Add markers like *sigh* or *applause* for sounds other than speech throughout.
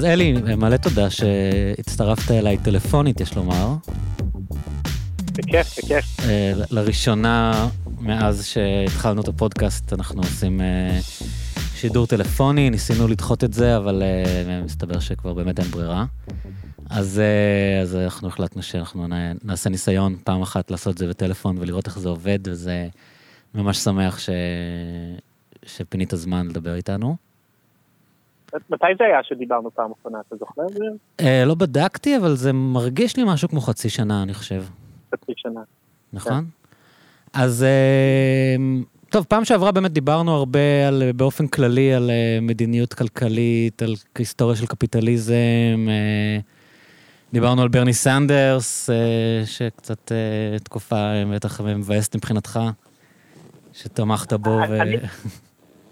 אז אלי, מלא תודה שהצטרפת אליי טלפונית, יש לומר. בכיף, בכיף. אה, לראשונה מאז שהתחלנו את הפודקאסט, אנחנו עושים אה, שידור טלפוני, ניסינו לדחות את זה, אבל אה, מסתבר שכבר באמת אין ברירה. אז, אז אנחנו החלטנו שאנחנו נעשה ניסיון פעם אחת לעשות את זה בטלפון ולראות איך זה עובד, וזה ממש שמח ש... שפינית זמן לדבר איתנו. מתי זה היה שדיברנו פעם אחרונה, אתה זוכר? אה, לא בדקתי, אבל זה מרגיש לי משהו כמו חצי שנה, אני חושב. חצי שנה. נכון? אז אה, טוב, פעם שעברה באמת דיברנו הרבה על, באופן כללי על אה, מדיניות כלכלית, על היסטוריה של קפיטליזם. דיברנו על ברני סנדרס, שקצת תקופה בטח מבאסת מבחינתך, שתמכת בו. אני, ו... *laughs*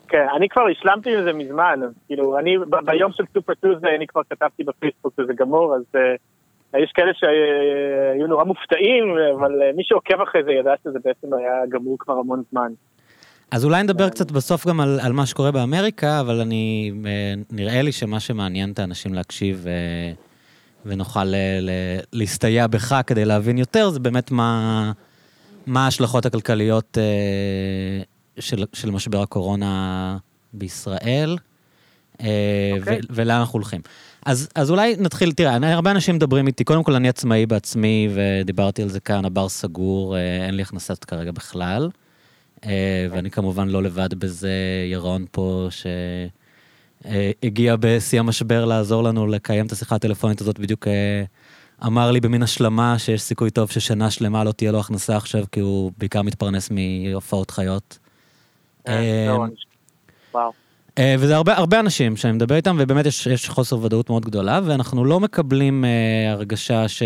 כן, אני כבר השלמתי עם זה מזמן, אז כאילו, אני ביום של סופר טוזי אני כבר כתבתי בפייסבוק שזה גמור, אז uh, יש כאלה שהיו נורא מופתעים, אבל uh, מי שעוקב אחרי זה ידע שזה בעצם היה גמור כבר המון זמן. אז אולי נדבר קצת בסוף גם על, על מה שקורה באמריקה, אבל אני, נראה לי שמה שמעניין את האנשים להקשיב ונוכל ל, ל, להסתייע בך כדי להבין יותר, זה באמת מה, מה ההשלכות הכלכליות של, של משבר הקורונה בישראל, okay. אה, אוקיי. ולאן אנחנו הולכים. אז, אז אולי נתחיל, תראה, אני, הרבה אנשים מדברים איתי, קודם כל אני עצמאי בעצמי, ודיברתי על זה כאן, הבר סגור, אה, אין לי הכנסת כרגע בכלל. Okay. אה, אוקיי. ואני כמובן לא לבד בזה, ירון פה, שהגיע בשיא המשבר לעזור לנו לקיים את השיחה הטלפונית הזאת, בדיוק אמר לי במין השלמה שיש סיכוי טוב ששנה שלמה לא תהיה לו הכנסה עכשיו, כי הוא בעיקר מתפרנס מהופעות חיות. אה, אה, וזה הרבה, הרבה אנשים שאני מדבר איתם, ובאמת יש, יש חוסר ודאות מאוד גדולה, ואנחנו לא מקבלים uh, הרגשה ש...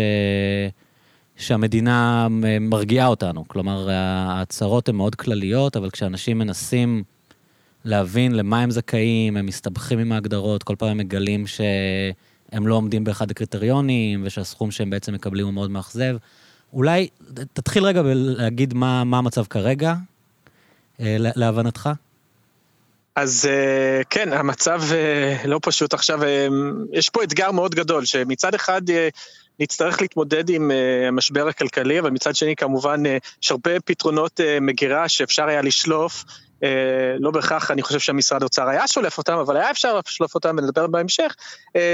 שהמדינה מרגיעה אותנו. כלומר, ההצהרות הן מאוד כלליות, אבל כשאנשים מנסים להבין למה הם זכאים, הם מסתבכים עם ההגדרות, כל פעם הם מגלים שהם לא עומדים באחד הקריטריונים, ושהסכום שהם בעצם מקבלים הוא מאוד מאכזב. אולי תתחיל רגע להגיד מה, מה המצב כרגע, אה, להבנתך? אז אה, כן, המצב אה, לא פשוט עכשיו, יש פה אתגר מאוד גדול, שמצד אחד נצטרך להתמודד עם המשבר הכלכלי, אבל מצד שני כמובן יש הרבה פתרונות מגירה שאפשר היה לשלוף, לא בהכרח אני חושב שהמשרד האוצר היה שולף אותם, אבל היה אפשר לשלוף אותם ונדבר בהמשך,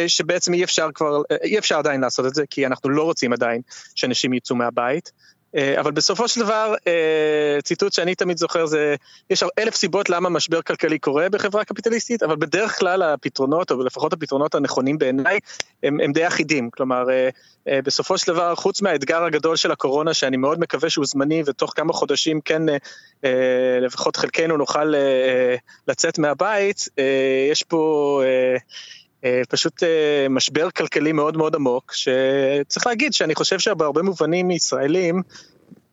שבעצם אי אפשר כבר, אי אפשר עדיין לעשות את זה, כי אנחנו לא רוצים עדיין שאנשים יצאו מהבית. אה, אבל בסופו של דבר, אה, ציטוט שאני תמיד זוכר זה, יש אלף סיבות למה משבר כלכלי קורה בחברה קפיטליסטית, אבל בדרך כלל הפתרונות, או לפחות הפתרונות הנכונים בעיניי, הם, הם די אחידים. כלומר, אה, בסופו של דבר, חוץ מהאתגר הגדול של הקורונה, שאני מאוד מקווה שהוא זמני, ותוך כמה חודשים כן, לפחות חלקנו נוכל לצאת מהבית, יש פה... אה, פשוט אה, משבר כלכלי מאוד מאוד עמוק, שצריך להגיד שאני חושב שבהרבה מובנים ישראלים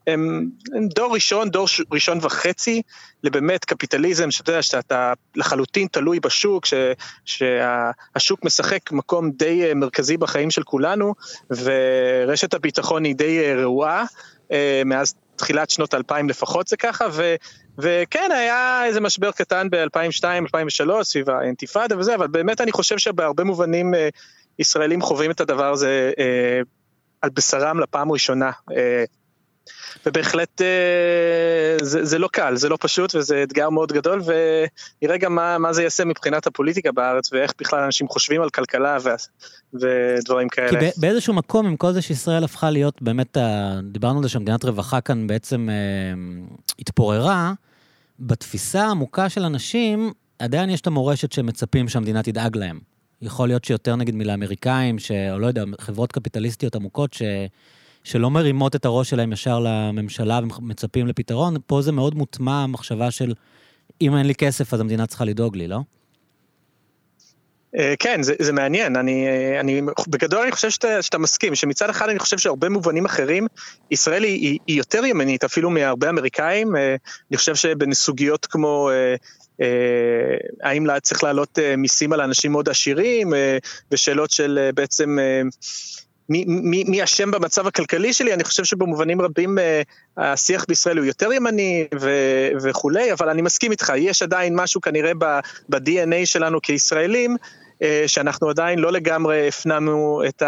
הם, הם דור ראשון, דור ראשון וחצי לבאמת קפיטליזם, שאתה יודע שאתה לחלוטין תלוי בשוק, ש, שהשוק משחק מקום די אה, מרכזי בחיים של כולנו, ורשת הביטחון היא די רעועה, מאז תחילת שנות 2000 לפחות זה ככה, ו, וכן, היה איזה משבר קטן ב-2002-2003 סביב האינתיפאדה וזה, אבל באמת אני חושב שבהרבה מובנים אה, ישראלים חווים את הדבר הזה אה, על בשרם לפעם ראשונה. ובהחלט אה, זה, זה לא קל, זה לא פשוט וזה אתגר מאוד גדול ונראה גם מה, מה זה יעשה מבחינת הפוליטיקה בארץ ואיך בכלל אנשים חושבים על כלכלה ו, ודברים כאלה. כי באיזשהו מקום עם כל זה שישראל הפכה להיות באמת, דיברנו על זה שמדינת רווחה כאן בעצם אה, התפוררה, בתפיסה העמוקה של אנשים עדיין יש את המורשת שמצפים שהמדינה תדאג להם. יכול להיות שיותר נגיד מלאמריקאים, או לא יודע, חברות קפיטליסטיות עמוקות, ש... שלא מרימות את הראש שלהם ישר לממשלה ומצפים לפתרון, פה זה מאוד מוטמע המחשבה של אם אין לי כסף אז המדינה צריכה לדאוג לי, לא? אה, כן, זה, זה מעניין, אני, אני, בגדול אני חושב שאתה, שאתה מסכים, שמצד אחד אני חושב שהרבה מובנים אחרים, ישראל היא, היא יותר ימנית אפילו מהרבה אמריקאים, אה, אני חושב שבנסוגיות כמו אה, האם צריך להעלות מיסים על אנשים מאוד עשירים, ושאלות של בעצם מי אשם במצב הכלכלי שלי, אני חושב שבמובנים רבים uh, השיח בישראל הוא יותר ימני ו- וכולי, אבל אני מסכים איתך, יש עדיין משהו כנראה ב-DNA שלנו כישראלים, שאנחנו עדיין לא לגמרי הפנמנו את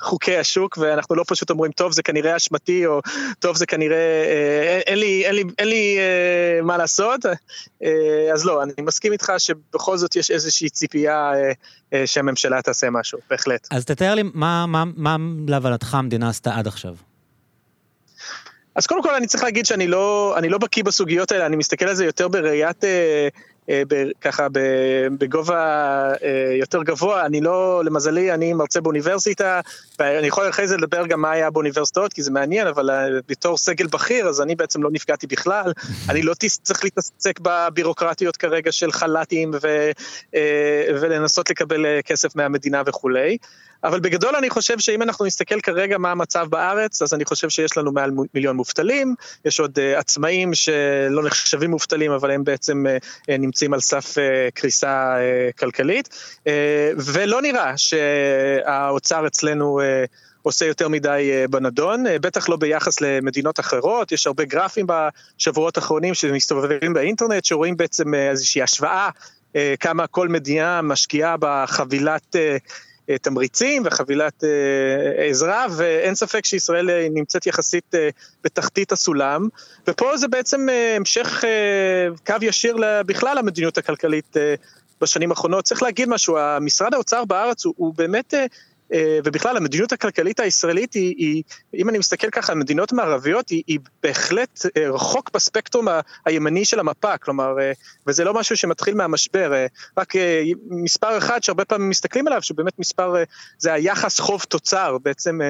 חוקי השוק, ואנחנו לא פשוט אומרים, טוב, זה כנראה אשמתי, או טוב, זה כנראה, אין לי, אין לי, אין לי מה לעשות, אז לא, אני מסכים איתך שבכל זאת יש איזושהי ציפייה שהממשלה תעשה משהו, בהחלט. אז תתאר לי, מה, מה, מה להבנתך המדינה עשתה עד עכשיו? אז קודם כל אני צריך להגיד שאני לא, אני לא בקיא בסוגיות האלה, אני מסתכל על זה יותר בראיית, אה, אה, ככה ב, בגובה אה, יותר גבוה, אני לא, למזלי, אני מרצה באוניברסיטה, ואני יכול אחרי זה לדבר גם מה היה באוניברסיטאות, כי זה מעניין, אבל אה, בתור סגל בכיר, אז אני בעצם לא נפגעתי בכלל, אני לא צריך להתעסק בבירוקרטיות כרגע של חל"תים ו, אה, ולנסות לקבל אה, כסף מהמדינה וכולי. אבל בגדול אני חושב שאם אנחנו נסתכל כרגע מה המצב בארץ, אז אני חושב שיש לנו מעל מיליון מובטלים, יש עוד uh, עצמאים שלא נחשבים מובטלים, אבל הם בעצם uh, נמצאים על סף uh, קריסה uh, כלכלית, uh, ולא נראה שהאוצר אצלנו... Uh, עושה יותר מדי בנדון, בטח לא ביחס למדינות אחרות, יש הרבה גרפים בשבועות האחרונים שמסתובבים באינטרנט, שרואים בעצם איזושהי השוואה כמה כל מדינה משקיעה בחבילת תמריצים וחבילת אה, עזרה, ואין ספק שישראל אה, נמצאת יחסית בתחתית הסולם, ופה זה בעצם המשך קו ישיר בכלל המדיניות הכלכלית בשנים האחרונות. צריך להגיד משהו, משרד האוצר בארץ הוא, הוא באמת אה, ובכלל המדיניות הכלכלית הישראלית היא, היא אם אני מסתכל ככה על מדינות מערביות, היא, היא בהחלט אה, רחוק בספקטרום הימני של המפה, כלומר, אה, וזה לא משהו שמתחיל מהמשבר, רק מספר אחד שהרבה פעמים מסתכלים עליו, שבאמת מספר, זה היחס חוב תוצר, בעצם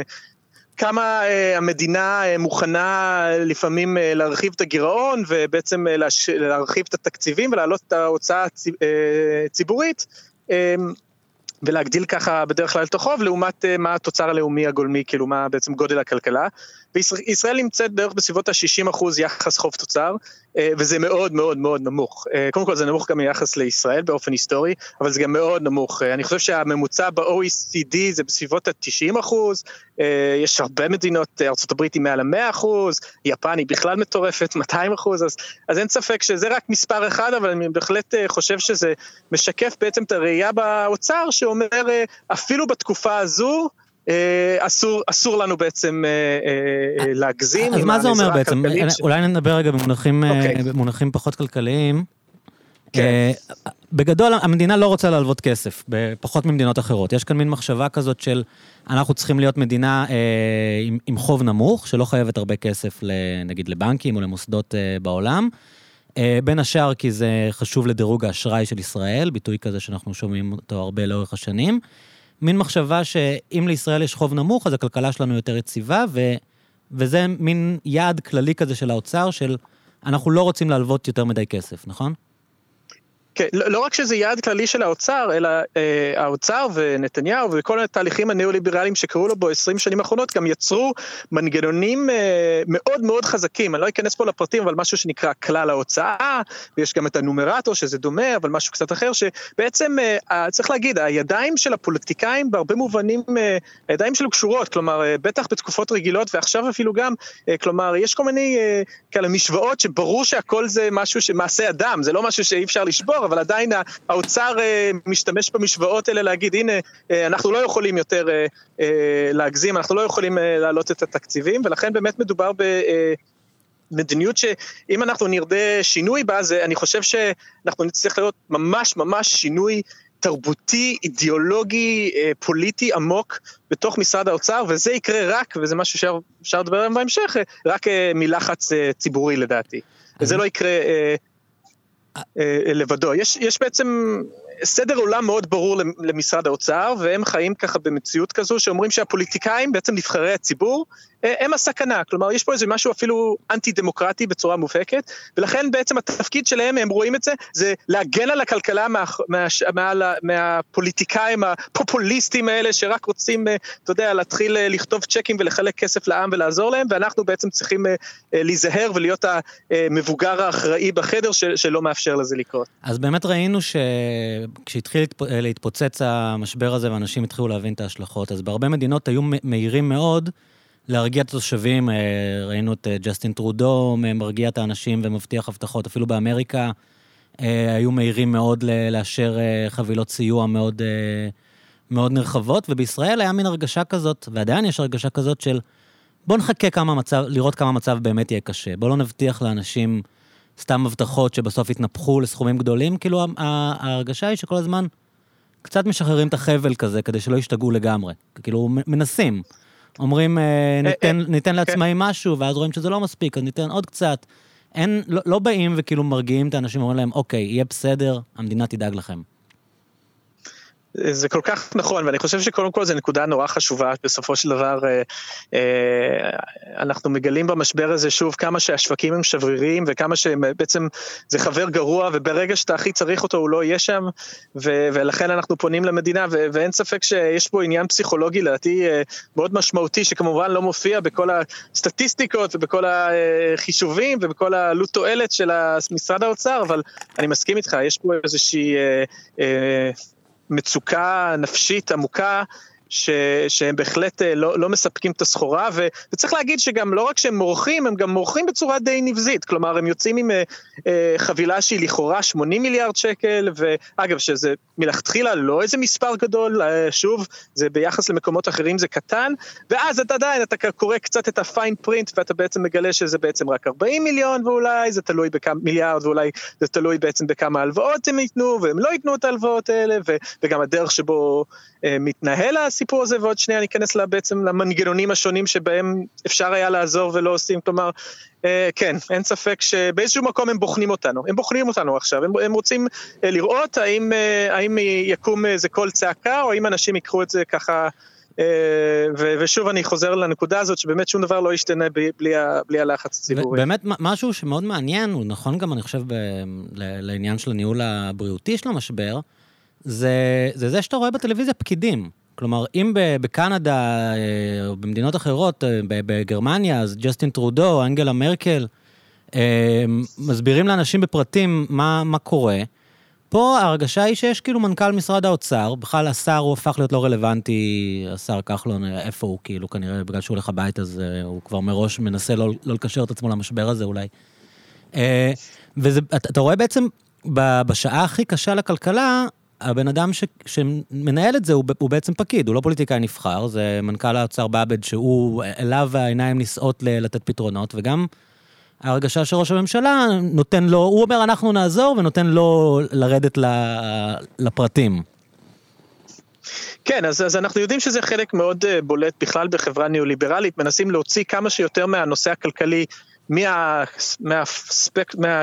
כמה המדינה מוכנה לפעמים להרחיב את הגירעון ובעצם להרחיב את התקציבים ולהעלות את ההוצאה הציבורית. ולהגדיל ככה בדרך כלל את החוב לעומת uh, מה התוצר הלאומי הגולמי, כאילו מה בעצם גודל הכלכלה. וישראל נמצאת בערך בסביבות ה-60% יחס חוב תוצר, אה, וזה מאוד מאוד מאוד נמוך. אה, קודם כל זה נמוך גם ביחס לישראל באופן היסטורי, אבל זה גם מאוד נמוך. אני חושב שהממוצע ב-OECD זה בסביבות ה-90 יש הרבה מדינות, ארה"ב היא מעל ה-100 יפן היא בכלל מטורפת, *laughs* 200 אז, אז אין ספק שזה רק מספר אחד, אבל אני בהחלט חושב שזה משקף בעצם את הראייה באוצר, שאומר אפילו בתקופה הזו, אה, אסור, אסור לנו בעצם אה, אה, להגזים. אז מה זה אומר בעצם? ש... אולי נדבר רגע במונחים, okay. אוקיי. במונחים פחות כלכליים. כן. בגדול, המדינה לא רוצה להלוות כסף, פחות ממדינות אחרות. יש כאן מין מחשבה כזאת של אנחנו צריכים להיות מדינה אה, עם, עם חוב נמוך, שלא חייבת הרבה כסף, נגיד לבנקים או למוסדות אה, בעולם. אה, בין השאר כי זה חשוב לדירוג האשראי של ישראל, ביטוי כזה שאנחנו שומעים אותו הרבה לאורך השנים. מין מחשבה שאם לישראל יש חוב נמוך, אז הכלכלה שלנו יותר יציבה, ו, וזה מין יעד כללי כזה של האוצר, של אנחנו לא רוצים להלוות יותר מדי כסף, נכון? כן, לא, לא רק שזה יעד כללי של האוצר, אלא אה, האוצר ונתניהו וכל התהליכים הניאו-ליברליים שקרו לו ב-20 שנים האחרונות גם יצרו מנגנונים אה, מאוד מאוד חזקים, אני לא אכנס פה לפרטים, אבל משהו שנקרא כלל ההוצאה, ויש גם את הנומרטור שזה דומה, אבל משהו קצת אחר, שבעצם אה, צריך להגיד, הידיים של הפוליטיקאים בהרבה מובנים, אה, הידיים שלו קשורות, כלומר, אה, בטח בתקופות רגילות ועכשיו אפילו גם, אה, כלומר, יש כל מיני אה, כאלה משוואות שברור שהכל זה משהו שמעשה אדם, זה לא משהו שאי אפשר לשבור. אבל עדיין האוצר אה, משתמש במשוואות האלה להגיד, הנה, אה, אנחנו לא יכולים יותר אה, להגזים, אנחנו לא יכולים להעלות את התקציבים, ולכן באמת מדובר ב... מדיניות שאם אנחנו נרדה שינוי בה, זה, אני חושב שאנחנו נצטרך לראות ממש ממש שינוי תרבותי, אידיאולוגי, פוליטי עמוק בתוך משרד האוצר, וזה יקרה רק, וזה משהו שאפשר לדבר עליו בהמשך, רק מלחץ ציבורי לדעתי. וזה לא יקרה אה, לבדו. יש, יש בעצם סדר עולם מאוד ברור למשרד האוצר, והם חיים ככה במציאות כזו שאומרים שהפוליטיקאים, בעצם נבחרי הציבור, אה, הם הסכנה. כלומר, יש פה איזה משהו אפילו אנטי דמוקרטי בצורה מובהקת, ולכן בעצם התפקיד שלהם, הם רואים את זה, זה להגן על הכלכלה מה, מה, מה, מה, מהפוליטיקאים הפופוליסטים האלה, שרק רוצים, אה, אתה יודע, להתחיל אה, לכתוב צ'קים ולחלק כסף לעם ולעזור להם, ואנחנו בעצם צריכים להיזהר ולהיות המבוגר האחראי בחדר שלא מאפשר לזה לקרות. אז באמת ראינו שכשהתחיל להתפוצץ המשבר הזה ואנשים התחילו להבין את ההשלכות, אז בהרבה מדינות היו מהירים מאוד להרגיע את התושבים, אה, ראינו את אה, ג'סטין טרודו מרגיע את האנשים ומבטיח הבטחות, אפילו באמריקה אה, היו מהירים מאוד לאשר חבילות סיוע מאוד, מאוד נרחבות, ובישראל היה מין הרגשה כזאת, ועדיין יש הרגשה כזאת של בוא נחכה כמה מצב, לראות כמה מצב באמת יהיה קשה. בוא לא נבטיח לאנשים סתם הבטחות שבסוף יתנפחו לסכומים גדולים, כאילו ההרגשה היא שכל הזמן קצת משחררים את החבל כזה, כדי שלא ישתגעו לגמרי. כאילו, מנסים. אומרים, ניתן, ניתן כן. לעצמאים משהו, ואז רואים שזה לא מספיק, אז ניתן עוד קצת. אין, לא, לא באים וכאילו מרגיעים את האנשים, אומרים להם, אוקיי, יהיה בסדר, המדינה תדאג לכם. זה כל כך נכון, ואני חושב שקודם כל זו נקודה נורא חשובה, בסופו של דבר אה, אה, אנחנו מגלים במשבר הזה שוב כמה שהשווקים הם שבריריים וכמה שבעצם זה חבר גרוע, וברגע שאתה הכי צריך אותו הוא לא יהיה שם, ו- ולכן אנחנו פונים למדינה, ו- ואין ספק שיש פה עניין פסיכולוגי לדעתי אה, מאוד משמעותי, שכמובן לא מופיע בכל הסטטיסטיקות ובכל החישובים ובכל העלות תועלת של משרד האוצר, אבל אני מסכים איתך, יש פה איזושהי... מצוקה נפשית עמוקה ש, שהם בהחלט אה, לא, לא מספקים את הסחורה, ו, וצריך להגיד שגם לא רק שהם מורחים, הם גם מורחים בצורה די נבזית, כלומר הם יוצאים עם אה, אה, חבילה שהיא לכאורה 80 מיליארד שקל, ואגב שזה מלכתחילה לא איזה מספר גדול, אה, שוב, זה ביחס למקומות אחרים זה קטן, ואז אתה עדיין, אתה קורא קצת את הפיין פרינט, ואתה בעצם מגלה שזה בעצם רק 40 מיליון, ואולי זה תלוי בכמה מיליארד, ואולי זה תלוי בעצם בכמה הלוואות הם ייתנו, והם לא ייתנו את ההלוואות האלה, ו, וגם הדרך שבו אה, מתנהל הסיפור הזה, ועוד שנייה ניכנס לה בעצם למנגנונים השונים שבהם אפשר היה לעזור ולא עושים, כלומר, אה, כן, אין ספק שבאיזשהו מקום הם בוחנים אותנו, הם בוחנים אותנו עכשיו, הם, הם רוצים אה, לראות האם, האם יקום איזה קול צעקה, או האם אנשים ייקחו את זה ככה ושוב אני חוזר לנקודה הזאת שבאמת שום דבר לא ישתנה בלי, בלי הלחץ הציבורי. באמת משהו שמאוד מעניין, הוא נכון גם אני חושב ב, לעניין של הניהול הבריאותי של המשבר, זה, זה זה שאתה רואה בטלוויזיה פקידים. כלומר, אם בקנדה אה, או במדינות אחרות, אה, בגרמניה, אז ג'סטין טרודו, אנגלה מרקל, אה, מסבירים לאנשים בפרטים מה, מה קורה. פה ההרגשה היא שיש כאילו מנכ"ל משרד האוצר, בכלל השר הוא הפך להיות לא רלוונטי, השר כחלון, איפה הוא כאילו, כנראה בגלל שהוא הולך הביתה, אז הוא כבר מראש מנסה לא, לא לקשר את עצמו למשבר הזה אולי. ואתה רואה בעצם, בשעה הכי קשה לכלכלה, הבן אדם ש, שמנהל את זה הוא, הוא בעצם פקיד, הוא לא פוליטיקאי נבחר, זה מנכ"ל האוצר באבד, שהוא, אליו העיניים נישאות לתת פתרונות, וגם ההרגשה שראש הממשלה נותן לו, הוא אומר אנחנו נעזור, ונותן לו לרדת לפרטים. כן, אז, אז אנחנו יודעים שזה חלק מאוד uh, בולט בכלל בחברה ניאו-ליברלית, מנסים להוציא כמה שיותר מהנושא הכלכלי מה, מהספק, מה,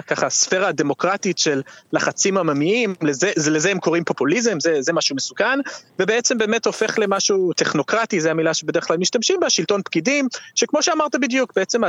הדמוקרטית של לחצים עממיים, לזה, לזה הם קוראים פופוליזם, זה, זה משהו מסוכן, ובעצם באמת הופך למשהו טכנוקרטי, זו המילה שבדרך כלל משתמשים בה, שלטון פקידים, שכמו שאמרת בדיוק, בעצם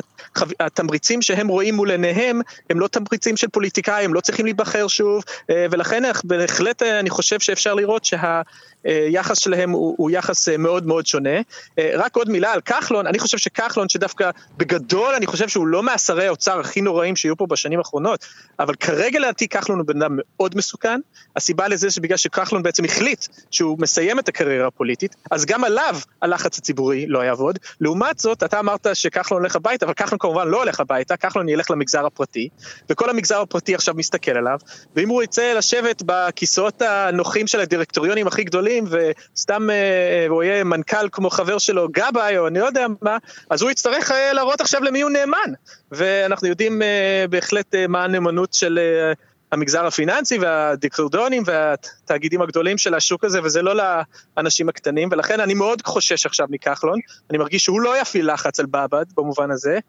התמריצים שהם רואים מול עיניהם, הם לא תמריצים של פוליטיקאים, לא צריכים להיבחר שוב, אה, ולכן בהחלט אה, אני חושב שאפשר לראות שה... היחס שלהם הוא, הוא יחס אה, מאוד מאוד שונה. אה, רק עוד מילה על כחלון, אני חושב שכחלון שדווקא בגדול אני חושב שהוא לא מהשרי האוצר הכי נוראים שהיו פה בשנים האחרונות, אבל כרגע לדעתי כחלון הוא בן אדם מאוד מסוכן. הסיבה לזה שבגלל שכחלון בעצם החליט שהוא מסיים את הקריירה הפוליטית, אז גם עליו הלחץ הציבורי לא יעבוד. לעומת זאת, אתה אמרת שכחלון הולך הביתה, אבל כחלון כמובן לא הולך הביתה, כחלון ילך למגזר הפרטי, וכל המגזר הפרטי עכשיו מסתכל עליו, ואם הוא יצא לשבת בכיסאות הנוחים של הדירקטוריונים הכי גדולים, גדולים, וסתם אה, אה, הוא יהיה מנכ"ל כמו חבר שלו גבאי, או אני לא יודע מה, אז הוא יצטרך אה, להראות עכשיו למי הוא נאמן. ואנחנו יודעים בהחלט מה הנאמנות של... המגזר הפיננסי והדיקרדונים והתאגידים הגדולים של השוק הזה, וזה לא לאנשים הקטנים, ולכן אני מאוד חושש עכשיו מכחלון, אני מרגיש שהוא לא יפעיל לחץ על באב"ד במובן הזה, אה,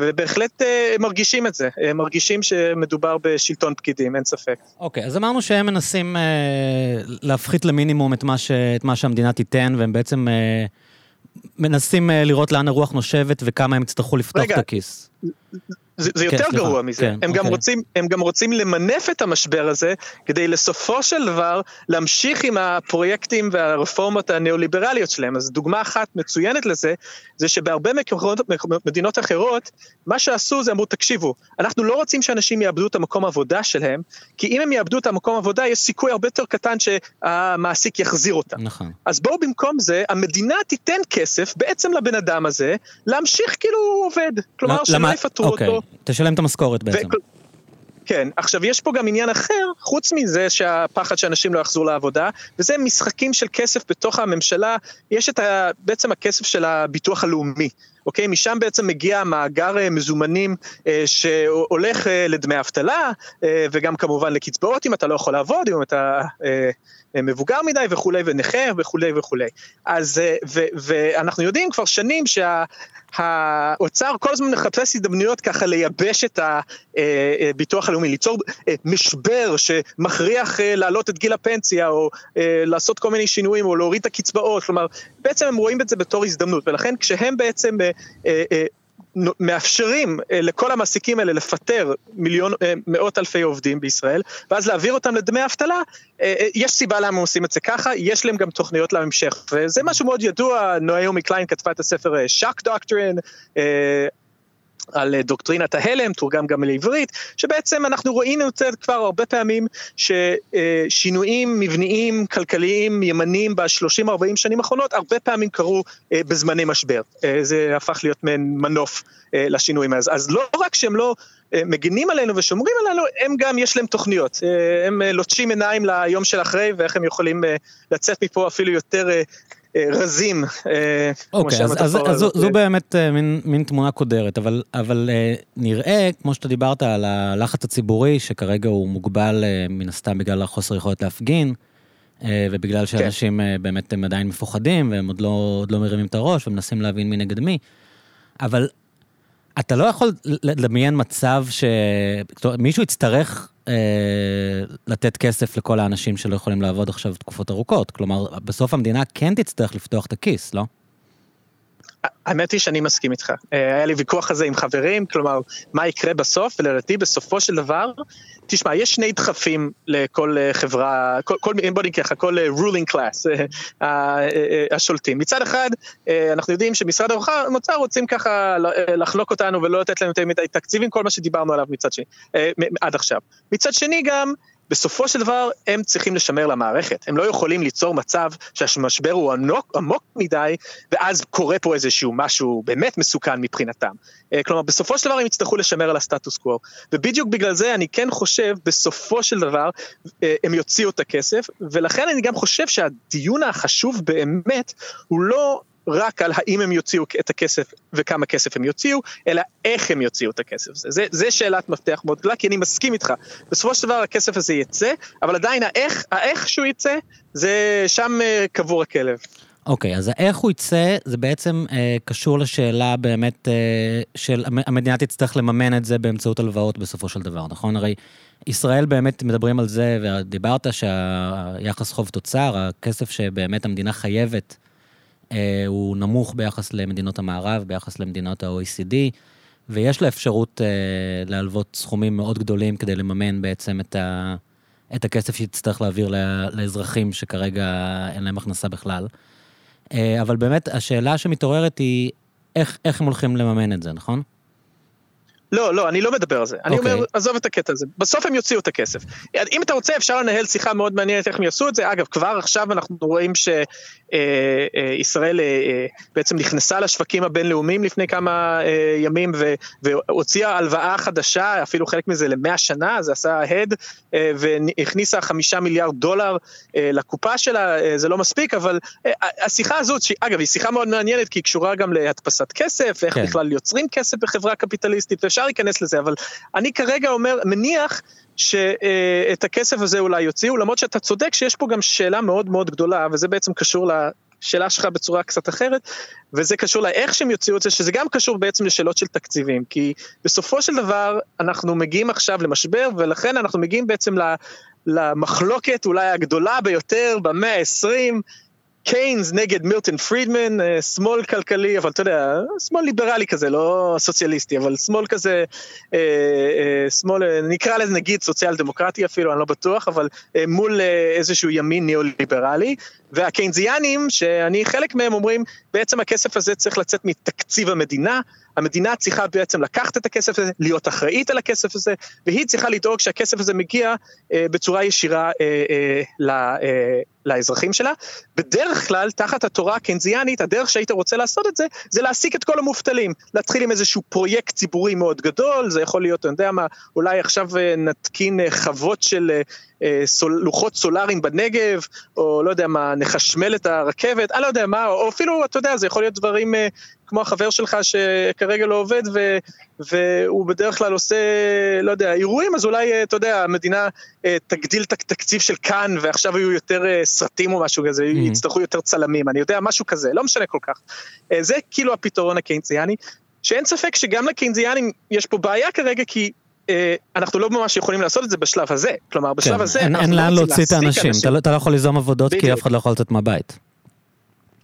ובהחלט אה, מרגישים את זה, מרגישים שמדובר בשלטון פקידים, אין ספק. אוקיי, okay, אז אמרנו שהם מנסים אה, להפחית למינימום את מה, ש, את מה שהמדינה תיתן, והם בעצם אה, מנסים אה, לראות לאן הרוח נושבת וכמה הם יצטרכו לפתוח רגע, את הכיס. זה, זה כן, יותר סליחה, גרוע מזה, כן, הם, אוקיי. גם רוצים, הם גם רוצים למנף את המשבר הזה, כדי לסופו של דבר להמשיך עם הפרויקטים והרפורמות הניאו-ליברליות שלהם. אז דוגמה אחת מצוינת לזה, זה שבהרבה מקומות, מדינות אחרות, מה שעשו זה אמרו, תקשיבו, אנחנו לא רוצים שאנשים יאבדו את המקום עבודה שלהם, כי אם הם יאבדו את המקום עבודה, יש סיכוי הרבה יותר קטן שהמעסיק יחזיר אותם. נכון. אז בואו במקום זה, המדינה תיתן כסף בעצם לבן אדם הזה, להמשיך כאילו הוא עובד. כלומר, שלא יפטרו אוקיי. אותו. תשלם את המשכורת בעצם. כן, עכשיו יש פה גם עניין אחר, חוץ מזה שהפחד שאנשים לא יחזרו לעבודה, וזה משחקים של כסף בתוך הממשלה, יש את ה, בעצם הכסף של הביטוח הלאומי, אוקיי? משם בעצם מגיע מאגר אה, מזומנים אה, שהולך אה, לדמי אבטלה, אה, וגם כמובן לקצבאות אם אתה לא יכול לעבוד, אם אתה... אה, מבוגר מדי וכולי ונכה וכולי וכולי. אז, אה, ו, ואנחנו יודעים כבר שנים שהאוצר כל הזמן מחפש הזדמנויות ככה לייבש את הביטוח הלאומי, ליצור אה, משבר שמכריח אה, להעלות את גיל הפנסיה או לעשות כל מיני שינויים או להוריד את הקצבאות, כלומר בעצם הם רואים את זה בתור הזדמנות ולכן כשהם בעצם מאפשרים אה, לכל המעסיקים האלה לפטר מיליון, אה, מאות אלפי עובדים בישראל, ואז להעביר אותם לדמי אבטלה, אה, יש סיבה למה הם עושים את זה ככה, יש להם גם תוכניות להמשך, וזה משהו מאוד ידוע, נעומי קליין כתבה את הספר Shock Doctrine, על אה, דוקטרינת ההלם, תורגם גם לעברית, שבעצם אנחנו רואים את זה כבר הרבה פעמים, ששינויים מבניים, כלכליים, ימניים ב-30-40 שנים האחרונות, הרבה פעמים קרו אה, בזמני משבר. אה, זה הפך להיות מעין מנוף לשינויים האלה. אז לא רק שהם לא... מגינים עלינו ושומרים עלינו, הם גם, יש להם תוכניות. הם לוטשים עיניים ליום של אחרי, ואיך הם יכולים לצאת מפה אפילו יותר אה, רזים. אה, אוקיי, אז, אז, אז זו, זו באמת אה, מין, מין תמונה קודרת, אבל, אבל נראה, כמו שאתה דיברת, על הלחץ הציבורי, שכרגע הוא מוגבל מן הסתם בגלל החוסר יכולת להפגין, ובגלל כן. שאנשים כן. באמת הם עדיין מפוחדים, והם עוד לא, עוד לא מרימים את הראש, ומנסים להבין מי נגד מי. אבל אתה לא יכול לדמיין מצב שמישהו יצטרך אה, לתת כסף לכל האנשים שלא יכולים לעבוד עכשיו תקופות ארוכות. כלומר, בסוף המדינה כן תצטרך לפתוח את הכיס, לא? האמת היא שאני מסכים איתך. אה, היה לי ויכוח כזה עם חברים, כלומר, מה יקרה בסוף, ולדעתי בסופו של דבר, תשמע, יש שני דחפים לכל אה, חברה, כל, כל, בוא נגיד ככה, כל אה, ruling class, השולטים. מצד אחד, אנחנו יודעים שמשרד המוצר רוצים ככה לחנוק אותנו ולא לתת לנו יותר מדי תקציבים, כל מה שדיברנו עליו מצד שני, עד עכשיו. מצד שני גם, בסופו של דבר הם צריכים לשמר למערכת, הם לא יכולים ליצור מצב שהמשבר הוא עמוק, עמוק מדי, ואז קורה פה איזשהו משהו באמת מסוכן מבחינתם. אה, כלומר, בסופו של דבר הם יצטרכו לשמר על הסטטוס קוו, ובדיוק בגלל זה אני כן חושב, בסופו של דבר, אה, הם יוציאו את הכסף, ולכן אני גם חושב שהדיון החשוב באמת, הוא לא רק על האם הם יוציאו את הכסף וכמה כסף הם יוציאו, אלא איך הם יוציאו את הכסף. זה, זה, זה שאלת מפתח מאוד גדולה, כי אני מסכים איתך. בסופו של דבר הכסף הזה יצא, אבל עדיין האיך, האיך שהוא יצא, זה שם uh, קבור הכלב. אוקיי, okay, אז האיך הוא יצא, זה בעצם אה, קשור לשאלה באמת אה, של המדינה תצטרך לממן את זה באמצעות הלוואות בסופו של דבר, נכון? הרי ישראל באמת מדברים על זה, ודיברת שהיחס חוב תוצר, הכסף שבאמת המדינה חייבת אה, הוא נמוך ביחס למדינות המערב, ביחס למדינות ה-OECD, ויש לה אפשרות אה, להלוות סכומים מאוד גדולים כדי לממן בעצם את, ה, את הכסף שיצטרך להעביר לאזרחים שכרגע אין להם הכנסה בכלל. אה, אבל באמת, השאלה שמתעוררת היא, איך, איך הם הולכים לממן את זה, נכון? לא, לא, אני לא מדבר על זה. Okay. אני אומר, אוקיי. עזוב את הקטע הזה. בסוף הם יוציאו את הכסף. אם אתה רוצה, אפשר לנהל שיחה מאוד מעניינת איך הם יעשו את זה. אגב, כבר עכשיו אנחנו רואים שישראל אה, אה, אה, בעצם נכנסה לשווקים הבינלאומיים לפני כמה ימים והוציאה הלוואה חדשה, אפילו חלק מזה למאה שנה, זה עשה הד, והכניסה חמישה מיליארד דולר לקופה שלה, זה לא מספיק, אבל השיחה הזאת, אגב, היא שיחה מאוד מעניינת, כי היא קשורה גם להדפסת כסף, ואיך כן. בכלל יוצרים כסף בחברה קפיטליסטית, ואפשר להיכנס לזה, אבל אני כרגע אומר, מניח שאת הכסף הזה אולי יוציאו, למרות שאתה צודק שיש פה גם שאלה מאוד מאוד גדולה, וזה בעצם קשור לשאלה שלך בצורה קצת אחרת, וזה קשור לאיך שהם יוציאו את זה, שזה גם קשור בעצם לשאלות של תקציבים, כי בסופו של דבר אנחנו מגיעים עכשיו למשבר, ולכן אנחנו מגיעים בעצם למחלוקת אולי הגדולה ביותר במאה ה-20, קיינס נגד מילטון פרידמן, אה, שמאל כלכלי, אבל אתה יודע, שמאל ליברלי כזה, לא סוציאליסטי, אבל שמאל כזה, אה, אה, שמאל, נקרא לזה נגיד סוציאל דמוקרטי אפילו, אני לא בטוח, אבל מול איזשהו ימין ניאו-ליברלי, והקיינזיאנים, שאני חלק מהם אומרים, בעצם הכסף הזה צריך לצאת מתקציב המדינה, המדינה צריכה בעצם לקחת את הכסף הזה, להיות אחראית על הכסף הזה, והיא צריכה לדאוג שהכסף הזה מגיע אה, בצורה ישירה אה, אה, ל, אה, לאזרחים שלה. בדרך כלל, תחת התורה הקיינזיאנית, הדרך שהיית רוצה לעשות את זה, זה להעסיק את כל המובטלים. להתחיל עם איזשהו פרויקט ציבורי מאוד גדול, זה יכול להיות, אני יודע מה, אולי עכשיו אה, נתקין אה, חוות של אה, סול, לוחות סולאריים בנגב, או לא יודע מה, נחשמל את הרכבת, אני לא יודע מה, או אפילו, אתה יודע, זה יכול להיות דברים אה, כמו החבר שלך שכרגע לא עובד, ו, והוא בדרך כלל עושה, לא יודע, אירועים, אז אולי, אה, אתה יודע, המדינה תגדיל את התקציב של כאן, ועכשיו יהיו יותר סרטים או משהו כזה, mm-hmm. יצטרכו יותר צלמים, אני יודע, משהו כזה, לא משנה כל כך. זה כאילו הפתרון הקיינציאני. שאין ספק שגם לקיינזיאנים יש פה בעיה כרגע, כי אה, אנחנו לא ממש יכולים לעשות את זה בשלב הזה. כלומר, בשלב כן, הזה... אין, אין לאן להוציא את האנשים, אתה, לא- אתה לא יכול ליזום עבודות בדיוק. כי אף אחד לא יכול לצאת מהבית.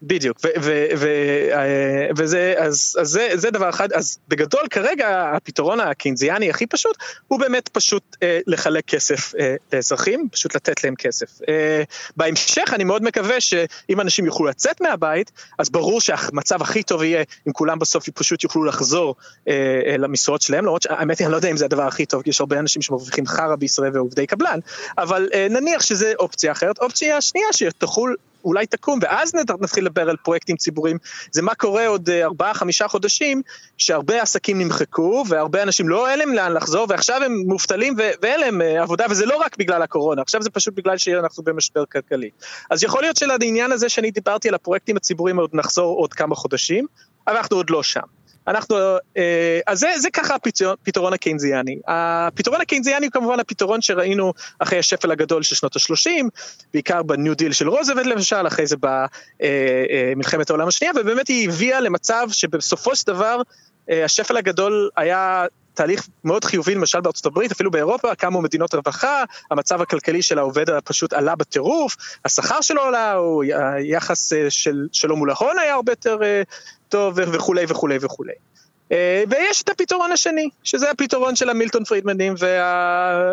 בדיוק, אה, וזה, אז, אז זה, זה דבר אחד, אז בגדול כרגע הפתרון הקיינזיאני הכי פשוט הוא באמת פשוט אה, לחלק כסף אה, לאזרחים, פשוט לתת להם כסף. אה, בהמשך אני מאוד מקווה שאם אנשים יוכלו לצאת מהבית, אז ברור שהמצב הכי טוב יהיה אם כולם בסוף פשוט יוכלו לחזור אה, אה למשרות שלהם, למרות שהאמת היא אני לא יודע אם זה הדבר הכי טוב, כי יש הרבה אנשים שמרוויחים חרא בישראל ועובדי קבלן, אבל אה, נניח שזה אופציה אחרת, אופציה שנייה שתחול אולי תקום, ואז נתחיל לדבר על פרויקטים ציבוריים. זה מה קורה עוד אה, ארבעה, חמישה חודשים, שהרבה עסקים נמחקו, והרבה אנשים לא, אין להם לאן לחזור, ועכשיו הם מובטלים ואין להם אה, עבודה, וזה לא רק בגלל הקורונה, עכשיו זה פשוט בגלל שאנחנו במשבר כלכלי. אז יכול להיות שלעניין הזה שאני דיברתי על הפרויקטים הציבוריים עוד נחזור עוד כמה חודשים, אבל אנחנו עוד לא שם. אנחנו, אה, אז זה, זה ככה הפתרון הקיינזיאני. הפתרון הקיינזיאני הוא כמובן הפתרון שראינו אחרי השפל הגדול של שנות ה-30, בעיקר בניו דיל של רוזוולט למשל, אחרי זה במלחמת אה, אה, העולם השנייה, ובאמת היא הביאה למצב שבסופו של דבר השפל הגדול היה תהליך מאוד חיובי למשל בארצות הברית, אפילו באירופה, קמו מדינות רווחה, המצב הכלכלי של העובד פשוט עלה בטירוף, השכר שלו עלה, היחס של, שלו מול ההון היה הרבה יותר טוב וכולי וכולי וכולי. אה, ויש את הפתרון השני, שזה הפתרון של המילטון פרידמנים וה...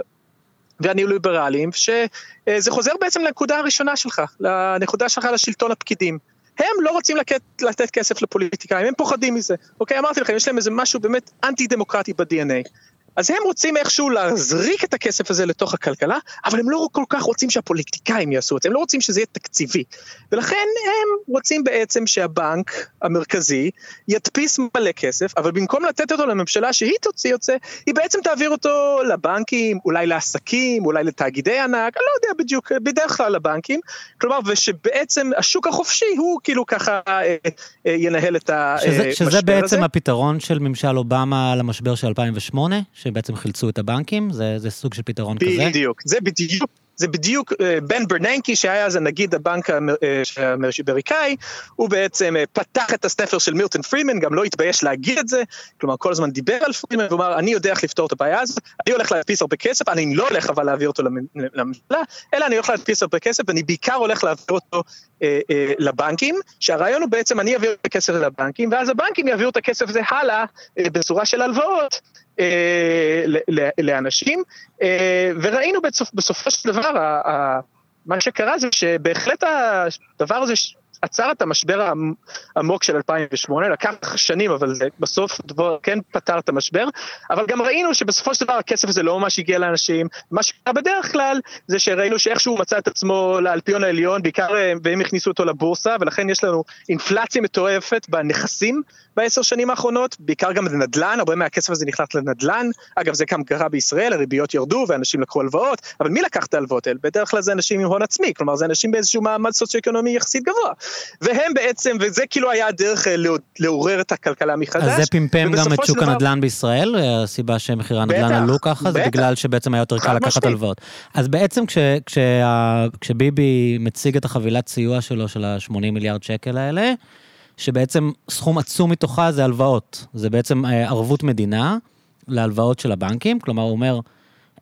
והניאו-ליברליים, שזה חוזר בעצם לנקודה הראשונה שלך, לנקודה שלך לשלטון הפקידים. הם לא רוצים לתת, לתת כסף לפוליטיקאים, הם פוחדים מזה. אוקיי, אמרתי לכם, יש להם איזה משהו באמת אנטי דמוקרטי ב-DNA. אז הם רוצים איכשהו להזריק את הכסף הזה לתוך הכלכלה, אבל הם לא כל כך רוצים שהפוליטיקאים יעשו את זה, הם לא רוצים שזה יהיה תקציבי. ולכן הם רוצים בעצם שהבנק המרכזי ידפיס מלא כסף, אבל במקום לתת אותו לממשלה שהיא תוציא את זה, היא בעצם תעביר אותו לבנקים, אולי לעסקים, אולי לתאגידי ענק, אני לא יודע בדיוק, בדרך כלל לבנקים. כלומר, ושבעצם השוק החופשי הוא כאילו ככה אה, אה, ינהל את המשבר הזה. שזה בעצם הפתרון של ממשל אובמה למשבר של 2008? שבעצם חילצו את הבנקים? זה, זה סוג של פתרון בדיוק, כזה? בדיוק, זה בדיוק זה בדיוק אה, בן ברננקי שהיה אז נגיד הבנק אה, האמריקאי, הוא בעצם אה, פתח את הספר של מילטון פרימן, גם לא התבייש להגיד את זה, כלומר כל הזמן דיבר על פרימן ואומר אני יודע איך לפתור את הבעיה הזאת, אני הולך להדפיס הרבה כסף, אני לא הולך אבל להעביר אותו לממשלה, אלא אני הולך להדפיס הרבה כסף ואני בעיקר הולך להעביר אותו לבנקים, שהרעיון הוא בעצם אני אעביר את הכסף לבנקים ואז הבנקים יעבירו את הכסף הזה הלאה אה, בצורה של הלוואות. אה, לאנשים, אה, וראינו בסופ, בסופו של דבר, מה שקרה זה שבהחלט הדבר הזה עצר את המשבר העמוק של 2008, לקח שנים, אבל בסוף דבר כן פתר את המשבר, אבל גם ראינו שבסופו של דבר הכסף הזה לא ממש הגיע לאנשים, מה שקרה בדרך כלל זה שראינו שאיכשהו מצא את עצמו לאלפיון העליון, בעיקר והם הכניסו אותו לבורסה, ולכן יש לנו אינפלציה מטורפת בנכסים בעשר שנים האחרונות, בעיקר גם בנדל"ן, הרבה מהכסף הזה נכנס לנדל"ן, אגב זה גם קרה בישראל, הריביות ירדו ואנשים לקחו הלוואות, אבל מי לקח את ההלוואות האלה? בדרך כלל זה אנשים עם הון עצמי, כלומר זה אנשים באיזשהו מעמד סוציו-אקונומי יחסית גבוה. והם בעצם, וזה כאילו היה הדרך אה, לעורר את את מחדש. אז זה פמפם גם את שוק דבר... הנדל"ן בישראל? הסיבה שמחירי הנדל"ן עלו ככה? זה בגלל שבעצם היה יותר קל לקחת הלוואות. אז בעצם כש, כשה, כשביבי מציג את החבילת סיוע שלו, של ה-80 מיליארד שקל האלה, שבעצם סכום עצום מתוכה זה הלוואות. זה בעצם אה, ערבות מדינה להלוואות של הבנקים, כלומר הוא אומר,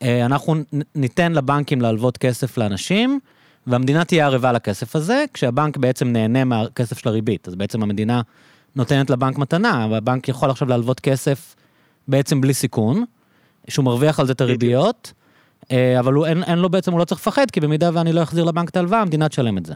אה, אנחנו ניתן לבנקים להלוות כסף לאנשים, והמדינה תהיה ערבה לכסף הזה, כשהבנק בעצם נהנה מהכסף של הריבית. אז בעצם המדינה נותנת לבנק מתנה, והבנק יכול עכשיו להלוות כסף בעצם בלי סיכון, שהוא מרוויח על זה את הריביות, אה, אבל הוא, אין, אין לו בעצם, הוא לא צריך לפחד, כי במידה ואני לא אחזיר לבנק את ההלוואה, המדינה תשלם את זה.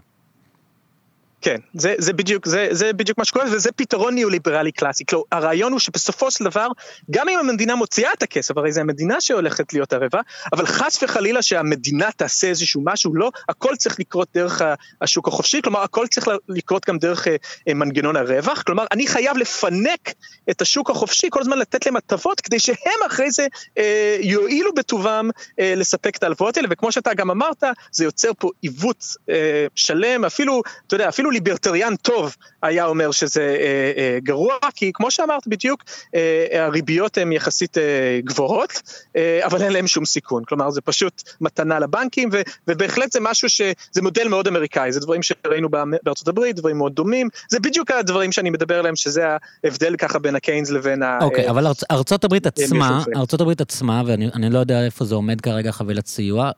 כן, זה, זה, בדיוק, זה, זה בדיוק מה שקורה, וזה פתרון ניאו-ליברלי קלאסי. כלומר, הרעיון הוא שבסופו של דבר, גם אם המדינה מוציאה את הכסף, הרי זה המדינה שהולכת להיות ערבה, אבל חס וחלילה שהמדינה תעשה איזשהו משהו, לא, הכל צריך לקרות דרך השוק החופשי, כלומר, הכל צריך לקרות גם דרך אה, מנגנון הרווח, כלומר, אני חייב לפנק את השוק החופשי, כל הזמן לתת להם הטבות, כדי שהם אחרי זה אה, יועילו בטובם אה, לספק את ההלוואות האלה, וכמו שאתה גם אמרת, זה יוצר פה עיוות אה, שלם, אפילו, אתה יודע, אפילו ליברטריאן טוב היה אומר שזה אה, אה, גרוע, כי כמו שאמרת בדיוק, אה, הריביות הן יחסית אה, גבוהות, אה, אבל אין להם שום סיכון. כלומר, זה פשוט מתנה לבנקים, ו, ובהחלט זה משהו ש... זה מודל מאוד אמריקאי, זה דברים שראינו בארצות הברית, דברים מאוד דומים, זה בדיוק הדברים שאני מדבר עליהם, שזה ההבדל ככה בין הקיינס לבין ה... אוקיי, okay, אבל ארצ, ארצות הברית עצמה, ארצות הברית עצמה, ואני לא יודע איפה זה עומד כרגע חבילת סיוע,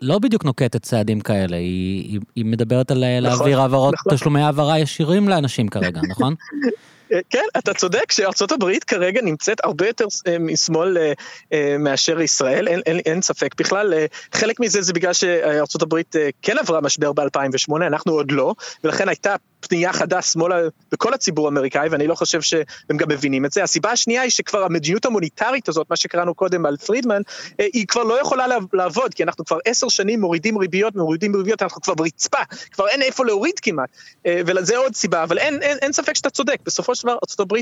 לא בדיוק נוקטת צעדים כאלה, היא, היא, היא מדברת על נכון, להעביר העברות, נכון. תשלומי העברה ישירים לאנשים כרגע, נכון? *laughs* כן, אתה צודק שארצות הברית כרגע נמצאת הרבה יותר אה, משמאל אה, אה, מאשר ישראל, אין, אין, אין ספק בכלל. חלק מזה זה בגלל שארצות הברית כן עברה משבר ב-2008, אנחנו עוד לא, ולכן הייתה פנייה חדה שמאלה בכל הציבור האמריקאי, ואני לא חושב שהם גם מבינים את זה. הסיבה השנייה היא שכבר המדיניות המוניטרית הזאת, מה שקראנו קודם על פרידמן, היא כבר לא יכולה לעבוד, כי אנחנו כבר עשר שנים מורידים ריביות, מורידים ריביות, אנחנו כבר ברצפה, כבר אין איפה להוריד כמעט, וזה עוד סיבה, אבל אין, אין, אין ספק שאתה צודק, בסופו של דבר ארה"ב,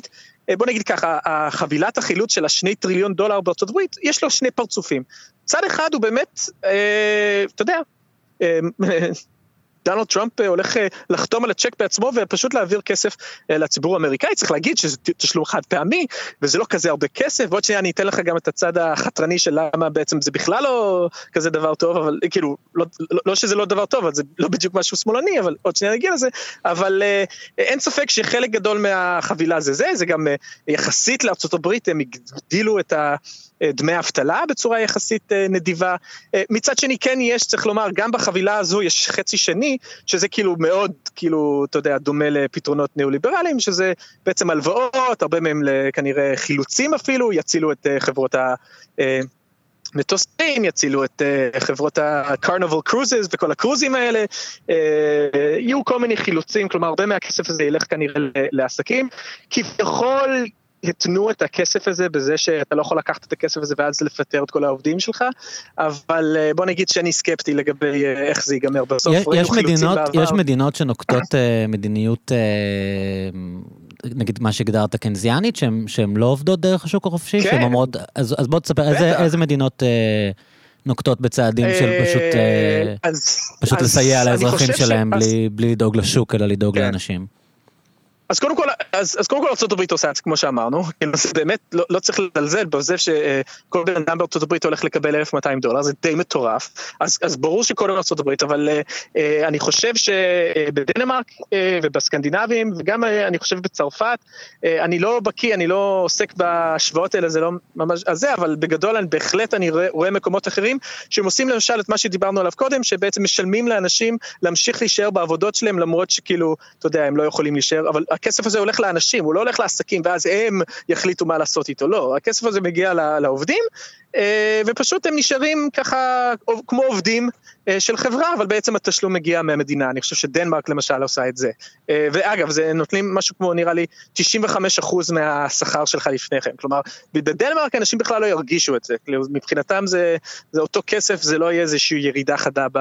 אה, בוא נגיד ככה, החבילת החילוץ של השני טריליון דולר בארה"ב, יש לו שני פרצופים. צד אחד הוא באמת, אה, אתה יודע, אה, דונלד טראמפ אה, הולך אה, לחתום על הצ'ק בעצמו ופשוט להעביר כסף אה, לציבור האמריקאי, צריך להגיד שזה תשלום חד פעמי וזה לא כזה הרבה כסף, ועוד שנייה אני אתן לך גם את הצד החתרני של למה בעצם זה בכלל לא כזה דבר טוב, אבל כאילו, לא, לא, לא שזה לא דבר טוב, אבל זה לא בדיוק משהו שמאלני, אבל עוד שנייה נגיע לזה, אבל אין ספק שחלק גדול מהחבילה זה זה, זה גם יחסית לארה"ב הם הגדילו את ה... דמי אבטלה בצורה יחסית נדיבה. מצד שני כן יש, צריך לומר, גם בחבילה הזו יש חצי שני שזה כאילו מאוד, כאילו, אתה יודע, דומה לפתרונות ניאו-ליברליים, שזה בעצם הלוואות, הרבה מהם כנראה חילוצים אפילו, יצילו את אה, חברות ה... אה, מטוסים, יצילו את uh, חברות ה-carnival cruises וכל הקרוזים האלה, uh, יהיו כל מיני חילוצים, כלומר הרבה מהכסף הזה ילך כנראה לעסקים, כביכול התנו את הכסף הזה בזה שאתה לא יכול לקחת את הכסף הזה ואז לפטר את כל העובדים שלך, אבל אה, בוא נגיד שאני סקפטי לגבי אה, איך זה ייגמר בסוף. יש, יש, מדינות, יש מדינות שנוקטות אה, מדיניות, נגיד מה שהגדרת קנזיאנית, שהן לא עובדות דרך השוק החופשי, כן. שהן אומרות, אז, אז בוא תספר, איזה, איזה מדינות... נוקטות בצעדים של פשוט, אז, פשוט אז לסייע לאזרחים שלהם ש... בלי, בלי לדאוג לשוק, אלא לדאוג כן. לאנשים. אז קודם כל, אז, אז קודם כל ארה"ב עושה את זה כמו שאמרנו, כאילו זה באמת לא, לא צריך לזלזל בזה שכל בן אדם בארה"ב הולך לקבל 1,200 דולר, זה די מטורף, אז, אז ברור שקודם ארה"ב, אבל אה, אני חושב שבדנמרק אה, ובסקנדינבים, וגם אה, אני חושב בצרפת, אה, אני לא בקיא, אני לא עוסק בהשוואות האלה, זה לא ממש זה, אבל בגדול אני בהחלט אני רואה, רואה מקומות אחרים, שהם עושים למשל את מה שדיברנו עליו קודם, שבעצם משלמים לאנשים להמשיך להישאר בעבודות שלהם, למרות שכאילו, אתה יודע, הם לא יכולים להישאר, אבל הכסף הזה הולך לאנשים, הוא לא הולך לעסקים ואז הם יחליטו מה לעשות איתו, לא, הכסף הזה מגיע לעובדים, אה, ופשוט הם נשארים ככה כמו עובדים אה, של חברה, אבל בעצם התשלום מגיע מהמדינה, אני חושב שדנמרק למשל עושה את זה. אה, ואגב, זה נותנים משהו כמו נראה לי 95% מהשכר שלך לפני כן, כלומר, בדנמרק אנשים בכלל לא ירגישו את זה, כאילו, מבחינתם זה, זה אותו כסף, זה לא יהיה איזושהי ירידה חדה ב...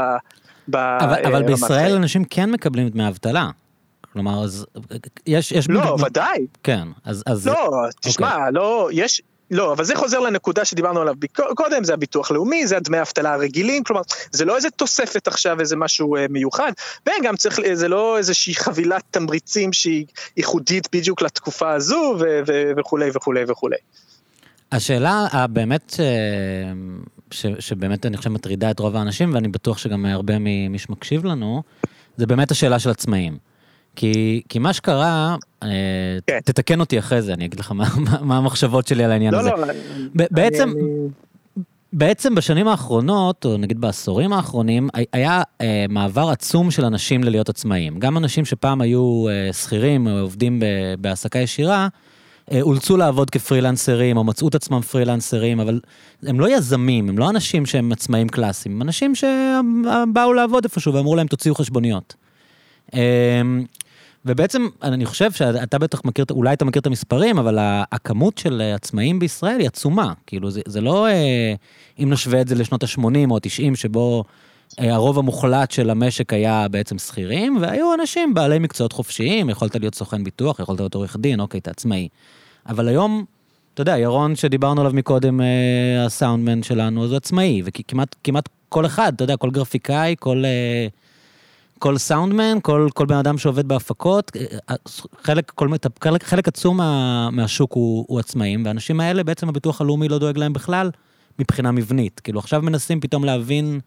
אבל, אבל בישראל אנשים כן מקבלים דמי אבטלה. כלומר, אז יש... יש לא, מד... ודאי. כן, אז... אז... לא, תשמע, אוקיי. לא, יש... לא, אבל זה חוזר לנקודה שדיברנו עליו קודם, זה הביטוח לאומי, זה הדמי האבטלה הרגילים, כלומר, זה לא איזה תוספת עכשיו, איזה משהו אה, מיוחד, וגם צריך, זה לא איזושהי חבילת תמריצים שהיא ייחודית בדיוק לתקופה הזו, ו- ו- וכולי וכולי וכולי. השאלה הבאמת, אה, ש- שבאמת אני חושב מטרידה את רוב האנשים, ואני בטוח שגם הרבה ממי שמקשיב לנו, זה באמת השאלה של עצמאים. כי, כי מה שקרה, אה, כן. תתקן אותי אחרי זה, אני אגיד לך מה, מה המחשבות שלי על העניין לא, הזה. לא, לא, בעצם, אני... בעצם בשנים האחרונות, או נגיד בעשורים האחרונים, היה אה, מעבר עצום של אנשים ללהיות עצמאים. גם אנשים שפעם היו אה, שכירים או עובדים בהעסקה ישירה, אה, אולצו לעבוד כפרילנסרים, או מצאו את עצמם פרילנסרים, אבל הם לא יזמים, הם לא אנשים שהם עצמאים קלאסיים, הם אנשים שבאו לעבוד איפשהו ואמרו להם תוציאו חשבוניות. אה, ובעצם, אני חושב שאתה בטח מכיר, אולי אתה מכיר את המספרים, אבל הכמות של עצמאים בישראל היא עצומה. כאילו, זה, זה לא, אה, אם נשווה את זה לשנות ה-80 או ה-90, שבו אה, הרוב המוחלט של המשק היה בעצם שכירים, והיו אנשים בעלי מקצועות חופשיים, יכולת להיות סוכן ביטוח, יכולת להיות עורך דין, אוקיי, אתה עצמאי. אבל היום, אתה יודע, ירון שדיברנו עליו מקודם, אה, הסאונדמן שלנו, אז הוא עצמאי, וכמעט כל אחד, אתה יודע, כל גרפיקאי, כל... כל סאונדמן, כל, כל בן אדם שעובד בהפקות, חלק, כל, חלק, חלק עצום מה, מהשוק הוא, הוא עצמאים, והאנשים האלה, בעצם הביטוח הלאומי לא דואג להם בכלל מבחינה מבנית. כאילו, עכשיו מנסים פתאום להבין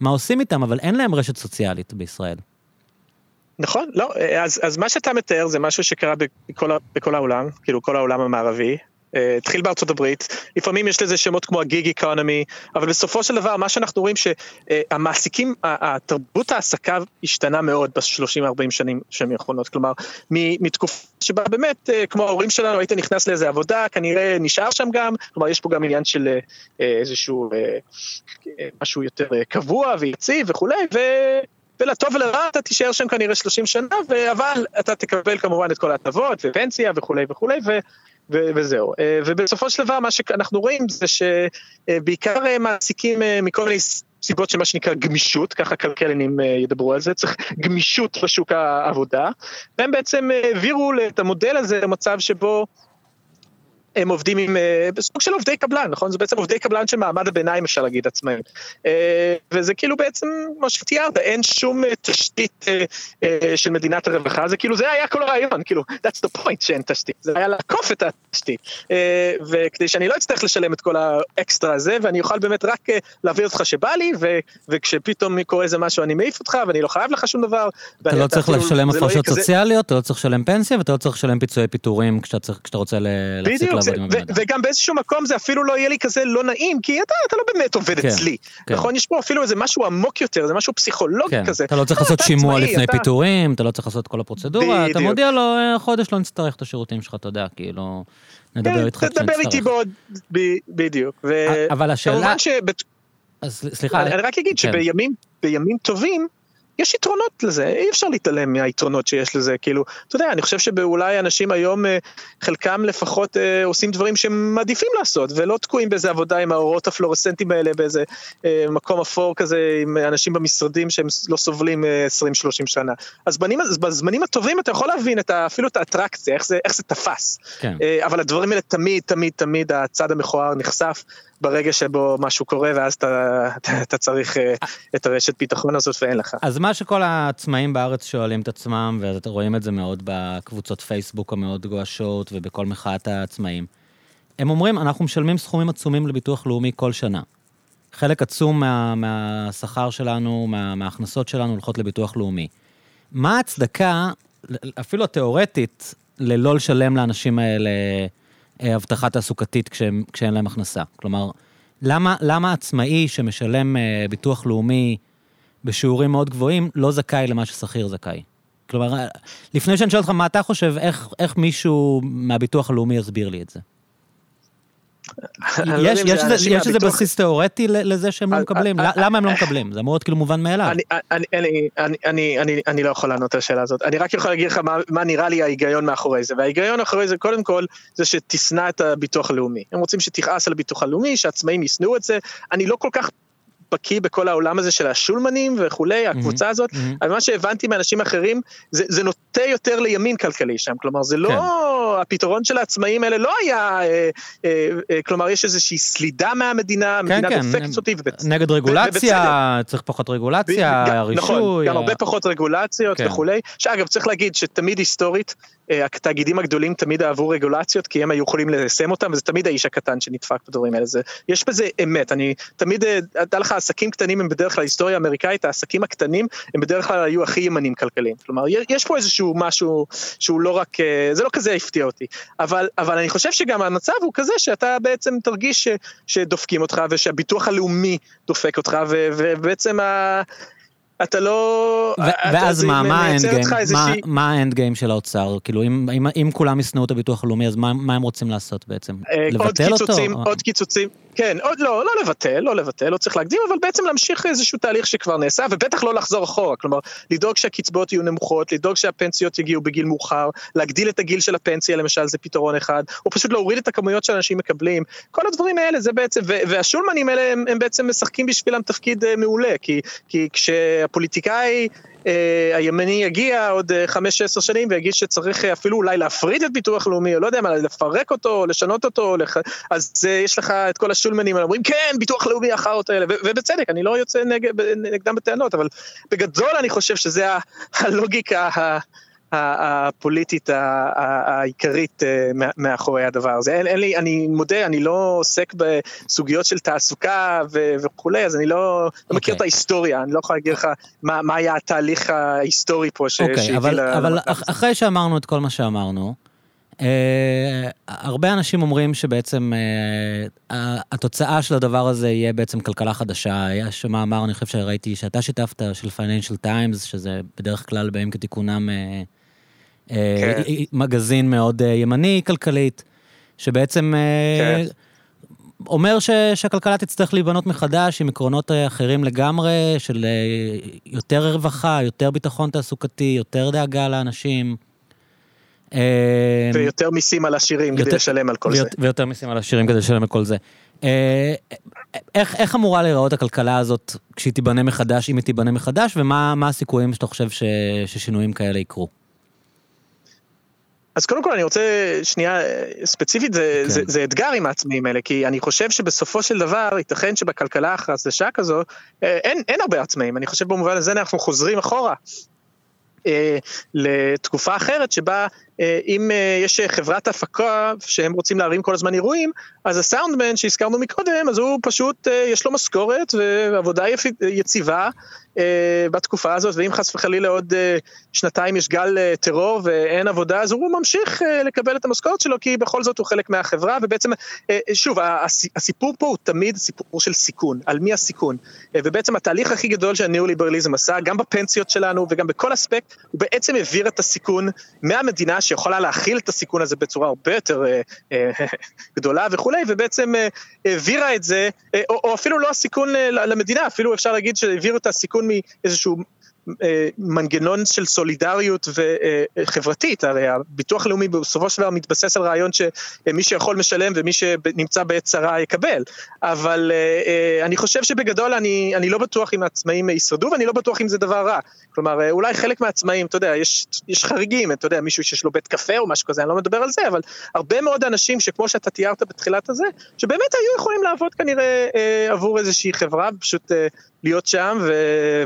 מה עושים איתם, אבל אין להם רשת סוציאלית בישראל. נכון, לא, אז, אז מה שאתה מתאר זה משהו שקרה בכל, בכל העולם, כאילו כל העולם המערבי, אה, התחיל בארצות הברית, לפעמים יש לזה שמות כמו הגיג איקונומי, אבל בסופו של דבר מה שאנחנו רואים שהמעסיקים, התרבות ההעסקה השתנה מאוד ב-30-40 שנים שנים האחרונות, כלומר מתקופה שבה באמת אה, כמו ההורים שלנו היית נכנס לאיזה עבודה, כנראה נשאר שם גם, כלומר יש פה גם עניין של אה, איזשהו משהו יותר קבוע ויציב וכולי, ו... ולטוב ולרע אתה תישאר שם כנראה 30 שנה, אבל אתה תקבל כמובן את כל ההטבות ופנסיה וכולי וכולי, וזהו. אה, ובסופו של דבר מה שאנחנו רואים זה שבעיקר אה, מעסיקים אה, מכל מיני סיבות של מה שנקרא גמישות, ככה כלכלנים ידברו על זה, צריך גמישות בשוק העבודה, והם בעצם העבירו את המודל הזה למצב שבו הם עובדים עם, אה, בסוג של עובדי קבלן, נכון? זה בעצם עובדי קבלן של מעמד הביניים, אפשר להגיד, עצמאים. אה, וזה כאילו בעצם, מה שתיארת, אין שום אה, תשתית של מדינת הרווחה, זה כאילו, זה היה כל הרעיון, כאילו, that's the point שאין תשתית, זה היה לעקוף את התשתית. וכדי שאני לא אצטרך לשלם את כל האקסטרה הזה, ואני אוכל באמת רק להעביר אותך שבא לי, וכשפתאום קורה איזה משהו אני מעיף אותך, ואני לא חייב לך שום דבר. אתה לא צריך לשלם לא הפרשות סוציאליות, אתה לא צריך לשלם פנסיה, ואתה לא צריך לשלם פיצויי פיטורים כשאתה רוצה להפסיק לעבוד עם הבן אדם. וגם באיזשהו מקום זה אפילו לא יהיה לי כזה לא נעים, כי אתה, אתה לא באמת עובד כן, אצלי. כן. נכון? יש פה אפילו איזה משהו עמוק יותר, זה משהו פסיכולוגי כן, כזה. אתה לא צריך לעשות שימוע לפני אתה... פיטורים, אתה לא צריך לעשות כל הפרוצדורה, אתה מודיע לו, אה, חודש לא נצטרך את השירותים שלך, אתה יודע, כאילו, נדבר איתך כשנצטרך. תדבר איתי בעוד, בדיוק. אבל השאלה... אז סליחה. אני רק אגיד שבימים טובים, יש יתרונות לזה, אי אפשר להתעלם מהיתרונות שיש לזה, כאילו, אתה יודע, אני חושב שאולי אנשים היום, אה, חלקם לפחות אה, עושים דברים שהם מעדיפים לעשות, ולא תקועים באיזה עבודה עם האורות הפלורסנטיים האלה, באיזה אה, מקום אפור כזה, עם אנשים במשרדים שהם לא סובלים 20-30 שנה. אז בנים, בזמנים הטובים אתה יכול להבין את, אפילו את האטרקציה, איך זה, איך זה תפס. כן. אבל הדברים האלה תמיד, תמיד, תמיד הצד המכוער נחשף. ברגע שבו משהו קורה, ואז אתה, אתה, צריך אה, את הרשת ביטחון הזאת ואין לך. אז מה שכל העצמאים בארץ שואלים את עצמם, ואתם רואים את זה מאוד בקבוצות פייסבוק המאוד גועשות ובכל מחאת העצמאים, הם אומרים, אנחנו משלמים סכומים עצומים לביטוח לאומי כל שנה. חלק עצום מה, מהשכר שלנו, מה, מההכנסות שלנו הולכות לביטוח לאומי. מה ההצדקה, אפילו התיאורטית, ללא לשלם לאנשים האלה הבטחה תעסוקתית כשהם, כשאין להם הכנסה. כלומר, למה, למה עצמאי שמשלם אה, ביטוח לאומי בשיעורים מאוד גבוהים לא זכאי למה ששכיר זכאי? כלומר, אה, לפני שאני שואל אותך מה אתה חושב, איך, איך מישהו מהביטוח הלאומי יסביר לי את זה? לא יש איזה בסיס תיאורטי לזה שהם לא מקבלים? למה הם לא מקבלים? זה אמור להיות כאילו מובן מאליו. אני לא יכול לענות על השאלה הזאת. אני רק יכול להגיד לך מה נראה לי ההיגיון מאחורי זה. וההיגיון מאחורי זה, קודם כל, זה שתשנא את הביטוח הלאומי. הם רוצים שתכעס על הביטוח הלאומי, שעצמאים ישנאו את זה. אני לא כל כך בקיא בכל העולם הזה של השולמנים וכולי, הקבוצה הזאת, אבל מה שהבנתי מאנשים אחרים, זה, נוטה יותר לימין כלכלי שם, כלומר זה לא, כן. הפתרון של העצמאים האלה לא היה, אה, אה, אה, כלומר יש איזושהי סלידה מהמדינה, כן, המדינה כן, דופקת אותי. נגד רגולציה, צריך פחות רגולציה, רישוי. נכון, גם הרבה פחות רגולציות וכולי, שאגב צריך להגיד שתמיד היסטורית, התאגידים הגדולים תמיד אהבו רגולציות, כי הם היו יכולים ליישם אותם, וזה תמיד האיש הקטן שנדפק בדברים האלה. זה, יש בזה אמת, אני תמיד, הייתה לך עסקים קטנים הם בדרך כלל, היסטוריה האמריקאית, העסקים הקטנים הם בדרך כלל היו הכי ימנים כלכליים. כלומר, יש פה איזשהו משהו שהוא לא רק, אה, זה לא כזה הפתיע אותי. אבל, אבל אני חושב שגם המצב הוא כזה שאתה בעצם תרגיש ש, שדופקים אותך ושהביטוח הלאומי דופק אותך, ובעצם ה... אתה לא... ואז מה, מה האנד גיים? מה האנד גיים של האוצר? כאילו, אם כולם ישנאו את הביטוח הלאומי, אז מה הם רוצים לעשות בעצם? אה, לבטל אותו? עוד קיצוצים, כן, עוד לא, לא לבטל, לא לבטל, לא צריך להקדים, אבל בעצם להמשיך איזשהו תהליך שכבר נעשה, ובטח לא לחזור אחורה, כלומר, לדאוג שהקצבאות יהיו נמוכות, לדאוג שהפנסיות יגיעו בגיל מאוחר, להגדיל את הגיל של הפנסיה למשל זה פתרון אחד, או פשוט להוריד את הכמויות שאנשים מקבלים, כל הדברים האלה זה בעצם, והשולמנים האלה הם, הם בעצם משחקים בשבילם תפקיד אה, מעולה, כי, כי כשהפוליטיקאי הימני יגיע עוד אה, חמש, עשר שנים ויגיד שצריך אה, אפילו אולי להפריד את ביטוח לאומי, או לא יודע מה, לפרק אותו, לשנות אותו, לח... אז יש לך את כל השולמנים אומרים כן, ביטוח לאומי החארות האלה, ובצדק, אני לא יוצא נגד, נגדם בטענות, אבל בגדול אני חושב שזה הלוגיקה הפוליטית העיקרית אה, מאחורי הדבר הזה. אין, אין לי, אני מודה, אני לא עוסק בסוגיות של תעסוקה וכולי, אז אני לא, לא okay. מכיר אוקיי. את ההיסטוריה, אני לא יכול להגיד לך מה, מה היה התהליך ההיסטורי פה ש, okay, שהביא אבל, ל... אבל אחרי שאמרנו את כל מה שאמרנו, Uh, הרבה אנשים אומרים שבעצם uh, התוצאה של הדבר הזה יהיה בעצם כלכלה חדשה. יש מאמר, אני חושב שראיתי שאתה שיתפת, של Financial Times, שזה בדרך כלל בימים כתיקונם uh, כן. מגזין מאוד ימני כלכלית, שבעצם כן. אומר ש, שהכלכלה תצטרך להיבנות מחדש עם עקרונות אחרים לגמרי, של יותר רווחה, יותר ביטחון תעסוקתי, יותר דאגה לאנשים. ויותר מיסים על עשירים כדי לשלם על כל זה. ויותר מיסים על עשירים כדי לשלם על כל זה. איך, איך אמורה להיראות הכלכלה הזאת כשהיא תיבנה מחדש, אם היא תיבנה מחדש, ומה הסיכויים שאתה חושב ש, ששינויים כאלה יקרו? אז קודם כל אני רוצה שנייה ספציפית זה, כן. זה, זה אתגר עם העצמאים האלה כי אני חושב שבסופו של דבר ייתכן שבכלכלה החדשה כזו אה, אין, אין הרבה עצמאים אני חושב במובן הזה אנחנו חוזרים אחורה אה, לתקופה אחרת שבה אה, אם אה, יש חברת הפקה שהם רוצים להרים כל הזמן אירועים, אז הסאונדמן שהזכרנו מקודם, אז הוא פשוט, יש לו משכורת ועבודה יציבה בתקופה הזאת, ואם חס וחלילה עוד שנתיים יש גל טרור ואין עבודה, אז הוא ממשיך לקבל את המשכורת שלו, כי בכל זאת הוא חלק מהחברה, ובעצם, שוב, הסיפור פה הוא תמיד סיפור של סיכון, על מי הסיכון, ובעצם התהליך הכי גדול שהניאו-ליברליזם עשה, גם בפנסיות שלנו וגם בכל אספקט, הוא בעצם העביר את הסיכון מהמדינה שיכולה להכיל את הסיכון הזה בצורה הרבה יותר אה, אה, *laughs* גדולה וכולי, ובעצם אה, העבירה את זה, אה, או, אפילו לא הסיכון אה, למדינה, אפילו אפשר להגיד שהעבירו את הסיכון מאיזשהו אה, מנגנון של סולידריות וחברתית, הרי הביטוח הלאומי בסופו של דבר מתבסס על רעיון שמי שיכול משלם ומי שנמצא בעת צרה יקבל, אבל אה, אה, אני חושב שבגדול אני, אני לא בטוח אם העצמאים ישרדו ואני לא בטוח אם זה דבר רע, כלומר אולי חלק מהעצמאים, אתה יודע, יש, יש חריגים, אתה יודע, מישהו שיש לו בית קפה או משהו כזה, אני לא מדבר על זה, אבל הרבה מאוד אנשים שכמו שאתה תיארת בתחילת הזה, שבאמת היו יכולים לעבוד כנראה עבור איזושהי חברה, פשוט להיות שם, ו...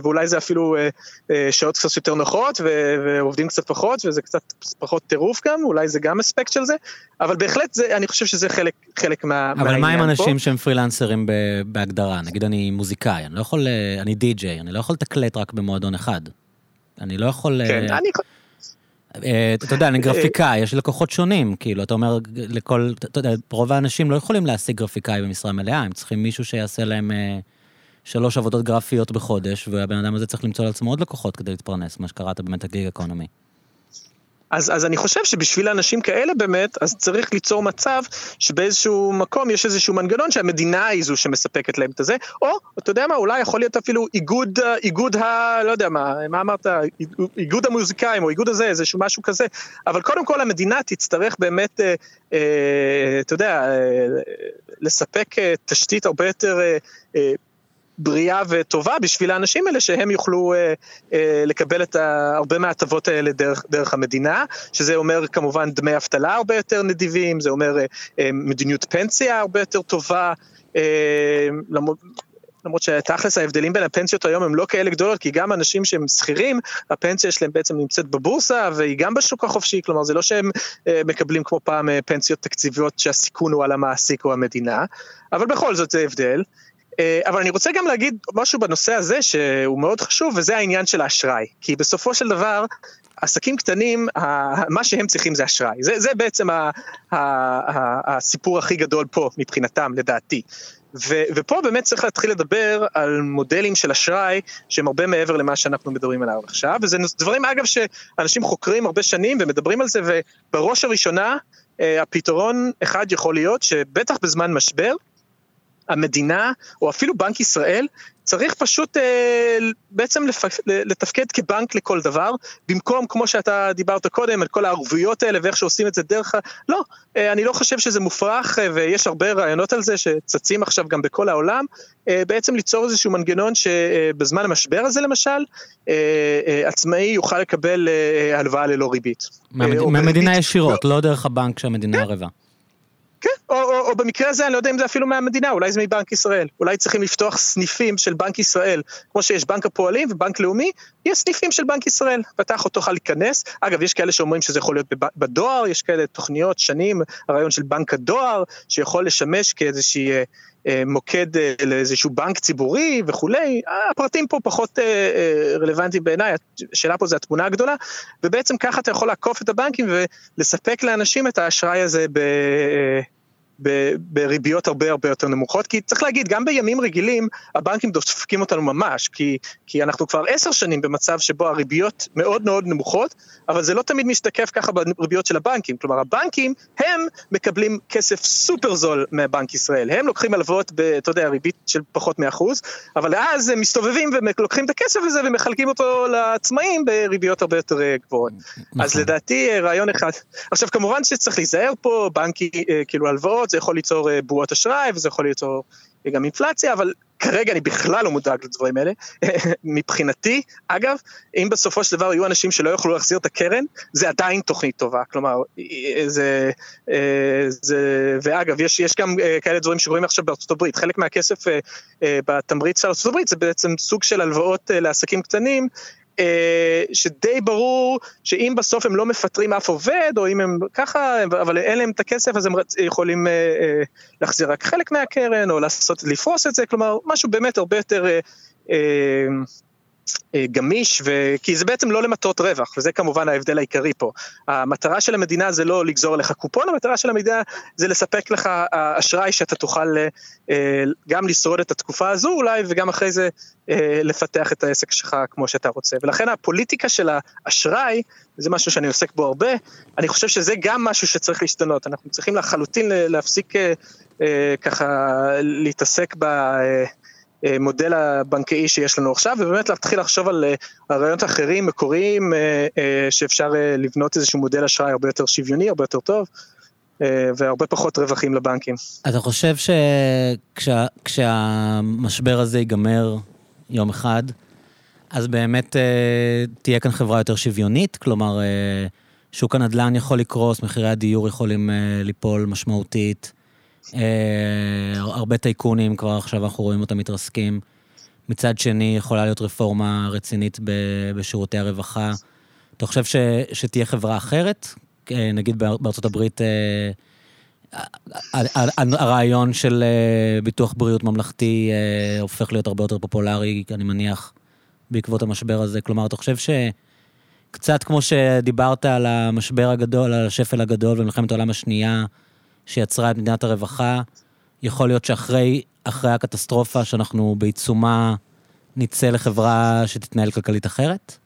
ואולי זה אפילו אה, אה, שעות קצת יותר נוחות, ו... ועובדים קצת פחות, וזה קצת פחות טירוף גם, אולי זה גם אספקט של זה, אבל בהחלט זה, אני חושב שזה חלק, חלק מה, אבל מה עם אנשים פה. שהם פרילנסרים בהגדרה? נגיד אני מוזיקאי, אני לא יכול, אה, אני די-ג'יי, אני לא יכול לתקלט רק במועדון אחד. אני לא יכול... כן, אני... אתה יודע, אני גרפיקאי, יש לקוחות שונים, כאילו, אתה אומר, לכל, אתה יודע, רוב האנשים לא יכולים להשיג גרפיקאי במשרה מלאה, הם צריכים מישהו שיעשה להם שלוש עבודות גרפיות בחודש, והבן אדם הזה צריך למצוא לעצמו עוד לקוחות כדי להתפרנס, מה שקראת באמת הגיג אקונומי. אז, אז אני חושב שבשביל אנשים כאלה באמת, אז צריך ליצור מצב שבאיזשהו מקום יש איזשהו מנגנון שהמדינה היא זו שמספקת להם את זה, או, אתה יודע מה, אולי יכול להיות אפילו איגוד, איגוד ה... לא יודע מה, מה אמרת, איגוד המוזיקאים או איגוד הזה, איזשהו משהו כזה, אבל קודם כל המדינה תצטרך באמת, אה, אה, אתה יודע, אה, לספק אה, תשתית הרבה יותר... אה, אה בריאה וטובה בשביל האנשים האלה שהם יוכלו אה, אה, לקבל את הרבה מההטבות האלה דרך, דרך המדינה, שזה אומר כמובן דמי אבטלה הרבה יותר נדיבים, זה אומר אה, אה, מדיניות פנסיה הרבה יותר טובה, אה, למרות, למרות שתכלס ההבדלים בין הפנסיות היום הם לא כאלה גדולות, כי גם אנשים שהם שכירים, הפנסיה שלהם בעצם נמצאת בבורסה והיא גם בשוק החופשי, כלומר זה לא שהם אה, מקבלים כמו פעם אה, פנסיות תקציביות שהסיכון הוא על המעסיק או המדינה, אבל בכל זאת זה הבדל. אה, אבל אני רוצה גם להגיד משהו בנושא הזה שהוא מאוד חשוב, וזה העניין של האשראי. כי בסופו של דבר, עסקים קטנים, מה שהם צריכים זה אשראי. זה, זה בעצם ה, ה, ה, הסיפור הכי גדול פה מבחינתם, לדעתי. ו, ופה באמת צריך להתחיל לדבר על מודלים של אשראי שהם הרבה מעבר למה שאנחנו מדברים עליו עכשיו, וזה דברים אגב שאנשים חוקרים הרבה שנים ומדברים על זה, ובראש הראשונה אה, הפתרון אחד יכול להיות שבטח בזמן משבר, המדינה, או אפילו בנק ישראל, צריך פשוט אה, בעצם לפ... לתפקד כבנק לכל דבר, במקום, כמו שאתה דיברת קודם, על כל הערבויות האלה ואיך שעושים את זה דרך ה... לא, אה, אני לא חושב שזה מופרך, אה, ויש הרבה רעיונות על זה שצצים עכשיו גם בכל העולם, אה, בעצם ליצור איזשהו מנגנון שבזמן המשבר הזה למשל, אה, אה, עצמאי יוכל לקבל אה, הלוואה ללא ריבית. מהמד... או מהמדינה בריבית- ישירות, לא דרך הבנק שהמדינה ערבה. או, או, או במקרה הזה, אני לא יודע אם זה אפילו מהמדינה, אולי זה מבנק ישראל. אולי צריכים לפתוח סניפים של בנק ישראל, כמו שיש בנק הפועלים ובנק לאומי, יש סניפים של בנק ישראל. פתח אותו תוכל להיכנס. אגב, יש כאלה שאומרים שזה יכול להיות בדואר, יש כאלה תוכניות, שנים, הרעיון של בנק הדואר, שיכול לשמש כאיזושהי... אה, אה, מוקד אה, לאיזשהו בנק ציבורי וכולי, הפרטים פה פחות אה, אה, רלוונטיים בעיניי, השאלה פה זה התמונה הגדולה, ובעצם ככה אתה יכול לעקוף את הבנקים ולספק לאנשים את האשראי הזה ב... בריביות הרבה הרבה יותר נמוכות, כי צריך להגיד, גם בימים רגילים הבנקים דופקים אותנו ממש, כי, כי אנחנו כבר עשר שנים במצב שבו הריביות מאוד מאוד נמוכות, אבל זה לא תמיד משתקף ככה בריביות של הבנקים, כלומר הבנקים הם מקבלים כסף סופר זול מבנק ישראל, הם לוקחים הלוואות, ב, אתה יודע, ריבית של פחות מאחוז, אבל אז הם מסתובבים ולוקחים את הכסף הזה ומחלקים אותו לעצמאים בריביות הרבה יותר אה, גבוהות. אז נכון. לדעתי אה, רעיון אחד. עכשיו כמובן שצריך להיזהר פה, בנקי, אה, כאילו הלוואות, זה יכול ליצור אה, בועות אשראי וזה יכול ליצור אה, גם אינפלציה, אבל כרגע אני בכלל לא מודאג לדברים האלה. *laughs* מבחינתי, אגב, אם בסופו של דבר יהיו אנשים שלא יוכלו להחזיר את הקרן, זה עדיין תוכנית טובה. כלומר, אה, זה... זה ואגב, יש, יש גם כאלה דברים שקורים עכשיו בארצות הברית. חלק מהכסף בתמריץ של ארצות הברית זה בעצם סוג של הלוואות לעסקים קטנים, שדי ברור שאם בסוף הם לא מפטרים אף עובד, או אם הם ככה, אבל אין להם את הכסף, אז הם יכולים אה, אה, להחזיר רק חלק מהקרן, או לעשות, לפרוס את זה, כלומר, משהו באמת הרבה יותר אה, אה, אה, גמיש, ו... כי זה בעצם לא למטרות רווח, וזה כמובן ההבדל העיקרי פה. המטרה של המדינה זה לא לגזור עליך קופון, המטרה של המדינה זה לספק לך אה, אשראי שאתה תוכל אה, אה, גם לשרוד את התקופה הזו אולי, וגם אחרי זה אה, לפתח את העסק שלך כמו שאתה רוצה. ולכן הפוליטיקה של האשראי, זה משהו שאני עוסק בו הרבה, אני חושב שזה גם משהו שצריך להשתנות. אנחנו צריכים לחלוטין להפסיק אה, אה, ככה להתעסק ב... אה, אה, מודל הבנקאי שיש לנו עכשיו, ובאמת להתחיל לחשוב על אה, רעיונות אחרים, מקוריים, אה, אה, שאפשר לבנות איזשהו מודל אשראי הרבה יותר שוויוני, הרבה יותר טוב, והרבה פחות רווחים לבנקים. אתה חושב שכשהמשבר הזה ייגמר יום אחד, אז באמת תהיה כאן חברה יותר שוויונית? כלומר, שוק הנדל"ן יכול לקרוס, מחירי הדיור יכולים ליפול משמעותית. אה, הרבה טייקונים, כבר עכשיו אנחנו רואים אותם מתרסקים. מצד שני, יכולה להיות רפורמה רצינית בשירותי הרווחה. אתה חושב ש, שתהיה חברה אחרת? אה, נגיד באר- בארצות הברית, אה, הרעיון של ביטוח בריאות ממלכתי הופך להיות הרבה יותר פופולרי, אני מניח, בעקבות המשבר הזה. כלומר, אתה חושב שקצת כמו שדיברת על המשבר הגדול, על השפל הגדול במלחמת העולם השנייה, שיצרה את מדינת הרווחה, יכול להיות שאחרי אחרי הקטסטרופה שאנחנו בעיצומה, נצא לחברה שתתנהל כלכלית אחרת?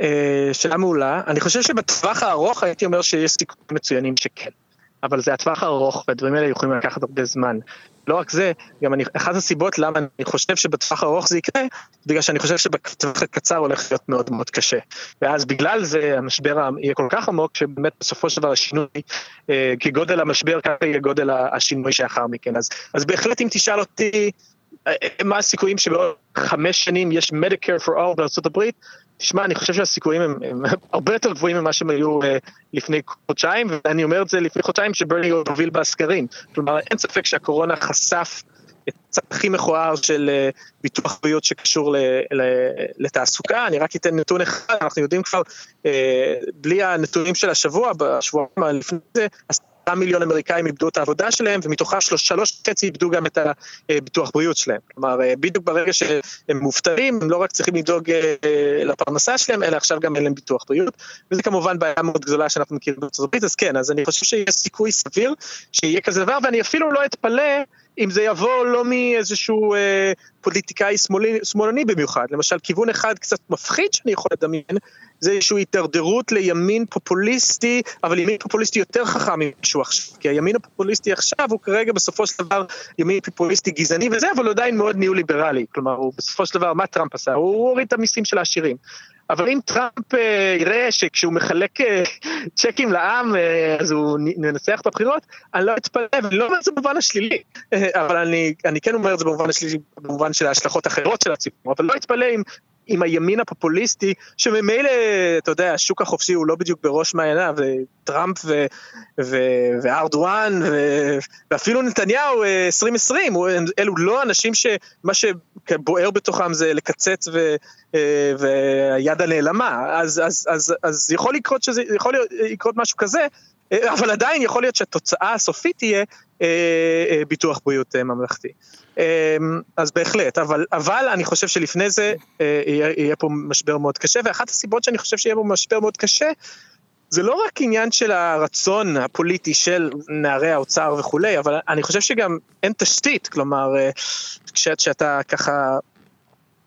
אה, שאלה מעולה. אני חושב שבטווח הארוך הייתי אומר שיש סיכויים מצוינים שכן. אבל זה הטווח הארוך, והדברים האלה יכולים לקחת הרבה זמן. לא רק זה, גם אני, אחת הסיבות למה אני חושב שבטווח הארוך זה יקרה, בגלל שאני חושב שבטווח הקצר הולך להיות מאוד מאוד קשה. ואז בגלל זה המשבר יהיה כל כך עמוק, שבאמת בסופו של דבר השינוי, אה, כגודל המשבר, ככה יהיה גודל השינוי שאחר מכן. אז, אז בהחלט אם תשאל אותי, אה, מה הסיכויים שבעוד חמש שנים יש Medicare for all הברית, תשמע, אני חושב שהסיכויים הם, הם הרבה יותר גבוהים ממה שהם היו uh, לפני חודשיים, ואני אומר את זה לפני חודשיים שברני הוביל בסקרים. כלומר, אין ספק שהקורונה חשף את הצד הכי מכוער של uh, ביטוח בריאות שקשור ל, ל, לתעסוקה. אני רק אתן נתון אחד, אנחנו יודעים כבר, uh, בלי הנתונים של השבוע, בשבועיים לפני זה, מיליון אמריקאים איבדו את העבודה שלהם, ומתוכם שלוש וחצי איבדו גם את הביטוח בריאות שלהם. כלומר, בדיוק ברגע שהם מובטלים, הם לא רק צריכים לדאוג לפרנסה שלהם, אלא עכשיו גם אין להם ביטוח בריאות, וזה כמובן בעיה מאוד גדולה שאנחנו מכירים בארצות הברית, אז כן, אז אני חושב שיש סיכוי סביר שיהיה כזה דבר, ואני אפילו לא אתפלא אם זה יבוא לא מאיזשהו אה, פוליטיקאי שמאלי, שמאלני במיוחד, למשל כיוון אחד קצת מפחיד שאני יכול לדמיין, זה איזושהי הידרדרות לימין פופוליסטי, אבל ימין פופוליסטי יותר חכם ממשהו עכשיו, כי הימין הפופוליסטי עכשיו הוא כרגע בסופו של דבר ימין פופוליסטי גזעני וזה, אבל הוא עדיין מאוד ניאו-ליברלי, כלומר הוא בסופו של דבר, מה טראמפ עשה? הוא הוריד את המיסים של העשירים. אבל אם טראמפ אה, יראה שכשהוא מחלק אה, צ'קים לעם, אה, אז הוא ננצח בבחירות, אני לא אתפלא, ואני לא אומר את זה במובן השלילי, אבל אני, אני כן אומר את זה במובן השלילי, במובן של ההשלכות האחרות של הציבור, אבל לא אתפלא אם עם הימין הפופוליסטי, שממילא, אתה יודע, השוק החופשי הוא לא בדיוק בראש מעייניו, וטראמפ ו, ו, וארדואן, ו, ואפילו נתניהו 2020, אה, אלו לא אנשים שמה שבוער בתוכם זה לקצץ ו, אה, והיד הנעלמה, אז, אז, אז, אז יכול לקרות שזה, יכול לקרות משהו כזה, אה, אבל עדיין יכול להיות שהתוצאה הסופית תהיה ביטוח בריאות ממלכתי. אמ, אז בהחלט, אבל, אבל אני חושב שלפני זה אה, יהיה, יהיה פה משבר מאוד קשה, ואחת הסיבות שאני חושב שיהיה פה משבר מאוד קשה, זה לא רק עניין של הרצון הפוליטי של נערי האוצר וכולי, אבל אני חושב שגם אין תשתית, כלומר, אה, כשאתה ככה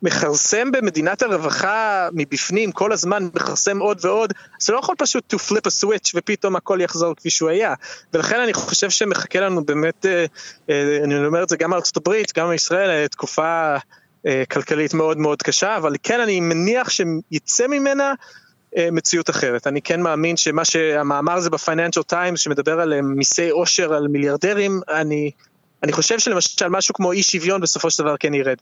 מכרסם במדינת הרווחה מבפנים כל הזמן, מכרסם עוד ועוד, אז לא יכול פשוט to flip a switch ופתאום הכל יחזור כפי שהוא היה. ולכן אני חושב שמחכה לנו באמת, אה, אה, אני אומר את זה גם ארצות הברית, גם בישראל, אה, תקופה כלכלית מאוד מאוד קשה, אבל כן אני מניח שיצא ממנה מציאות אחרת. אני כן מאמין שמה שהמאמר הזה בפייננשל טיימס שמדבר על מיסי עושר על מיליארדרים, אני, אני חושב שלמשל משהו כמו אי שוויון בסופו של דבר כן ירד.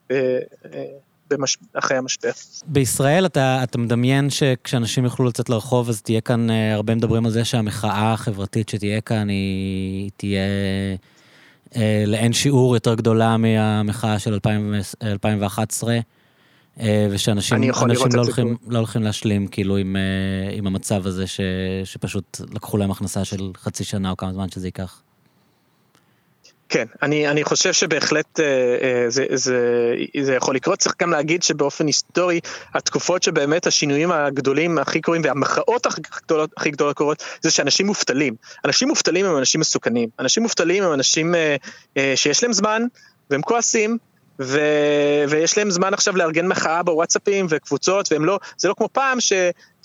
במש... אחרי המשבר. בישראל אתה, אתה מדמיין שכשאנשים יוכלו לצאת לרחוב, אז תהיה כאן, אה, הרבה מדברים על זה שהמחאה החברתית שתהיה כאן היא תהיה אה, לאין שיעור יותר גדולה מהמחאה של 2000, 2011. אה, ושאנשים לא הולכים, לא הולכים להשלים כאילו עם, אה, עם המצב הזה ש, שפשוט לקחו להם הכנסה של חצי שנה או כמה זמן שזה ייקח. כן, אני, אני חושב שבהחלט אה, אה, זה, זה, זה יכול לקרות, צריך גם להגיד שבאופן היסטורי, התקופות שבאמת השינויים הגדולים הכי קורים והמחאות הכי גדולות, קורות, זה שאנשים מובטלים. אנשים מובטלים הם אנשים מסוכנים, אנשים מובטלים הם אנשים אה, אה, שיש להם זמן, והם כועסים, ו... ויש להם זמן עכשיו לארגן מחאה בוואטסאפים וקבוצות, והם לא, זה לא כמו פעם ש...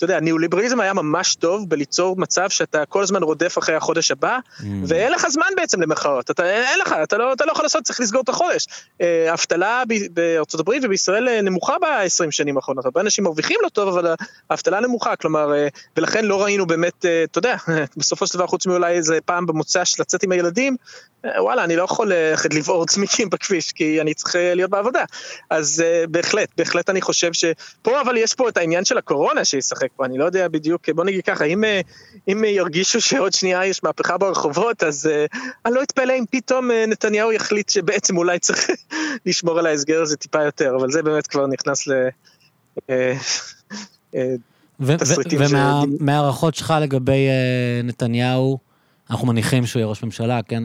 אתה יודע, ניאו-ליברליזם היה ממש טוב בליצור מצב שאתה כל הזמן רודף אחרי החודש הבא, mm. ואין לך זמן בעצם למחאות, אתה, אין לך, אתה לא, אתה לא יכול לעשות, צריך לסגור את החודש. אה, האבטלה בארצות הברית ובישראל אה, נמוכה ב-20 שנים האחרונות, הרבה אנשים מרוויחים לא טוב, אבל האבטלה נמוכה, כלומר, אה, ולכן לא ראינו באמת, אתה יודע, *laughs* בסופו של דבר, חוץ מאולי איזה פעם במוצ"ש לצאת עם הילדים, וואלה, אני לא יכול ללכת *laughs* לבעור צמיקים *laughs* בכביש, כי אני צריך להיות בעבודה. אז בהחלט, בהחלט אני חושב שפה, אבל יש פה את העניין של הקורונה שישחק פה, אני לא יודע בדיוק, בוא נגיד ככה, אם, אה, אם ירגישו שעוד שנייה יש מהפכה ברחובות, אז uh, אני לא אתפלא אם פתאום uh, נתניהו יחליט שבעצם אולי צריך *laughs* לשמור על ההסגר הזה טיפה יותר, אבל זה באמת כבר נכנס ל... ומההערכות שלך לגבי נתניהו, אנחנו מניחים שהוא יהיה ראש ממשלה, כן?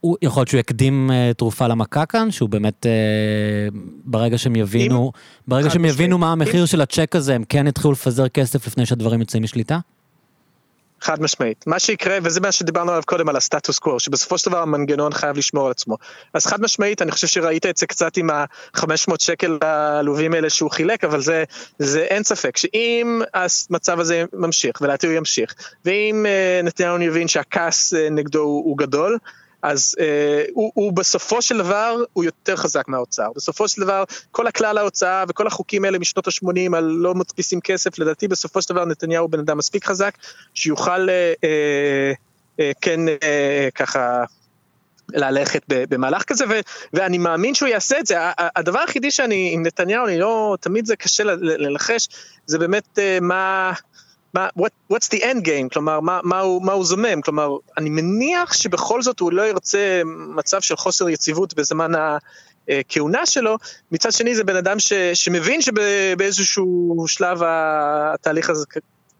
הוא יכול להיות שהוא יקדים uh, תרופה למכה כאן, שהוא באמת, uh, ברגע שהם יבינו, ברגע שהם יבינו מה המחיר. של הצ'ק הזה, הם כן יתחילו לפזר כסף לפני שהדברים יוצאים משליטה? חד משמעית. מה שיקרה, וזה מה שדיברנו עליו קודם, על הסטטוס קוו, שבסופו של דבר המנגנון חייב לשמור על עצמו. אז חד משמעית, אני חושב שראית את זה קצת עם ה-500 שקל העלובים האלה שהוא חילק, אבל זה, זה אין ספק, שאם המצב הזה ממשיך, ולדעתי הוא ימשיך, ואם uh, נתניהו יבין שהכעס uh, נגדו הוא, הוא גדול, אז אה, הוא, הוא בסופו של דבר, הוא יותר חזק מהאוצר. בסופו של דבר, כל הכלל ההוצאה וכל החוקים האלה משנות ה-80 על לא מדפיסים כסף, לדעתי בסופו של דבר נתניהו בן אדם מספיק חזק, שיוכל אה, אה, אה, כן אה, ככה... ללכת במהלך כזה, ו, ואני מאמין שהוא יעשה את זה. הדבר היחידי שאני, עם נתניהו, אני לא, תמיד זה קשה לנחש, זה באמת אה, מה, מה, what, what's the end game, כלומר, מה, מה, הוא, מה הוא זומם, כלומר, אני מניח שבכל זאת הוא לא ירצה מצב של חוסר יציבות בזמן הכהונה שלו, מצד שני זה בן אדם ש, שמבין שבאיזשהו שלב התהליך הזה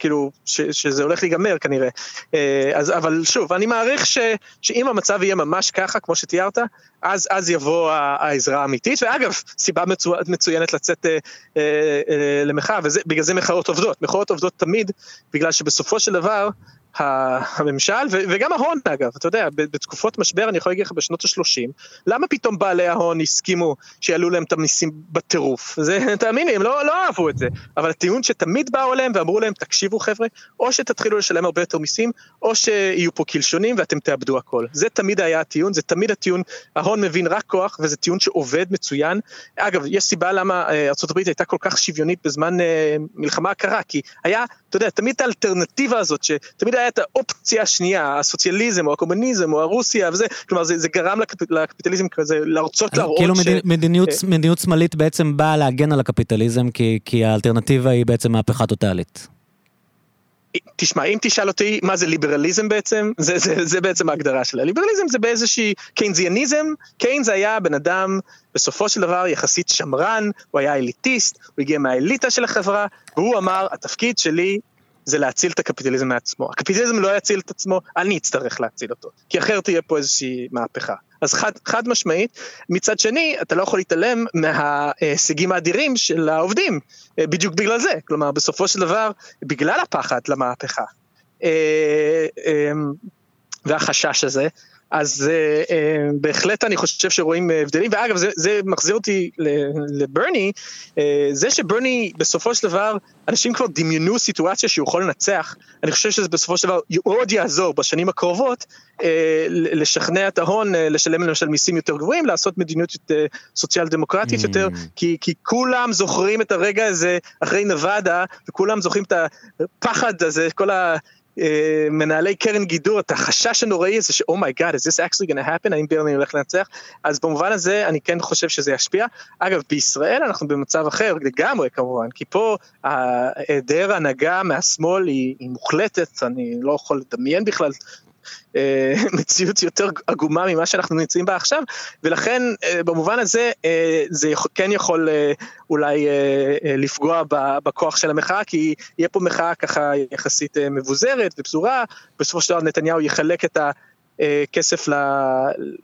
כאילו, ש, שזה הולך להיגמר כנראה. אה, אז, אבל שוב, אני מעריך ש, שאם המצב יהיה ממש ככה, כמו שתיארת, אז, אז יבוא העזרה האמיתית, ואגב, סיבה מצו, מצוינת לצאת אה, אה, אה, למחאה, ובגלל זה מחאות עובדות. מחאות עובדות תמיד, בגלל שבסופו של דבר, הממשל וגם ההון אגב, אתה יודע, בתקופות משבר אני יכול להגיד לך בשנות ה-30, למה פתאום בעלי ההון הסכימו שיעלו להם את המיסים בטירוף? זה, *laughs* תאמין לי, הם לא, לא אהבו את זה, אבל הטיעון שתמיד באו אליהם ואמרו להם, תקשיבו חבר'ה, או שתתחילו לשלם הרבה יותר מיסים, או שיהיו פה קלשונים ואתם תאבדו הכל. זה תמיד היה הטיעון, זה תמיד הטיעון, ההון מבין רק כוח וזה טיעון שעובד מצוין. אגב, יש סיבה למה אה, ארה"ב הייתה כל כך שוויונית בזמן אה, מלחמה קרה, כי היה, אתה יודע, תמיד האלטרנטיבה הזאת, שתמיד היה את האופציה השנייה, הסוציאליזם או הקומוניזם או הרוסיה וזה, כלומר זה, זה גרם לקפ, לקפיטליזם כזה, להרצות להראות כאילו ש... כאילו מדיניות, אה, מדיניות שמאלית בעצם באה להגן על הקפיטליזם, כי, כי האלטרנטיבה היא בעצם מהפכה טוטאלית. תשמע, אם תשאל אותי מה זה ליברליזם בעצם, זה, זה, זה בעצם ההגדרה שלה. ליברליזם זה באיזושהי קיינזיאניזם, קיינז היה בן אדם בסופו של דבר יחסית שמרן, הוא היה אליטיסט, הוא הגיע מהאליטה של החברה, והוא אמר, התפקיד שלי זה להציל את הקפיטליזם מעצמו. הקפיטליזם לא יציל את עצמו, אני אצטרך להציל אותו, כי אחרת תהיה פה איזושהי מהפכה. אז חד, חד משמעית, מצד שני, אתה לא יכול להתעלם מההישגים האדירים של העובדים, אה, בדיוק בגלל זה. כלומר, בסופו של דבר, בגלל הפחד למהפכה, אה, אה, והחשש הזה, אז uh, uh, בהחלט אני חושב שרואים הבדלים, ואגב זה, זה מחזיר אותי לברני, uh, זה שברני בסופו של דבר, אנשים כבר דמיינו סיטואציה שהוא יכול לנצח, אני חושב שזה בסופו של דבר מאוד יעזור בשנים הקרובות uh, לשכנע את ההון, uh, לשלם למשל מיסים יותר גבוהים, לעשות מדיניות uh, סוציאל דמוקרטית mm. יותר, כי, כי כולם זוכרים את הרגע הזה אחרי נבדה, וכולם זוכרים את הפחד הזה, כל ה... אה, מנהלי קרן גידור, את החשש הנוראי הזה my God, is this actually going happen, האם ברני הולך לנצח? אז במובן הזה אני כן חושב שזה ישפיע. אגב, בישראל אנחנו במצב אחר לגמרי כמובן, כי פה היעדר הנהגה מהשמאל היא, היא מוחלטת, אני לא יכול לדמיין בכלל אה, *laughs* מציאות יותר עגומה ממה שאנחנו נמצאים בה עכשיו, ולכן אה, במובן הזה אה, זה כן יכול אולי לפגוע בכוח של המחאה, כי יהיה פה מחאה ככה יחסית מבוזרת ופזורה, בסופו של דבר נתניהו יחלק את ה... אה, כסף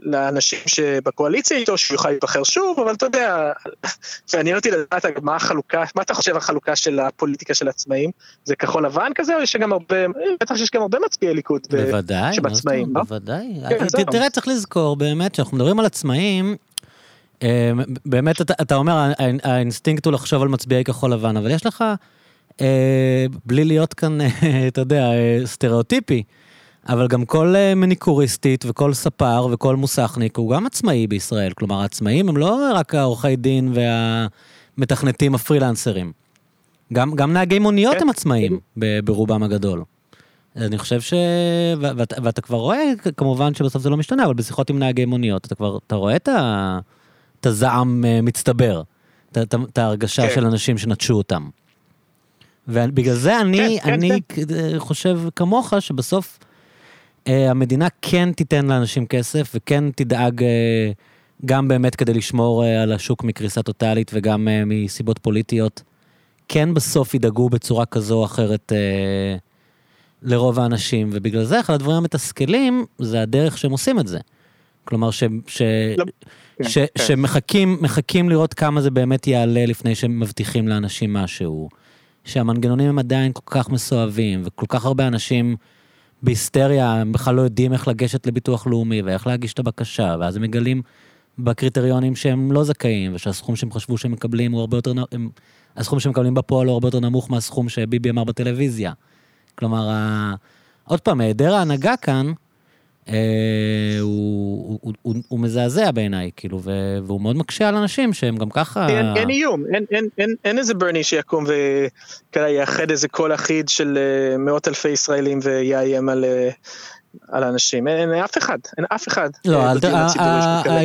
לאנשים שבקואליציה איתו, שהוא יוכל להיבחר שוב, אבל אתה יודע, מעניין אותי לדעת מה החלוקה, מה אתה חושב החלוקה של הפוליטיקה של עצמאים? זה כחול לבן כזה, או יש גם הרבה, בטח שיש גם הרבה מצביעי ליכוד בוודאי, שבעצמאים, לא? בוודאי, כן, תראה, צריך לזכור באמת, כשאנחנו מדברים על עצמאים, אה, באמת אתה, אתה אומר, האינסטינקט הוא לחשוב על מצביעי כחול לבן, אבל יש לך, אה, בלי להיות כאן, *laughs* אתה יודע, סטריאוטיפי, אבל גם כל אה, מניקוריסטית וכל ספר וכל מוסכניק הוא גם עצמאי בישראל. כלומר, העצמאים הם לא רק העורכי דין והמתכנתים הפרילנסרים. גם, גם נהגי מוניות כן. הם עצמאים ברובם הגדול. אני חושב ש... ואת, ואתה כבר רואה, כמובן שבסוף זה לא משתנה, אבל בשיחות עם נהגי מוניות, אתה כבר, אתה רואה את, ה... את הזעם אה, מצטבר, את, את, את ההרגשה כן. של אנשים שנטשו אותם. ובגלל זה אני, כן, אני כן, כן. חושב כמוך, שבסוף אה, המדינה כן תיתן לאנשים כסף וכן תדאג אה, גם באמת כדי לשמור אה, על השוק מקריסה טוטאלית וגם מסיבות פוליטיות. כן בסוף ידאגו בצורה כזו או אחרת לרוב האנשים, ובגלל זה אחד הדברים המתסכלים זה הדרך שהם עושים את זה. כלומר, ש, ש, לא. ש, כן, כן. שמחכים לראות כמה זה באמת יעלה לפני שהם מבטיחים לאנשים משהו. שהמנגנונים הם עדיין כל כך מסואבים, וכל כך הרבה אנשים בהיסטריה, הם בכלל לא יודעים איך לגשת לביטוח לאומי ואיך להגיש את הבקשה, ואז הם מגלים בקריטריונים שהם לא זכאים, ושהסכום שהם חשבו שהם מקבלים הוא הרבה יותר, הם, הסכום שהם מקבלים בפועל הוא הרבה יותר נמוך מהסכום שביבי אמר בטלוויזיה. כלומר, ה... עוד פעם, היעדר ההנהגה כאן, הוא, הוא, הוא, הוא מזעזע בעיניי, כאילו, והוא מאוד מקשה על אנשים שהם גם ככה... אין, אין איום, אין, אין, אין, אין איזה ברני שיקום ויאחד איזה קול אחיד של אה, מאות אלפי ישראלים ויאיים על... אה, על אנשים, אין, אין אף אחד, אין אף אחד. לא,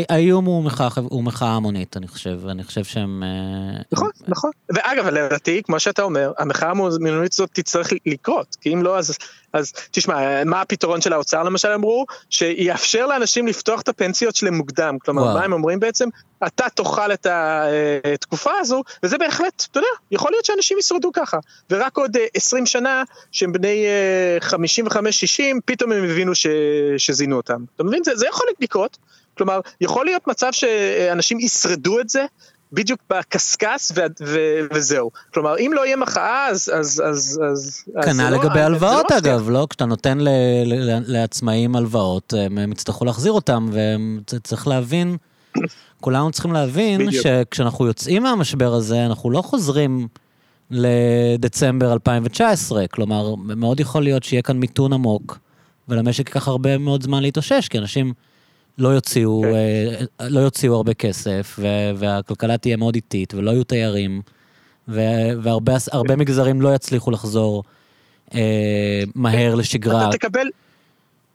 האיום הוא מחאה המונית, אני חושב, אני חושב שהם... נכון, נכון. ואגב, לדעתי, כמו שאתה אומר, המחאה המונית הזאת תצטרך לקרות, כי אם לא, אז אז תשמע, מה הפתרון של האוצר למשל אמרו? שיאפשר לאנשים לפתוח את הפנסיות שלהם מוקדם. כלומר, וואו. מה הם אומרים בעצם? אתה תאכל את התקופה הזו, וזה בהחלט, אתה יודע, יכול להיות שאנשים ישרדו ככה. ורק עוד 20 אה, שנה, שהם בני 55-60, אה, פתאום הם הבינו ש... שזינו אותם. אתה מבין? זה, זה יכול לקרות. כלומר, יכול להיות מצב שאנשים ישרדו את זה, בדיוק בקשקש וזהו. כלומר, אם לא יהיה מחאה, אז... אז, אז, אז כנ"ל לא- לגבי לא הלוואות מפתיע. אגב, לא? כשאתה נותן ל- ל- לעצמאים הלוואות, הם יצטרכו להחזיר אותם, וצריך להבין, כולנו צריכים להבין בדיוק. שכשאנחנו יוצאים מהמשבר הזה, אנחנו לא חוזרים לדצמבר 2019, כלומר, מאוד יכול להיות שיהיה כאן מיתון עמוק, ולמשק ייקח הרבה מאוד זמן להתאושש, כי אנשים לא יוציאו, כן. אה, לא יוציאו הרבה כסף, והכלכלה תהיה מאוד איטית, ולא יהיו תיירים, והרבה הרבה מגזרים לא יצליחו לחזור אה, מהר לשגרה. אתה תקבל,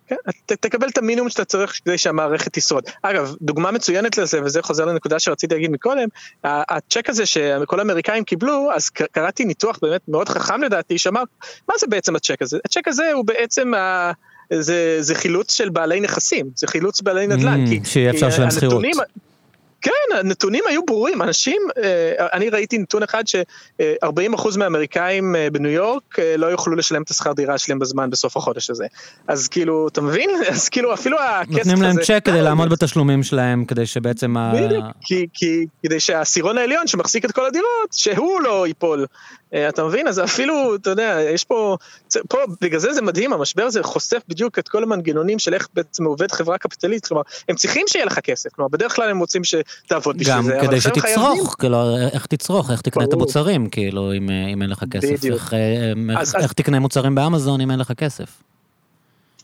כן, אתה תקבל את המינימום שאתה צריך כדי שהמערכת תשרוד. אגב, דוגמה מצוינת לזה, וזה חוזר לנקודה שרציתי להגיד מקודם, הצ'ק הזה שכל האמריקאים קיבלו, אז קראתי ניתוח באמת מאוד חכם לדעתי, שאמר, מה זה בעצם הצ'ק הזה? הצ'ק הזה הוא בעצם, ה... זה, זה חילוץ של בעלי נכסים, זה חילוץ בעלי נדל"ן. Mm, שיהיה אפשר לשלם שכירות. כן, הנתונים היו ברורים, אנשים, אה, אני ראיתי נתון אחד ש-40% מהאמריקאים אה, בניו יורק אה, לא יוכלו לשלם את השכר דירה שלהם בזמן בסוף החודש הזה. אז כאילו, אתה מבין? *laughs* אז כאילו אפילו הכסף הזה... נותנים להם צ'ק כדי לעמוד בתשלומים שלהם, כדי שבעצם ה... בדיוק, כי, כי, כדי שהעשירון העליון שמחזיק את כל הדירות, שהוא לא ייפול. אה, אתה מבין? אז אפילו, אתה יודע, יש פה, פה, בגלל זה זה מדהים, המשבר הזה חושף בדיוק את כל המנגנונים של איך בעצם עובד חברה קפיטליסטית, כלומר, הם צריכים שיהיה לך כסף, כלומר, בדרך כלל הם רוצים שתעבוד בשביל גם זה, כדי עכשיו הם חייבים- שתצרוך, כאילו, איך תצרוך, איך תקנה את ברור. המוצרים, כאילו, אם אם אין לך כסף. בדיוק. איך, אה, אז- איך- איך תקנה מוצרים באמזון אם אין לך כסף.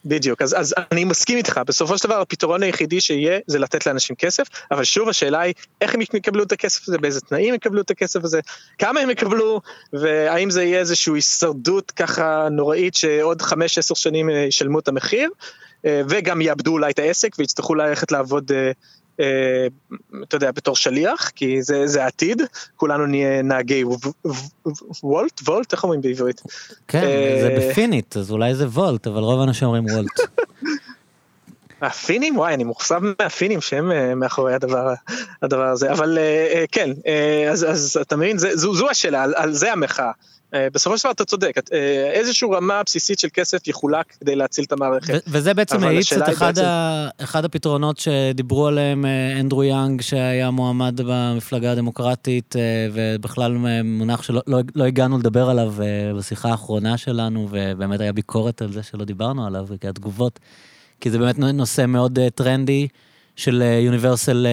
בדיוק, אז, אז אני מסכים איתך, בסופו של דבר הפתרון היחידי שיהיה זה לתת לאנשים כסף, אבל שוב השאלה היא איך הם יקבלו את הכסף הזה, באיזה תנאים יקבלו את הכסף הזה, כמה הם יקבלו, והאם זה יהיה איזושהי הישרדות ככה נוראית שעוד 5-10 שנים אה, ישלמו את המחיר, אה, וגם יאבדו אולי את העסק ויצטרכו ללכת לעבוד, אה, אתה יודע, בתור שליח, כי זה, זה העתיד, כולנו נהיה נהגי וולט, וולט, איך אומרים בעברית? כן, אה, זה בפינית, אז אולי זה וולט, אבל רוב האנשים אומרים וולט. *laughs* הפינים? וואי, אני מוחסב מהפינים שהם אה, מאחורי הדבר, הדבר הזה, אבל אה, אה, כן, אה, אז, אז אתה מבין, זה, זו, זו השאלה, על, על זה המחאה. אה, בסופו של דבר אתה צודק, אה, איזושהי רמה בסיסית של כסף יחולק כדי להציל את המערכת. וזה בעצם האיץ את אחד, בעצם- ה... אחד הפתרונות שדיברו עליהם אה, אנדרו יאנג, שהיה מועמד במפלגה הדמוקרטית, ובכלל מונח שלא לא, לא הגענו לדבר עליו בשיחה האחרונה שלנו, ובאמת היה ביקורת על זה שלא דיברנו עליו, כי התגובות, כי זה באמת נושא מאוד טרנדי של universal,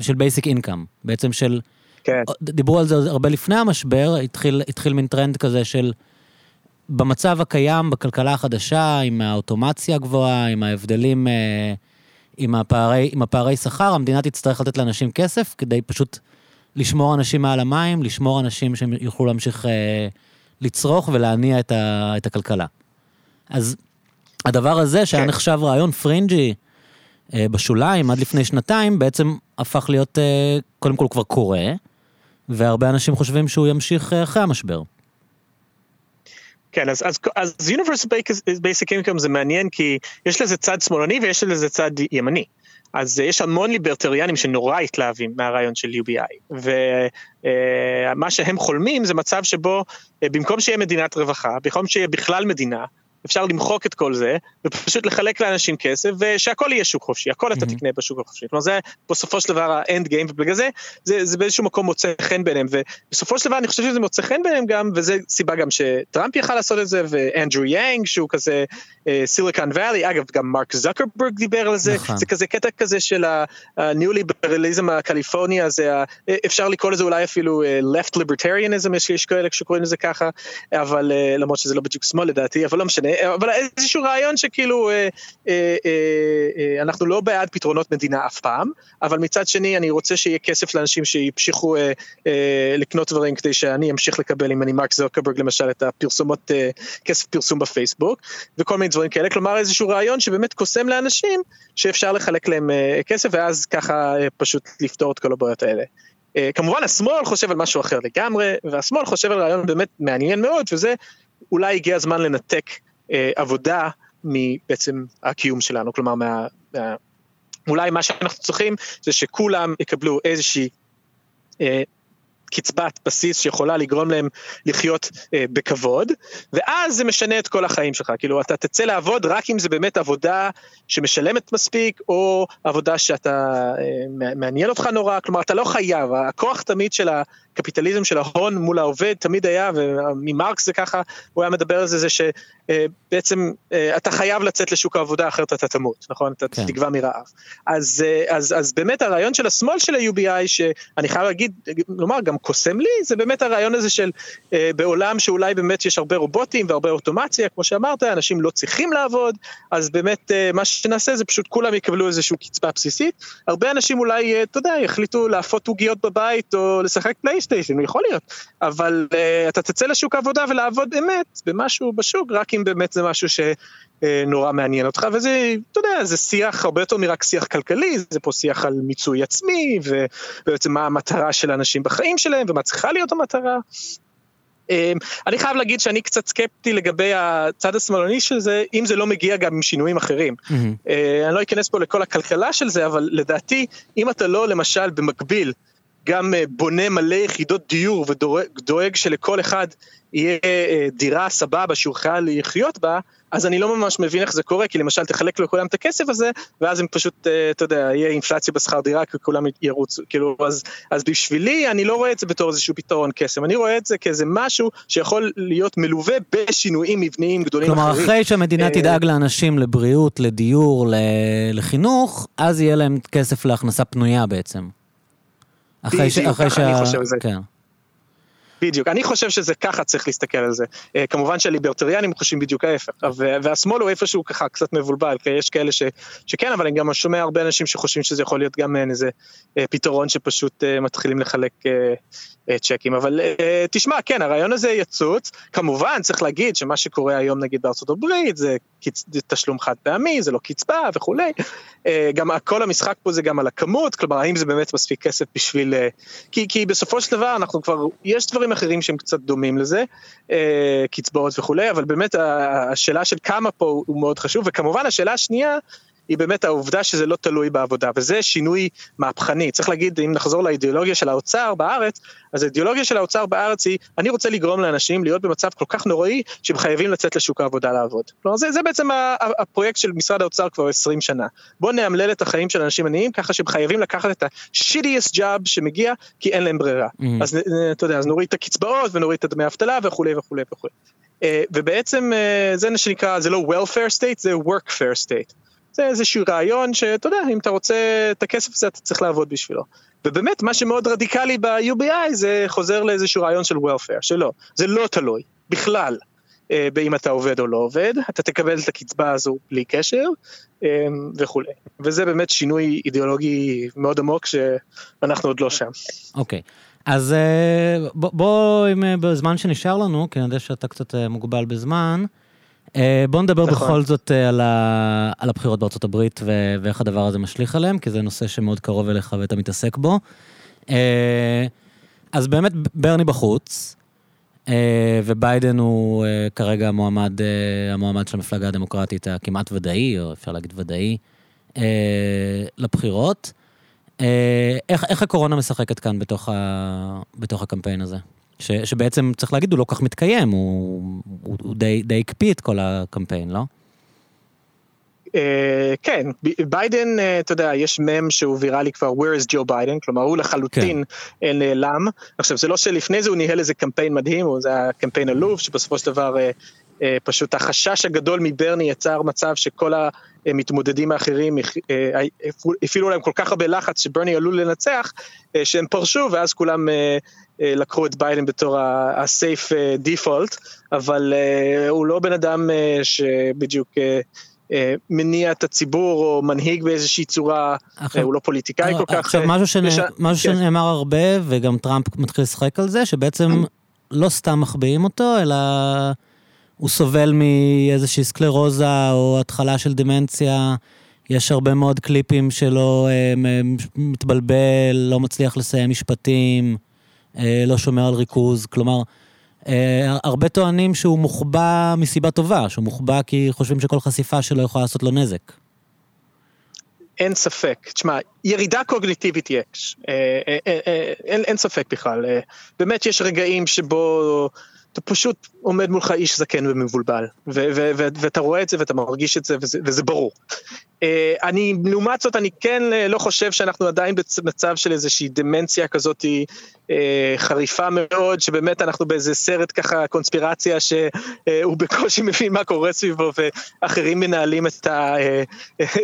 של basic income, בעצם של... כן, דיברו על זה הרבה לפני המשבר, התחיל, התחיל מין טרנד כזה של במצב הקיים, בכלכלה החדשה, עם האוטומציה הגבוהה, עם ההבדלים, אה, עם הפערי, עם הפערי שכר, המדינה תצטרך לתת לאנשים כסף כדי פשוט לשמור אנשים מעל המים, לשמור אנשים שהם יוכלו להמשיך אה, לצרוך ולהניע את, ה, את הכלכלה. אז הדבר הזה, שהיה כן. נחשב רעיון פרינג'י אה, בשוליים עד לפני שנתיים, בעצם הפך להיות, אה, קודם כל כבר קורה, והרבה אנשים חושבים שהוא ימשיך אה, אחרי המשבר. כן, אז, אז, אז Universal Basic Income זה מעניין כי יש לזה צד שמאלני ויש לזה צד ימני. אז אה, יש המון ליברטריאנים שנורא התלהבים מהרעיון של UBI, ומה שהם חולמים זה מצב שבו אה, במקום שיהיה מדינת רווחה, במקום שיהיה בכלל מדינה, אפשר למחוק את כל זה, ופשוט לחלק לאנשים כסף, ושהכל יהיה שוק חופשי, הכל אתה Mhm. תקנה בשוק החופשי. כלומר זה בסופו של דבר האנד גיים, ובגלל זה, זה, זה באיזשהו מקום מוצא חן ביניהם, ובסופו של דבר אני חושב שזה מוצא חן ביניהם גם, וזה סיבה גם שטראמפ יכל לעשות את זה, ואנדרו יאנג, שהוא כזה סיליקון ואלי, אגב גם מרק זקרברג דיבר על זה, נכון. זה כזה קטע כזה של הניאו-ליברליזם הקליפורני הזה, ה- אפשר לקרוא לזה אולי אפילו אה, left libertarianism, יש, כאלה שקוראים לזה ככה, אבל אה, למרות שזה לא בדיוק שמאל לדעתי, אבל לא משנה, אבל איזשהו רעיון שכאילו אה, אה, אה, אה, אנחנו לא בעד פתרונות מדינה אף פעם, אבל מצד שני אני רוצה שיהיה כסף לאנשים שימשיכו אה, אה, לקנות דברים כדי שאני אמשיך לקבל, אם אני מרק זוקרברג למשל, את הפרסומות, אה, כסף פרסום בפייסבוק, וכל מיני דברים כאלה, כלומר איזשהו רעיון שבאמת קוסם לאנשים שאפשר לחלק להם אה, כסף ואז ככה אה, פשוט לפתור את כל הבעיות האלה. אה, כמובן השמאל חושב על משהו אחר לגמרי, והשמאל חושב על רעיון באמת מעניין מאוד, וזה אולי הגיע הזמן לנתק עבודה מבעצם הקיום שלנו, כלומר מה, מה, אולי מה שאנחנו צריכים זה שכולם יקבלו איזושהי קצבת בסיס שיכולה לגרום להם לחיות אה, בכבוד, ואז זה משנה את כל החיים שלך, כאילו אתה תצא לעבוד רק אם זה באמת עבודה שמשלמת מספיק, או עבודה שאתה, אה, מעניין אותך נורא, כלומר אתה לא חייב, הכוח תמיד של הקפיטליזם של ההון מול העובד תמיד היה, וממרקס זה ככה, הוא היה מדבר על זה, זה שבעצם אה, אה, אתה חייב לצאת לשוק העבודה אחרת אתה תמות, נכון? אתה כן. תגווע מרעב. אז, אה, אז, אז באמת הרעיון של השמאל של ה-UBI, שאני חייב להגיד, לומר, גם קוסם לי, זה באמת הרעיון הזה של בעולם שאולי באמת יש הרבה רובוטים והרבה אוטומציה, כמו שאמרת, אנשים לא צריכים לעבוד, אז באמת מה שנעשה זה פשוט כולם יקבלו איזושהי קצבה בסיסית. הרבה אנשים אולי, אתה יודע, יחליטו להפות עוגיות בבית או לשחק פלייסטיישן, יכול להיות, אבל אתה תצא לשוק העבודה ולעבוד אמת במשהו בשוק, רק אם באמת זה משהו שנורא מעניין אותך, וזה, אתה יודע, זה שיח הרבה יותר מרק שיח כלכלי, זה פה שיח על מיצוי עצמי, ובעצם מה המטרה של אנשים בחיים שלהם, ומה צריכה להיות המטרה. אמ, אני חייב להגיד שאני קצת סקפטי לגבי הצד השמאלני של זה, אם זה לא מגיע גם עם שינויים אחרים. Mm-hmm. אני לא אכנס פה לכל הכלכלה של זה, אבל לדעתי, אם אתה לא למשל במקביל גם אה, בונה מלא יחידות דיור ודואג שלכל אחד יהיה אה, דירה סבבה שהוא חייל לחיות בה, אז אני לא ממש מבין איך זה קורה, כי למשל תחלק לכולם את הכסף הזה, ואז הם פשוט, אה, אתה יודע, יהיה אינפלציה בשכר דירה, כי כולם ירוצו, כאילו, אז, אז בשבילי, אני לא רואה את זה בתור איזשהו פתרון קסם, אני רואה את זה כאיזה משהו שיכול להיות מלווה בשינויים מבניים גדולים כלומר, אחרים. כלומר, אחרי שהמדינה תדאג לאנשים לבריאות, לדיור, לחינוך, אז יהיה להם כסף להכנסה פנויה בעצם. אחרי ש... אחרי שה... אני חושב שזה. כן. בדיוק, אני חושב שזה ככה צריך להסתכל על זה. Uh, כמובן שהליברטריאנים חושבים בדיוק ההפך, והשמאל הוא איפשהו ככה קצת מבולבל, כי יש כאלה ש, שכן, אבל אני גם שומע הרבה אנשים שחושבים שזה יכול להיות גם איזה uh, פתרון שפשוט uh, מתחילים לחלק uh, צ'קים, אבל uh, תשמע, כן, הרעיון הזה יצוץ, כמובן צריך להגיד שמה שקורה היום נגיד בארצות הברית זה. תשלום חד פעמי, זה לא קצבה וכולי, uh, גם כל המשחק פה זה גם על הכמות, כלומר האם זה באמת מספיק כסף בשביל, כי, כי בסופו של דבר אנחנו כבר, יש דברים אחרים שהם קצת דומים לזה, אה, קצבאות וכולי, אבל באמת השאלה של כמה פה הוא מאוד חשוב, וכמובן השאלה השנייה, היא באמת העובדה שזה לא תלוי בעבודה, וזה שינוי מהפכני. צריך להגיד, אם נחזור לאידיאולוגיה של האוצר בארץ, אז האידיאולוגיה של האוצר בארץ היא, אני רוצה לגרום לאנשים להיות במצב כל כך נוראי, שהם חייבים לצאת לשוק העבודה לעבוד. כלומר, זה, זה בעצם הפרויקט של משרד האוצר כבר 20 שנה. בוא נאמלל את החיים של אנשים עניים, ככה שהם חייבים לקחת את ה-shittiest job שמגיע, כי אין להם ברירה. Mm. אז אתה יודע, אז נוריד את הקצבאות ונוריד את דמי האבטלה וכולי וכולי וכולי. אה, ובעצם אה, זה מה שנקרא, זה לא welfare state, זה workfare state. זה איזשהו רעיון שאתה יודע, אם אתה רוצה את הכסף הזה, אתה צריך לעבוד בשבילו. ובאמת, מה שמאוד רדיקלי ב-UBI זה חוזר לאיזשהו רעיון של welfare, שלא, זה לא תלוי, בכלל, אה, באם אתה עובד או לא עובד, אתה תקבל את הקצבה הזו בלי קשר אה, וכולי. וזה באמת שינוי אידיאולוגי מאוד עמוק שאנחנו עוד לא שם. אוקיי. Okay. אז אה, בוא, בוא, בזמן שנשאר לנו, כי אני יודע שאתה קצת מוגבל בזמן, אה, בוא נדבר נכון. בכל זאת אה, על, ה... על הבחירות בארצות הברית ו... ואיך הדבר הזה משליך עליהם, כי זה נושא שמאוד קרוב אליך ואתה מתעסק בו. אה, אז באמת, ברני בחוץ, וביידן הוא כרגע המועמד, המועמד של המפלגה הדמוקרטית הכמעט ודאי, או אפשר להגיד ודאי, לבחירות. איך, איך הקורונה משחקת כאן בתוך, ה... בתוך הקמפיין הזה? ש, שבעצם, צריך להגיד, הוא לא כל כך מתקיים, הוא, הוא, הוא די, די הקפיא את כל הקמפיין, לא? Uh, כן, ביידן, uh, אתה יודע, יש מם שהוא ויראלי כבר, where is Joe Biden, כלומר הוא לחלוטין כן. נעלם. עכשיו זה לא שלפני זה הוא ניהל איזה קמפיין מדהים, זה היה קמפיין עלוב, שבסופו של דבר uh, פשוט החשש הגדול מברני יצר מצב שכל המתמודדים האחרים uh, הפעילו להם כל כך הרבה לחץ שברני עלול לנצח, שהם פרשו ואז כולם... אה, לקחו את ביידן בתור אה, default, אבל אה, הוא לא בן אדם שבדיוק מניע את הציבור או מנהיג באיזושהי צורה, עכשיו, הוא לא פוליטיקאי כל כך. עכשיו, משהו, שנ... וש... משהו כן. שנאמר הרבה, וגם טראמפ מתחיל לשחק על זה, שבעצם לא סתם מחביאים אותו, אלא הוא סובל מאיזושהי סקלרוזה או התחלה של דמנציה. יש הרבה מאוד קליפים שלו מתבלבל, לא מצליח לסיים משפטים. אה, לא שומר על ריכוז, כלומר, אה, הרבה טוענים שהוא מוחבא מסיבה טובה, שהוא מוחבא כי חושבים שכל חשיפה שלו יכולה לעשות לו נזק. אין ספק. תשמע, ירידה קוגניטיבית יש, אין, אין ספק בכלל. באמת יש רגעים שבו אתה פשוט עומד מולך איש זקן ומבולבל, ואתה רואה את זה ואתה מרגיש את זה וזה, וזה ברור. אה, אני, לעומת זאת, אני כן אה, לא חושב שאנחנו עדיין במצב של איזושהי דמנציה כזאת אה, חריפה מאוד, שבאמת אנחנו באיזה סרט ככה, קונספירציה, שהוא בקושי מבין מה קורה סביבו, ואחרים מנהלים את, ה,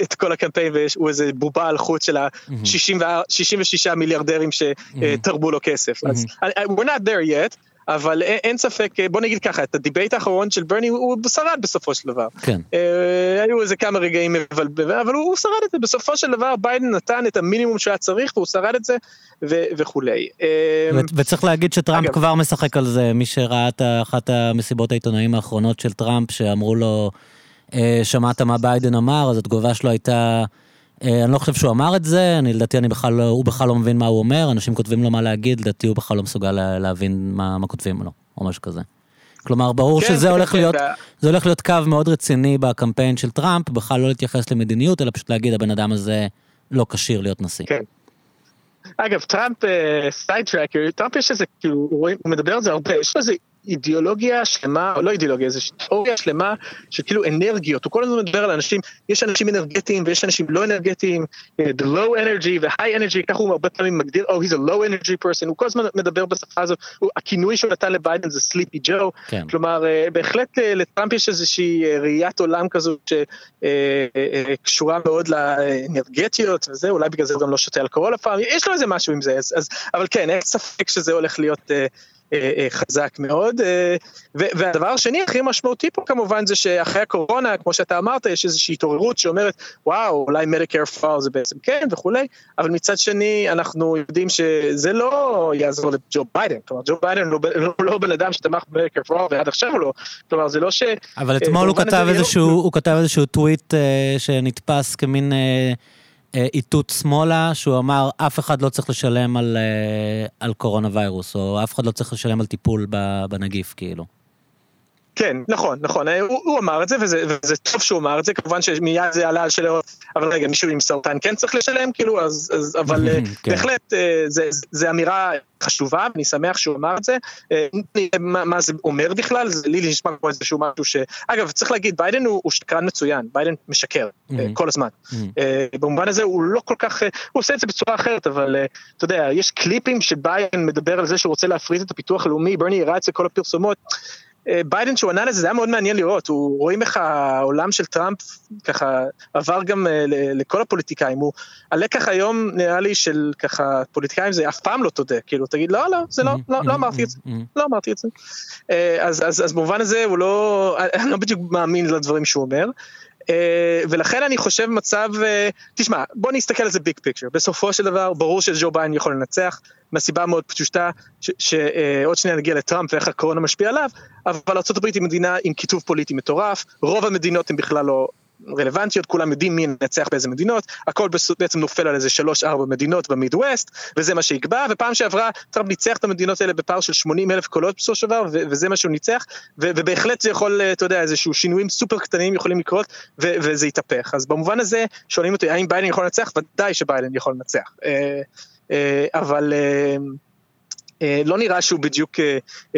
את כל הקמפיין, והוא איזה בובה על חוט של ה-66 מיליארדרים שתרבו לו כסף. אז we're not there yet. אבל אין ספק, בוא נגיד ככה, את ה debate האחרון של ברני הוא שרד בסופו של דבר. כן. אה, היו איזה כמה רגעים מבלבלים, אבל הוא שרד את זה, בסופו של דבר ביידן נתן את המינימום שהיה צריך והוא שרד את זה ו- וכולי. אה, וצריך להגיד שטראמפ אגב, כבר משחק על זה, מי שראה את אחת המסיבות העיתונאים האחרונות של טראמפ, שאמרו לו, אה, שמעת מה ביידן אמר, אז התגובה שלו הייתה... אה, אני לא חושב שהוא אמר את זה, אני לדעתי אני בכלל, לא, הוא בכלל לא מבין מה הוא אומר, אנשים כותבים לו מה להגיד, לדעתי הוא בכלל לא מסוגל להבין מה, מה כותבים לו, או משהו כזה. כלומר, ברור כן, שזה כן, הולך כן, להיות, זה הולך להיות קו מאוד רציני בקמפיין של טראמפ, בכלל לא להתייחס למדיניות, אלא פשוט להגיד, הבן אדם הזה לא כשיר להיות נשיא. כן. אגב, טראמפ, sidetrack, uh, טראמפ יש איזה, כאילו, הוא מדבר על זה הרבה, יש לו איזה אידיאולוגיה שלמה, או לא אידיאולוגיה, איזו תיאוריה שלמה של כאילו אנרגיות, הוא כל הזמן מדבר על אנשים, יש אנשים אנרגטיים ויש אנשים לא אנרגטיים, אה, the low energy ו-high energy, ככה הוא הרבה פעמים מגדיר, oh he's a low energy person, הוא כל הזמן מדבר בשפה הזו, הכינוי שהוא נתן לביידן זה סליפי ג'ו, כן. כלומר אה, בהחלט אה, לטראמפ יש איזושהי ראיית עולם כזו שקשורה מאוד לאנרגטיות וזה, אולי בגלל זה הוא גם לא שותה אלכוהול הפעם, יש לו איזה משהו עם זה, אז, אז, אבל כן, אין ספק שזה הולך להיות... אה, חזק מאוד. אה, והדבר השני הכי משמעותי פה כמובן זה שאחרי הקורונה, כמו שאתה אמרת, יש איזושהי התעוררות שאומרת, וואו, אולי מדיקר פאר זה בעצם כן וכולי, אבל מצד שני אנחנו יודעים שזה לא יעזור לג'ו ביידן, כלומר ג'ו ביידן הוא לא, לא בן אדם שתמך ב-Medicare for All ועד עכשיו לא, כלומר זה לא ש... אבל אתמול הוא כתב איזשהו, הוא כתב איזשהו טוויט שנתפס כמין... אה, איתות שמאלה, שהוא אמר, אף אחד לא צריך לשלם על, אה, על coronavirus, או אף אחד לא צריך לשלם על טיפול בנגיף, כאילו. כן, נכון, נכון, אה, הוא, הוא אמר את זה, וזה, וזה טוב שהוא אמר את זה, כמובן שמיד זה עלה על שלו, אבל רגע, מישהו עם סרטן כן צריך לשלם, כאילו, אז, אז אבל *laughs* כן. בהחלט, זה, זה אמירה חשובה, ואני שמח שהוא אמר את זה. אה, מה, מה זה אומר בכלל? זה לי נשמע כמו איזשהו משהו ש... אגב, צריך להגיד, ביידן הוא, הוא שקרן מצוין, ביידן משקר mm-hmm. כל הזמן. Mm-hmm. במובן הזה הוא לא כל כך, הוא עושה את זה בצורה אחרת, אבל אתה יודע, יש קליפים שביידן מדבר על זה שהוא רוצה להפריט את הביטוח הלאומי, ברני הראה את זה כל הפרסומות. אה, ביידן שהוא ענה לזה, זה היה מאוד מעניין לראות, הוא, רואים איך העולם של טראמפ ככה עבר גם אה, לכל הפוליטיקאים, הוא, הלקח היום נראה לי של ככה פוליטיקאים זה אף פעם לא תודה, כאילו תגיד לא, לא, זה לא, לא, לא אמרתי את זה, לא אמרתי את זה. אה, אז, אז, אז במובן הזה הוא לא, אני לא בדיוק מאמין לדברים שהוא אומר. ולכן אני חושב מצב, תשמע, בוא נסתכל על זה ביג פיקצ'ר, בסופו של דבר ברור שג'ו ביין יכול לנצח, מהסיבה מאוד פשוטה, שעוד uh, שניה נגיע לטראמפ ואיך הקורונה משפיע עליו, אבל ארה"ב היא מדינה עם קיטוב פוליטי מטורף, רוב המדינות הן בכלל לא רלוונטיות, כולם יודעים מי ינצח באיזה מדינות, הכל בעצם נופל על איזה שלוש-ארבע מדינות במידווסט, וזה מה שיקבע, ופעם שעברה טראמפ ניצח את המדינות האלה בפער של 80 אלף קולות בסופו של דבר, וזה מה שהוא ניצח, ובהחלט זה יכול, אתה יודע, איזשהו שינויים סופר קטנים יכולים לקרות, וזה יתהפך. אז במובן הזה, שואלים אותי, האם ביידן יכול לנצח? ודאי שביידן יכול לנצח. אה, אה, אבל... אה, לא נראה שהוא בדיוק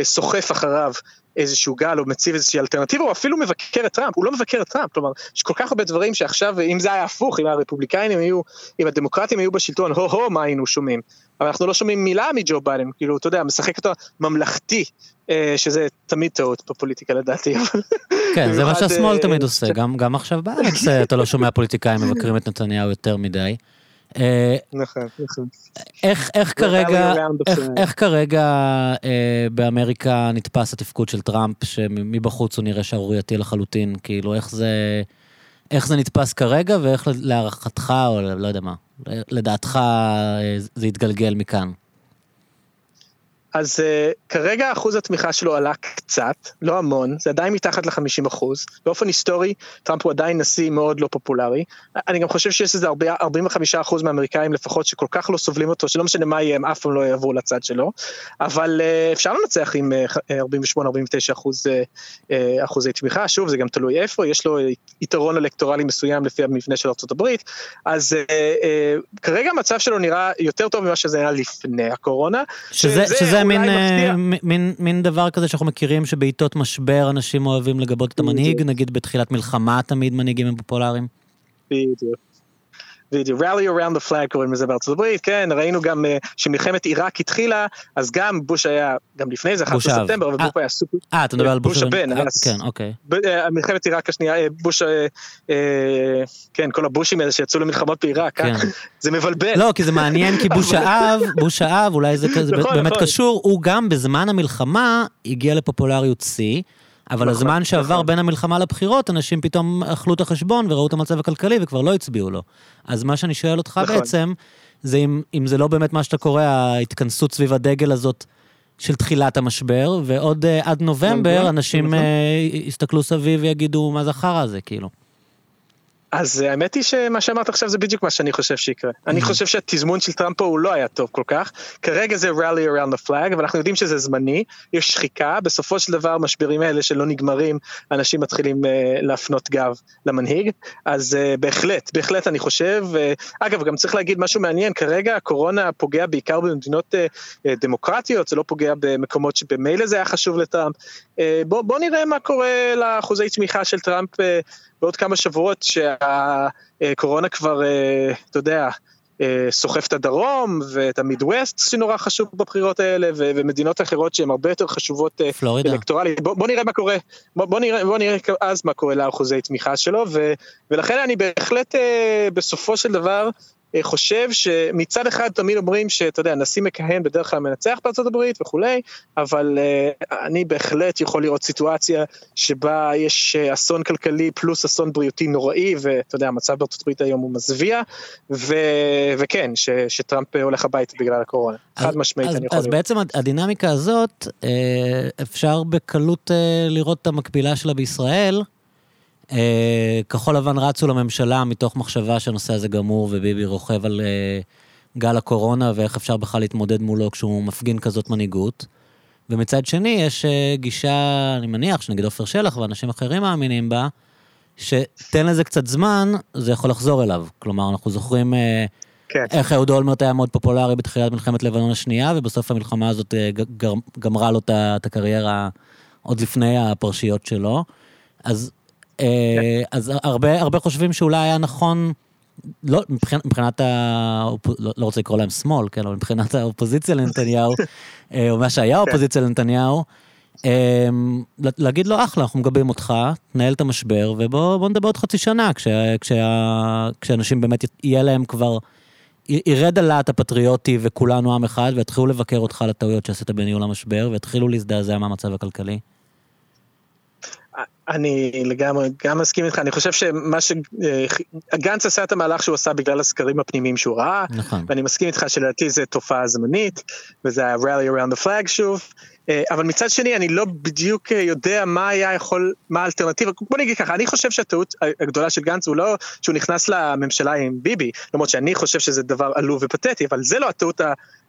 סוחף אחריו איזשהו גל או מציב איזושהי אלטרנטיבה, או אפילו מבקר את טראמפ, הוא לא מבקר את טראמפ, כלומר, יש כל כך הרבה דברים שעכשיו, אם זה היה הפוך, אם הרפובליקאים היו, אם הדמוקרטים היו בשלטון, הו-הו, מה היינו שומעים? אבל אנחנו לא שומעים מילה מג'ו ביידן, כאילו, אתה יודע, משחק אותו ממלכתי, אה, שזה תמיד טעות בפוליטיקה לדעתי. *laughs* כן, זה מה שהשמאל תמיד אה, עושה, גם עכשיו בארץ אתה לא שומע פוליטיקאים מבקרים את נתניהו יותר מדי. אה, נכון, נכון. איך כרגע, איך כרגע אה, באמריקה נתפס התפקוד של טראמפ, שמבחוץ הוא נראה שערורייתי לחלוטין, כאילו איך זה, איך זה נתפס כרגע, ואיך להערכתך, או לא יודע מה, לדעתך אה, זה יתגלגל מכאן? אז uh, כרגע אחוז התמיכה שלו עלה קצת, לא המון, זה עדיין מתחת ל-50 אחוז. באופן היסטורי, טראמפ הוא עדיין נשיא מאוד לא פופולרי. אני גם חושב שיש איזה 45 אחוז מהאמריקאים לפחות שכל כך לא סובלים אותו, שלא משנה מה יהיה, הם אף פעם לא יעברו לצד שלו. אבל uh, אפשר לנצח עם uh, 48-49 אחוז uh, uh, אחוזי תמיכה, שוב, זה גם תלוי איפה, יש לו יתרון אלקטורלי מסוים לפי המבנה של ארה"ב, אז uh, uh, כרגע המצב שלו נראה יותר טוב ממה שזה היה לפני הקורונה. שזה, שזה, מין, uh, מין, מין דבר כזה שאנחנו מכירים שבעיתות משבר אנשים אוהבים לגבות את המנהיג, נגיד בתחילת מלחמה תמיד מנהיגים הם פופולריים. בדיוק. בדיוק, rally around the flag קוראים לזה בארצות הברית, כן, ראינו גם uh, שמלחמת עיראק התחילה, אז גם בוש היה, גם לפני זה, 11 בספטמבר, אבל בוש היה סופר... אה, אתה מדבר על בוש הבן, כן, אוקיי. מלחמת עיראק השנייה, בוש, כן, כל הבושים האלה שיצאו למלחמות בעיראק, כן. *laughs* זה מבלבל. לא, כי זה מעניין, כי בוש האב, בוש האב, אולי זה נכון, באמת נכון. קשור, הוא גם בזמן המלחמה הגיע לפופולריות שיא. אבל נכון, הזמן שעבר נכון. בין המלחמה לבחירות, אנשים פתאום אכלו את החשבון וראו את המצב הכלכלי וכבר לא הצביעו לו. אז מה שאני שואל אותך נכון. בעצם, זה אם, אם זה לא באמת מה שאתה קורא, ההתכנסות סביב הדגל הזאת של תחילת המשבר, ועוד uh, עד נובמבר נכון, אנשים נכון. uh, יסתכלו סביב ויגידו, מה זה החרא הזה, כאילו. אז האמת היא שמה שאמרת עכשיו זה בדיוק מה שאני חושב שיקרה. אני mm-hmm. חושב שהתזמון של טראמפ פה הוא לא היה טוב כל כך. כרגע זה rally around the flag, אבל אנחנו יודעים שזה זמני, יש שחיקה, בסופו של דבר משברים האלה שלא נגמרים, אנשים מתחילים uh, להפנות גב למנהיג. אז uh, בהחלט, בהחלט אני חושב, uh, אגב גם צריך להגיד משהו מעניין, כרגע הקורונה פוגע בעיקר במדינות uh, uh, דמוקרטיות, זה לא פוגע במקומות שבמילא זה היה חשוב לטראמפ. Uh, בוא, בוא נראה מה קורה לאחוזי תמיכה של טראמפ uh, בעוד כמה שבועות שהקורונה כבר, אה, אתה יודע, אה, סוחף את הדרום ואת המידווסט שנורא חשוב בבחירות האלה ומדינות אחרות שהן הרבה יותר חשובות אה, פלורידה. אלקטורלית. בוא, בוא נראה מה קורה, בוא, בוא, נראה, בוא נראה אז מה קורה לאחוזי תמיכה שלו ו, ולכן אני בהחלט בסופו של דבר חושב שמצד אחד תמיד אומרים שאתה יודע, נשיא מכהן בדרך כלל מנצח בארצות הברית וכולי, אבל uh, אני בהחלט יכול לראות סיטואציה שבה יש אה, אסון כלכלי פלוס אסון בריאותי נוראי, ואתה יודע, המצב בארצות הברית היום הוא מזוויע, ו, וכן, ש, שטראמפ הולך הביתה בגלל הקורונה. חד משמעית, אז, אני יכול אז לראות. אז בעצם הדינמיקה הזאת, אפשר בקלות לראות את המקבילה שלה בישראל. אה, כחול לבן רצו לממשלה מתוך מחשבה שהנושא הזה גמור וביבי רוכב על אה, גל הקורונה ואיך אפשר בכלל להתמודד מולו כשהוא מפגין כזאת מנהיגות. ומצד שני, יש אה, גישה, אני מניח, שנגיד עופר שלח ואנשים אחרים מאמינים בה, שתן לזה קצת זמן, זה יכול לחזור אליו. כלומר, אנחנו זוכרים כן. איך אהוד אולמרט היה מאוד פופולרי בתחילת מלחמת לבנון השנייה, ובסוף המלחמה הזאת גמרה לו את הקריירה עוד לפני הפרשיות שלו. אז אה, אז הרבה, הרבה חושבים שאולי היה נכון, לא, מבחינת, מבחינת ה... לא, לא רוצה לקרוא להם שמאל, כן, אבל מבחינת האופוזיציה לנתניהו, אה, או מה שהיה כן. האופוזיציה לנתניהו, אה, להגיד לו, אחלה, אנחנו מגבים אותך, תנהל את המשבר, ובוא נדבר עוד חצי שנה, כשה, כשה, כשאנשים באמת יהיה להם כבר, ירד הלהט הפטריוטי וכולנו עם אחד, ויתחילו לבקר אותך על הטעויות שעשית בניהול המשבר, ויתחילו להזדעזע מהמצב הכלכלי. אני לגמרי גם מסכים איתך, אני חושב שמה ש... גנץ עשה את המהלך שהוא עשה בגלל הסקרים הפנימיים שהוא ראה, נכון. ואני מסכים איתך שלדעתי זה תופעה זמנית, וזה היה rally around the flag שוב, אה, אבל מצד שני אני לא בדיוק אה, יודע מה היה יכול, מה האלטרנטיבה, בוא נגיד ככה, אני חושב שהטעות הגדולה של גנץ הוא לא שהוא נכנס לממשלה עם ביבי, למרות שאני חושב שזה דבר עלוב ופתטי, אבל זה לא הטעות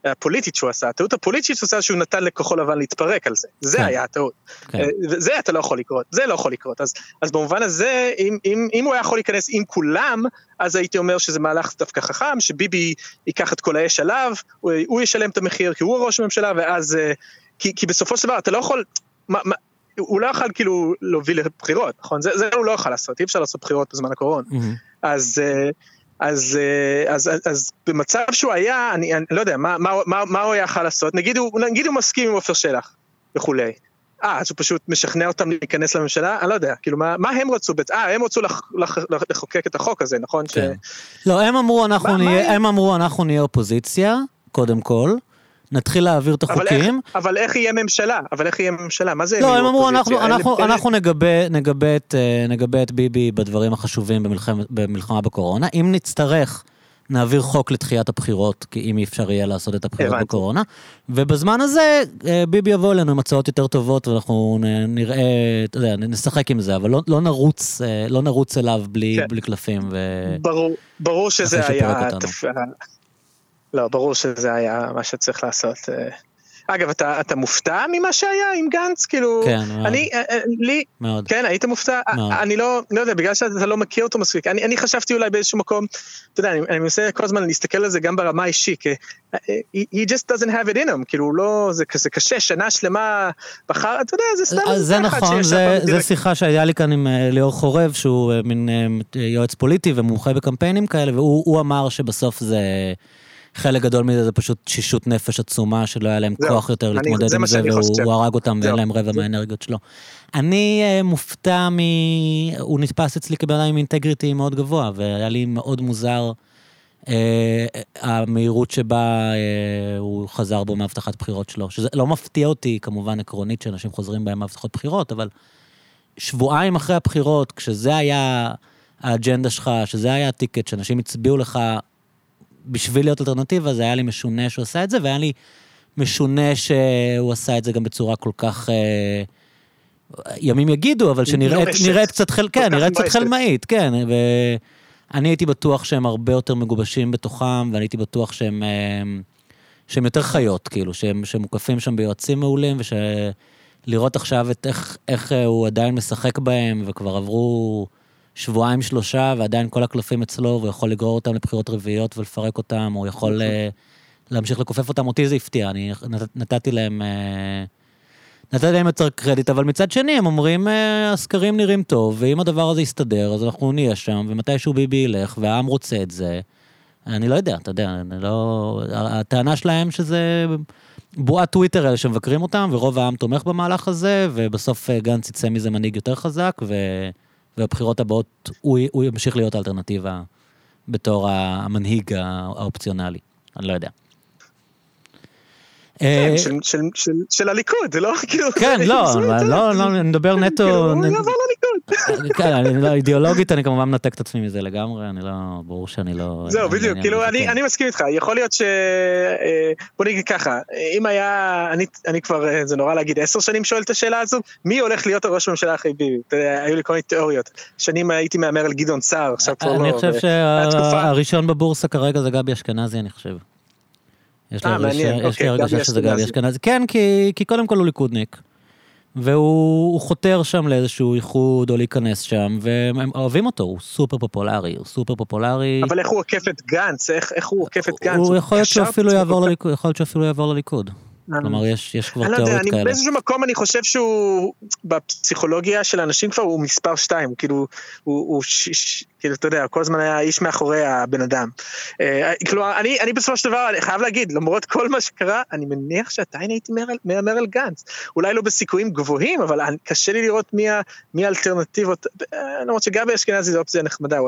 הפוליטית שהוא עשה, הטעות הפוליטית שהוא עשה שהוא נתן לכחול לבן להתפרק על זה, זה כן. היה הטעות, כן. אה, זה אתה לא יכול לקרות, זה לא יכול לקרות, אז, אז במובן הזה, אם, אם, אם הוא היה יכול להיכנס עם כולם, אז הייתי אומר שזה מהלך דווקא חכם, שביבי ייקח את כל האש עליו, הוא, הוא ישלם את המחיר כי הוא ראש הממשלה, ואז... כי, כי בסופו של דבר אתה לא יכול, מה, מה, הוא לא יכול כאילו להוביל לבחירות, נכון? זה, זה הוא לא יכול לעשות, אי אפשר לעשות בחירות בזמן הקורונה. Mm-hmm. אז, אה, אז, אה, אז, אז, אז במצב שהוא היה, אני, אני לא יודע, מה, מה, מה, מה הוא היה יכול לעשות? נגיד הוא, נגיד הוא מסכים עם עופר שלח וכולי. אה, אז הוא פשוט משכנע אותם להיכנס לממשלה? אני לא יודע, כאילו, מה, מה הם רצו? אה, הם רצו לח, לח, לח, לחוקק את החוק הזה, נכון? כן. ש... לא, הם אמרו, אנחנו מה, נהיה, מה הם אמרו, אנחנו נהיה אופוזיציה, קודם כל. נתחיל להעביר את החוקים. אבל איך, אבל איך יהיה ממשלה? אבל איך יהיה ממשלה? מה זה לא, הם אמרו, אנחנו, אנחנו, אנחנו נגבה, נגבה, את, אה, נגבה את ביבי בדברים החשובים במלחמה, במלחמה בקורונה. אם נצטרך נעביר חוק לדחיית הבחירות, כי אם אי אפשר יהיה לעשות את הבחירות בקורונה. ובזמן הזה אה, ביבי יבוא אלינו עם הצעות יותר טובות, ואנחנו נראה, אתה יודע, נשחק עם זה, אבל לא, לא נרוץ, אה, לא נרוץ אליו בלי, כן. בלי קלפים. ו... ברור, ברור שזה היה... לא, ברור שזה היה מה שצריך לעשות. אגב, אתה, אתה מופתע ממה שהיה עם גנץ? כאילו, כן, מאוד. אני, אה, אה, לי, מאוד. כן, היית מופתע? מאוד. אני לא, לא יודע, בגלל שאתה לא מכיר אותו מספיק. אני, אני חשבתי אולי באיזשהו מקום, אתה יודע, אני, אני מנסה כל הזמן להסתכל על זה גם ברמה האישית, כי he just doesn't have it in him, כאילו, לא, זה, זה קשה, שנה שלמה בחר, אתה יודע, זה סתם זה נכון, זה, זה שיחה שהיה לי כאן עם ליאור חורב, שהוא מין יועץ פוליטי ומומחה בקמפיינים כאלה, והוא אמר שבסוף זה... חלק גדול מזה זה פשוט תשישות נפש עצומה, שלא היה להם כוח יותר להתמודד עם זה, והוא הרג אותם ואין להם רבע מהאנרגיות שלו. אני uh, מופתע מ... הוא נתפס אצלי כבן אדם עם אינטגריטי מאוד גבוה, והיה לי מאוד מוזר uh, המהירות שבה uh, הוא חזר בו מהבטחת בחירות שלו. שזה לא מפתיע אותי, כמובן, עקרונית, שאנשים חוזרים בהם מהבטחות בחירות, אבל שבועיים אחרי הבחירות, כשזה היה האג'נדה שלך, שזה היה הטיקט, שאנשים הצביעו לך בשביל להיות אלטרנטיבה, זה היה לי משונה שהוא עשה את זה, והיה לי משונה שהוא עשה את זה גם בצורה כל כך... אה, ימים יגידו, אבל שנראית קצת חל... כן, נראית קצת חלמאית, כן. ואני הייתי בטוח שהם הרבה יותר מגובשים בתוכם, ואני הייתי בטוח שהם, אה, שהם יותר חיות, כאילו, שהם, שהם מוקפים שם ביועצים מעולים, ושלראות עכשיו את איך, איך הוא עדיין משחק בהם, וכבר עברו... שבועיים שלושה, ועדיין כל הקלפים אצלו, והוא יכול לגרור אותם לבחירות רביעיות ולפרק אותם, או יכול uh, להמשיך לכופף אותם. אותי זה הפתיע, אני נתתי להם... Uh, נתתי להם יותר קרדיט, אבל מצד שני הם אומרים, uh, הסקרים נראים טוב, ואם הדבר הזה יסתדר, אז אנחנו נהיה שם, ומתישהו ביבי ילך, והעם רוצה את זה. אני לא יודע, אתה יודע, אני לא... הטענה שלהם שזה בועת טוויטר האלה שמבקרים אותם, ורוב העם תומך במהלך הזה, ובסוף גנץ יצא מזה מנהיג יותר חזק, ו... ובבחירות הבאות הוא, הוא ימשיך להיות האלטרנטיבה בתור המנהיג האופציונלי, אני לא יודע. כן, אה, של הליכוד, זה לא כאילו... כן, לא, לא, לא, אני מדבר נטו... כאילו, הוא יעבור לליכוד. כן, לא, אידיאולוגית אני כמובן מנתק את עצמי מזה לגמרי, אני לא, ברור שאני לא... זהו, בדיוק, כאילו, אני מסכים איתך, יכול להיות ש... אה, בוא נגיד ככה, אם היה, אני כבר, אה, זה נורא להגיד, עשר שנים שואל את השאלה הזו, מי הולך להיות הראש הממשלה אחרי ביבי? היו לי כל מיני תיאוריות. שנים הייתי מהמר על גדעון סער, עכשיו כבר לא. אני חושב שהראשון בבורסה כרגע זה גבי אשכנזי, אני חושב. יש לי אוקיי, הרגשה שזה גבי אשכנזי. כן, כי קודם כל הוא ליכודניק. והוא חותר שם לאיזשהו איחוד או להיכנס שם, והם אוהבים אותו, הוא סופר פופולרי, הוא סופר פופולרי. אבל איך הוא עוקף את גנץ? איך, איך הוא עוקף את גנץ? הוא יכול להיות שהוא אפילו יעבור לליכוד, יכול להיות שאפילו יעבור לליכוד. כלומר, יש, יש כבר תיאוריות כאלה. באיזשהו מקום אני חושב שהוא, בפסיכולוגיה של אנשים כבר הוא מספר שתיים, כאילו, הוא, הוא ש, ש, כאילו, אתה יודע, כל הזמן היה איש מאחורי הבן אדם. אה, כלומר, אני, אני בסופו של דבר, אני חייב להגיד, למרות כל מה שקרה, אני מניח שעדיין הייתי מהמר על גנץ. אולי לא בסיכויים גבוהים, אבל קשה לי לראות מי, האלטרנטיבות, אה, למרות שגבי אשכנזי זו אופציה נחמדה.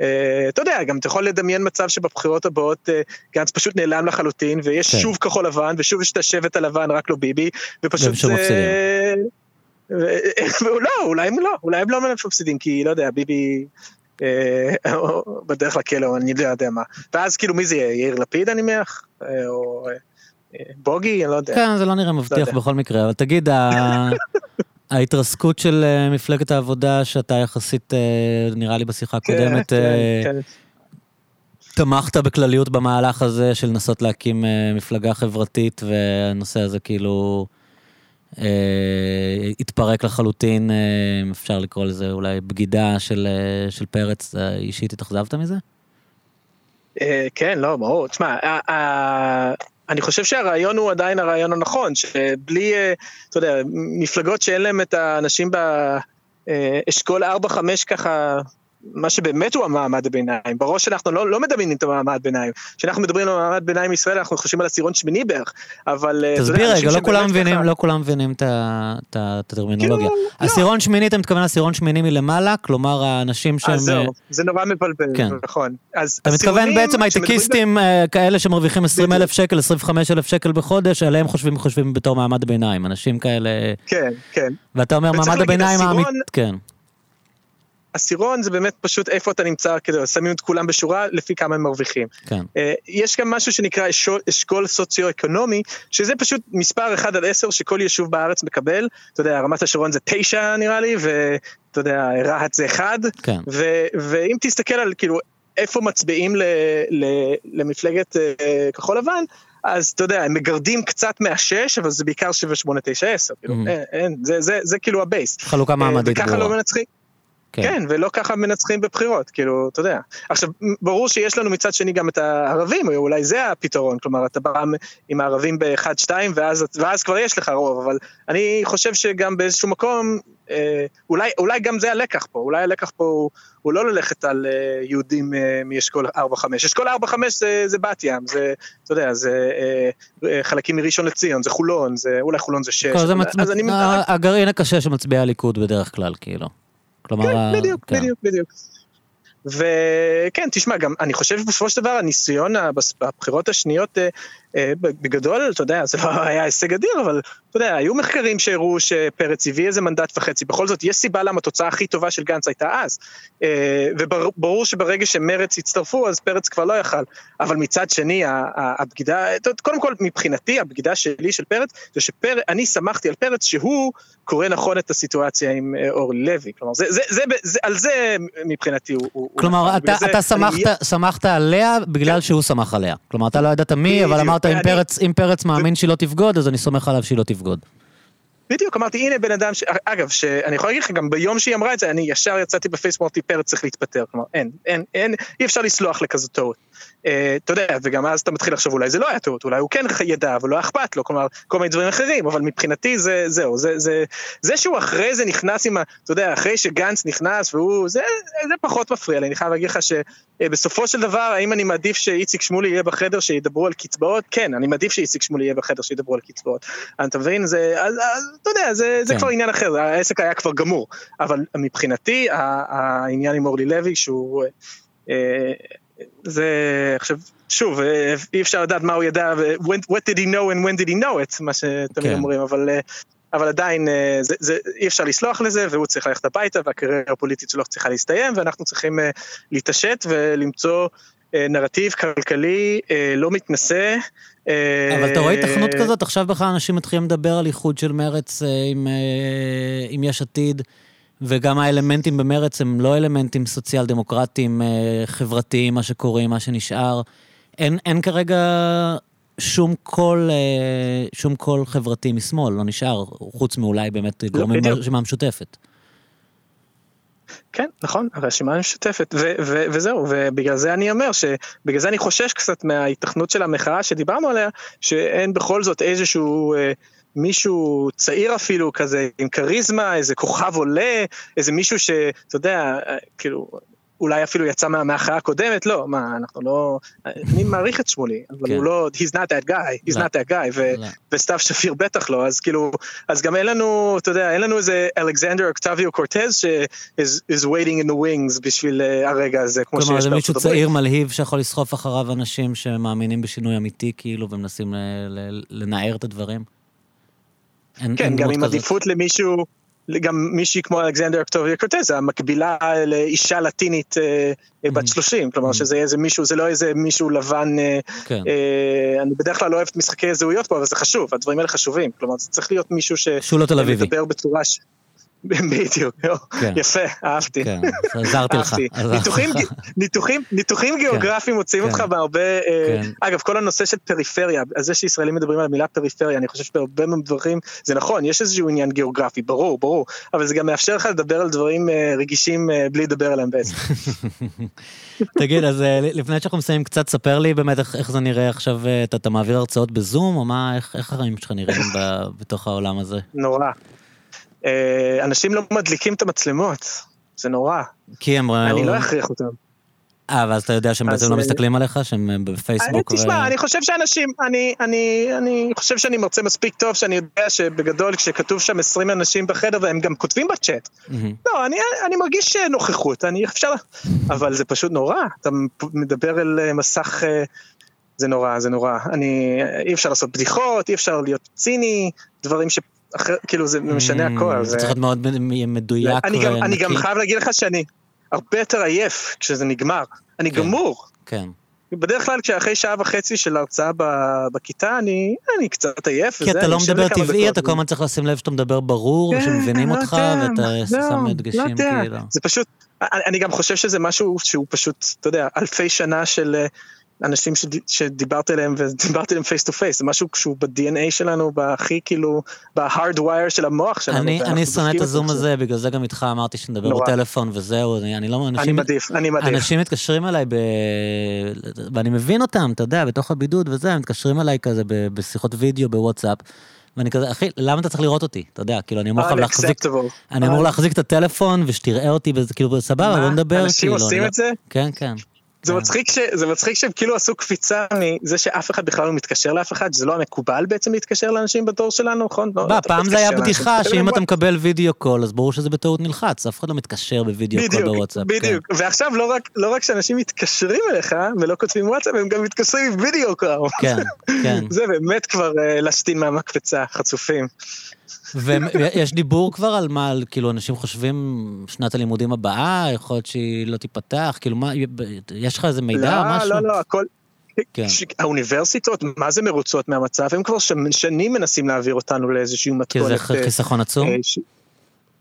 אה, אתה יודע, גם אתה יכול לדמיין מצב שבבחירות הבאות גנץ פשוט נעלם לחלוטין, ויש כן. שוב כחול לבן, ושוב יש את השבט הלבן, רק לא ביבי, ופשוט. *laughs* לא, אולי הם לא, אולי הם לא מפסידים, כי לא יודע, ביבי בדרך לכלא, או אני לא יודע מה. ואז כאילו מי זה יהיה, יאיר לפיד אני מניח? אה, או אה, בוגי, אני לא יודע. כן, זה לא נראה מבטיח לא בכל מקרה, אבל תגיד, *laughs* ההתרסקות של מפלגת העבודה, שאתה יחסית, נראה לי בשיחה כן, הקודמת, כן, כן. תמכת בכלליות במהלך הזה של לנסות להקים מפלגה חברתית, והנושא הזה כאילו... אה, התפרק לחלוטין, אה, אם אפשר לקרוא לזה אולי בגידה של, אה, של פרץ, אישית התאכזבת מזה? כן, לא, ברור. תשמע, אני חושב שהרעיון הוא עדיין הרעיון הנכון, שבלי, אתה יודע, מפלגות שאין להם את האנשים באשכול 4-5 ככה מה שבאמת הוא המעמד הביניים. בראש אנחנו לא, לא מדמיינים את המעמד ביניים. כשאנחנו מדברים על מעמד ביניים בישראל אנחנו חושבים על עשירון שמיני בערך, אבל... אה, תסביר רגע, לא כולם מבינים, ככה... לא כולם מבינים את הטרמינולוגיה. כאילו, לא. עשירון. שמיני, אתה מתכוון עשירון שמיני מלמעלה? כלומר, האנשים שהם... אז זהו, זה נורא מבלבל, כן. נכון. אז אתה מתכוון בעצם הייטקיסטים אה, כאלה שמרוויחים 20 אלף שקל, 25 אלף שקל בחודש, עליהם חושבים, חושבים בתור מעמד ביניים, אנשים כאלה... כן, כן. ואתה אומר, מעמד הביניים האמיתי, כן. עשירון זה באמת פשוט איפה אתה נמצא, כדי שמים את כולם בשורה לפי כמה הם מרוויחים. כן. אה, יש גם משהו שנקרא אשכול, אשכול סוציו-אקונומי, שזה פשוט מספר 1 עד 10 שכל יישוב בארץ מקבל, אתה יודע, רמת השרון זה 9 נראה לי, ואתה יודע, רהט זה 1, כן. ו, ואם תסתכל על כאילו איפה מצביעים ל, ל, למפלגת אה, כחול לבן, אז אתה יודע, הם מגרדים קצת מהשש, אבל זה בעיקר 7, 8, 9, 10, כאילו, Mhm. אין, אין, זה, זה, זה כאילו הבייס. חלוקה אה, מעמדית וככה לא. מנצחים, כן. כן, ולא ככה מנצחים בבחירות, כאילו, אתה יודע. עכשיו, ברור שיש לנו מצד שני גם את הערבים, או אולי זה הפתרון, כלומר, אתה בא עם הערבים ב-1-2, ואז, ואז כבר יש לך רוב, אבל אני חושב שגם באיזשהו מקום, אה, אולי, אולי גם זה הלקח פה, אולי הלקח פה הוא, הוא לא ללכת על אה, יהודים אה, מאשכול 4-5. אשכול 4-5 זה, זה בת ים, זה, אתה יודע, זה אה, אה, חלקים מראשון לציון, זה חולון, זה, אולי חולון זה 6. כל זה מצ- אז אני... ה- הגרעין הקשה שמצביע הליכוד בדרך כלל, כאילו. כלומר... כן, בדיוק, כן. בדיוק, בדיוק. וכן, תשמע, גם אני חושב שבסופו של דבר הניסיון בבחירות השניות, אה, בגדול, אתה יודע, זה לא היה הישג אדיר, אבל אתה יודע, היו מחקרים שהראו שפרץ הביא איזה מנדט וחצי, בכל זאת, יש סיבה למה התוצאה הכי טובה של גנץ הייתה אז. אה, וברור שברגע שמרץ הצטרפו, אז פרץ כבר לא יכל. אבל מצד שני, הבגידה, קודם כל, מבחינתי, הבגידה שלי של פרץ, זה שאני שמחתי על פרץ שהוא קורא נכון את הסיטואציה עם אה, אורלי לוי. כלומר, זה, זה, זה, זה, על זה מבחינתי הוא... הוא כלומר, נכון. אתה, זה אתה אני- שמחת, שמחת עליה בגלל שהוא שמח עליה. כלומר, אתה לא ידעת מי, אבל בדיוק, אמרת, אם פרץ, אם פרץ מאמין שהיא לא תבגוד, אז אני סומך עליו שהיא לא תבגוד. בדיוק, אמרתי, הנה בן אדם, ש... אגב, שאני יכול להגיד לך, גם ביום שהיא אמרה את זה, אני ישר יצאתי בפייסבוק, אמרתי, פרץ צריך להתפטר. כלומר, אין, אין, אין, אי אפשר לסלוח לכזאת טעות. אה, אתה יודע, וגם אז אתה מתחיל לחשוב, אולי זה לא היה טעות, אולי הוא כן ידע, אבל לא אכפת לו, כלומר, כל מיני דברים אחרים, אבל מבחינתי זה, זהו, זה, זה, זה שהוא אחרי זה נכנס עם ה... אתה יודע, אחרי שגנץ נכנס והוא, זה, זה פחות מפריע לי, אני חייב להגיד לך שבסופו של דבר, האם אני מעדיף שאיציק שמולי יהיה בחדר שידברו על קצבאות? כן, אני מעדיף שאיציק שמולי יהיה בחדר שידברו על קצבאות. אתה מבין? זה, אז, אז אתה יודע, זה, זה כן. כבר עניין אחר, העסק היה כבר גמור. אבל מבחינתי, העניין עם אורלי לוי, שהוא... אה, זה, עכשיו, שוב, אה, אי אפשר לדעת מה הוא ידע, when, what did he know and when did he know it, מה שתמיד כן. אומרים, אבל, אה, אבל עדיין אה, זה, זה, אי אפשר לסלוח לזה, והוא צריך ללכת הביתה, והקריירה הפוליטית שלו צריכה להסתיים, ואנחנו צריכים אה, להתעשת ולמצוא אה, נרטיב כלכלי אה, לא מתנשא. אה, אבל אתה רואה התכנות כזאת? עכשיו בכלל אנשים מתחילים לדבר על איחוד של מרץ אה, עם, אה, עם יש עתיד, וגם האלמנטים במרץ הם לא אלמנטים סוציאל דמוקרטיים, אה, חברתיים, מה שקורה, מה שנשאר. אין, אין כרגע שום קול, אה, שום קול חברתי משמאל, לא נשאר, חוץ מאולי באמת גורמים בדיוק. ברשימה המשותפת. כן, נכון, הרשימה המשותפת, ו- ו- וזהו, ובגלל זה אני אומר, שבגלל זה אני חושש קצת מההיתכנות של המחאה שדיברנו עליה, שאין בכל זאת איזשהו אה, מישהו צעיר אפילו כזה, עם כריזמה, איזה כוכב עולה, איזה מישהו שאתה יודע, אה, כאילו, אולי אפילו יצא מה- מההכרעה הקודמת, לא, מה, אנחנו לא, אני מעריך את שמולי, אבל כן. הוא לא, he's not that guy, he's לא. not that guy, ו- לא. וסתיו שפיר בטח לא, אז כאילו, אז גם אין לנו, אתה יודע, אין לנו איזה אלכסנדר אוקטביו קורטז ש- is, is waiting in the wings בשביל uh, הרגע הזה, כמו כלומר, שיש זה מישהו בארצות הברית. צעיר מלהיב שיכול לסחוף אחריו אנשים שמאמינים בשינוי אמיתי, כאילו, ומנסים לנער את הדברים? אין- כן, אין גם עם כזאת? עדיפות למישהו, גם מישהי כמו אלכסנדר אוקטביו קורטז, המקבילה לאישה לטינית אה, אה, בת Mhm. 30, כלומר Mhm. שזה איזה מישהו, זה לא איזה מישהו לבן, אה, כן. אה, אני בדרך כלל לא אוהב משחקי זהויות פה, אבל זה חשוב, הדברים האלה חשובים, כלומר זה צריך להיות מישהו שהוא לא תל אביבי. שמדבר בצורה ש... בדיוק, כן. יפה, אהבתי. כן, עזרתי לך. ניתוחים, ניתוחים גיאוגרפיים מוציאים כן. אותך בהרבה, אה, כן. אגב כל הנושא של פריפריה, על זה שישראלים מדברים על המילה פריפריה, אני חושב שבהרבה מהדברים, זה נכון, יש איזשהו עניין גיאוגרפי, ברור, ברור, אבל זה גם מאפשר לך לדבר על דברים אה, רגישים אה, בלי לדבר עליהם בעצם. *laughs* תגיד, אז לפני שאנחנו מסיימים קצת, ספר לי באמת איך, זה נראה עכשיו, אתה, מעביר הרצאות בזום, או מה, איך, החיים שלך נראים בתוך העולם הזה? נורא. אה, אנשים לא מדליקים את המצלמות, זה נורא, כי הם... אני לא אכריח אותם. אה, ואז אתה יודע שהם בעצם לא אה, מסתכלים עליך, שהם אה, בפייסבוק? תשמע, אני חושב שאנשים, אני, אני, אני חושב שאני מרצה מספיק טוב, שאני יודע שבגדול כשכתוב שם 20 אנשים בחדר והם גם כותבים בצ'אט. לא, אני, אני מרגיש אה, נוכחות, אני אפשר, אבל זה פשוט נורא, אתה מדבר אל אה, מסך, אה, זה נורא, זה נורא, אני, אי אפשר לעשות בדיחות, אי אפשר להיות ציני, דברים ש... אחר, כאילו זה משנה הכל, Mm, זה צריך להיות מאוד מדויק אני גם, אני גם. חייב להגיד לך שאני, הרבה יותר עייף כשזה נגמר. אני כן. גמור. כן. בדרך כלל כשאחרי שעה וחצי של הרצאה בכיתה, אני, אני קצת עייף. כי וזה, אתה לא מדבר טבעי. אתה כל הזמן צריך לשים לב שאתה מדבר ברור, כן, ושמבינים לא אותך, יודע, ואתה לא, שם לא הדגשים יודע. כאילו. זה פשוט, אני גם חושב שזה משהו שהוא פשוט, אתה יודע, אלפי שנה של אנשים שד, שדיברת אליהם ודיברתי אליהם face to face, זה משהו שהוא ב-DNA שלנו, בהכי כאילו, ב-hardwire של המוח שלנו. אני, אני שונא את הזום זה. הזה, בגלל זה גם איתך אמרתי שנדבר נורא. בטלפון וזהו, אני, אני לא... אני אנשים, מעדיף, אני מעדיף. אנשים מתקשרים אליי, ב... ואני מבין אותם, אתה יודע, בתוך הבידוד וזה, הם מתקשרים אליי כזה ב... בשיחות וידאו בוואטסאפ, ואני כזה, אחי, למה אתה צריך לראות אותי? אתה יודע, כאילו, אני אמור לך להחזיק. אני אמור להחזיק את הטלפון ושתראה אותי, וזה כאילו, סבבה? בוא נדבר, אנשים כאילו. עושים אני את זה? לא... כן, כן. זה כן. מצחיק, ש... זה מצחיק שהם כאילו עשו קפיצה מזה שאף אחד בכלל לא מתקשר לאף אחד, שזה לא המקובל בעצם להתקשר לאנשים בדור שלנו, נכון? לא, פעם זה היה בדיחה, שאם אתה מקבל video call, אז ברור שזה בטעות נלחץ, אף אחד לא מתקשר ב-video call בוואטסאפ. כן. בדיוק, ועכשיו לא רק, לא רק שאנשים מתקשרים אליך ולא כותבים וואטסאפ, הם גם מתקשרים עם video call. כן, כן. *laughs* זה באמת כבר אה, להשתין מהמקפצה, חצופים. ויש דיבור כבר על מה, כאילו, אנשים חושבים שנת הלימודים הבאה, יכול להיות שהיא לא תיפתח, כאילו, מה, יש לך איזה מידע, לא, משהו? לא, לא, הכל... כן. האוניברסיטאות, מה זה מרוצות מהמצב? הם כבר שנים מנסים להעביר אותנו לאיזשהו כי זה מתכונת. אה, חיסכון עצום? אה, ש-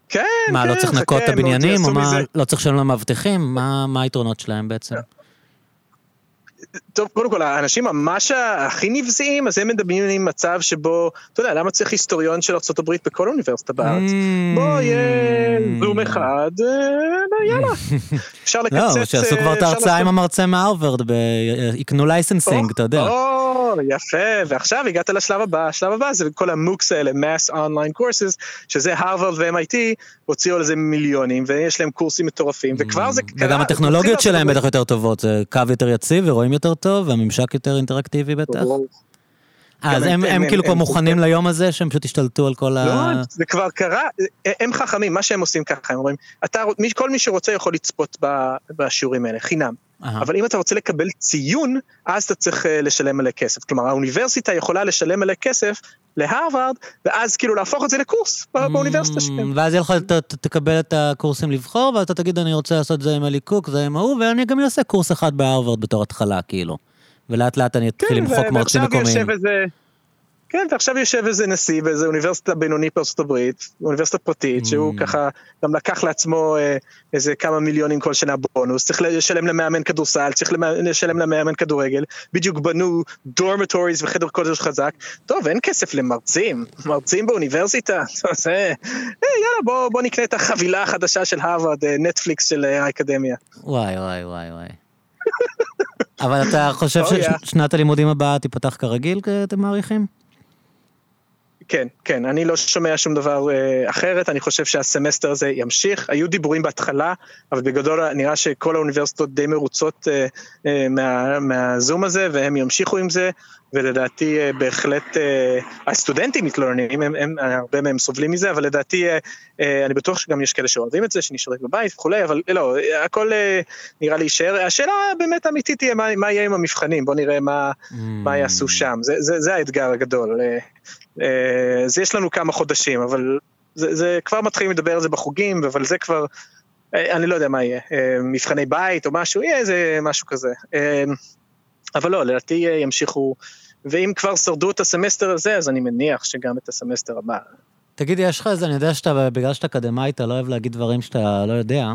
כן, מה, כן, לא צריך לנקות את הבניינים, או מה, לא צריך לשלם למאבטחים? מה מה היתרונות שלהם בעצם? טוב, קודם כל, האנשים ממש הכי נבזיים, אז הם מדמיינים מצב שבו, אתה יודע, למה צריך היסטוריון של ארה"ב בכל אוניברסיטה בארץ? Mm. בוא, יהיה זום אחד, אה, יאללה. *laughs* אפשר לקצץ... לא, שיעשו כבר אה, את ההרצאה עם המרצה מהרווארד, יקנו licensing, אתה יודע. או, יפה, ועכשיו הגעת לשלב הבא, השלב הבא זה כל ה-MOOCs האלה, Mass Online Courses, שזה הרווארד ו-MIT, הוציאו על זה מיליונים, ויש להם קורסים מטורפים, וכבר זה קרה. וגם הטכנולוגיות שלהם בטח יותר טובות, זה קו יותר יציב ורואים יותר טוב, והממשק יותר אינטראקטיבי בטח. אז גם הם הם- הם הם- כאילו כבר הם- מוכנים ליום הזה, שהם פשוט השתלטו על כל לא, ה... זה כבר קרה, הם חכמים, מה שהם עושים ככה, הם אומרים, כל מי שרוצה יכול לצפות ב- בשיעורים האלה, חינם. אבל אם אתה רוצה לקבל ציון, אז אתה צריך אה, לשלם עליה כסף. כלומר, האוניברסיטה יכולה לשלם עליה כסף להרווארד, ואז כאילו להפוך את זה לקורס ב- באוניברסיטה Mm, שלהם. ואז יהיה לך, תקבל את הקורסים לבחור, ואתה תגיד, אני רוצה לעשות זה עם אלי קוק, זה עם ההוא, ואני גם אעשה קורס אחד בהרווארד בתור התחלה, כאילו. ולאט לאט אני אתחיל למחוק ו- מרצים ועכשיו מקומיים. כן, ועכשיו יושב איזה נשיא באיזה אוניברסיטה בינונית בארצות הברית, אוניברסיטה פרטית, שהוא Mm. ככה גם לקח לעצמו אה, איזה כמה מיליונים כל שנה בונוס, צריך לשלם למאמן כדורסל, צריך לשלם למאמן כדורגל, בדיוק בנו דורמטוריז וחדר קודש חזק, טוב, אין כסף למרצים, מרצים באוניברסיטה, *laughs* זה, אה, יאללה, בוא, בוא נקנה את החבילה החדשה של הרווארד, אה, נטפליקס של האקדמיה. וואי, וואי, וואי, וואי. אבל אתה חושב *laughs* Oh, yeah. ששנת הלימודים הבאה תיפתח כרגיל, אתם מעריכים? כן, כן, אני לא שומע שום דבר אה, אחרת, אני חושב שהסמסטר הזה ימשיך. היו דיבורים בהתחלה, אבל בגדול נראה שכל האוניברסיטות די מרוצות אה, אה, מה, מהזום הזה, והם ימשיכו עם זה, ולדעתי אה, בהחלט אה, הסטודנטים מתלוננים, הם, הם, הרבה מהם סובלים מזה, אבל לדעתי, אה, אה, אני בטוח שגם יש כאלה שאוהבים את זה, שנשארים בבית וכולי, אבל לא, אה, הכל אה, נראה לי יישאר. השאלה באמת האמיתית תהיה מה, מה יהיה עם המבחנים, בואו נראה מה, מה יעשו שם, זה, זה, זה האתגר הגדול. אה, אז יש לנו כמה חודשים, אבל זה, זה כבר מתחילים לדבר על זה בחוגים, אבל זה כבר, אה, אני לא יודע מה יהיה, אה, מבחני בית או משהו, יהיה איזה משהו כזה. אה, אבל לא, לדעתי אה, ימשיכו, ואם כבר שרדו את הסמסטר הזה, אז אני מניח שגם את הסמסטר הבא. תגיד, יש לך איזה, אני יודע שאתה, בגלל שאתה אקדמאי, אתה לא אוהב להגיד דברים שאתה לא יודע,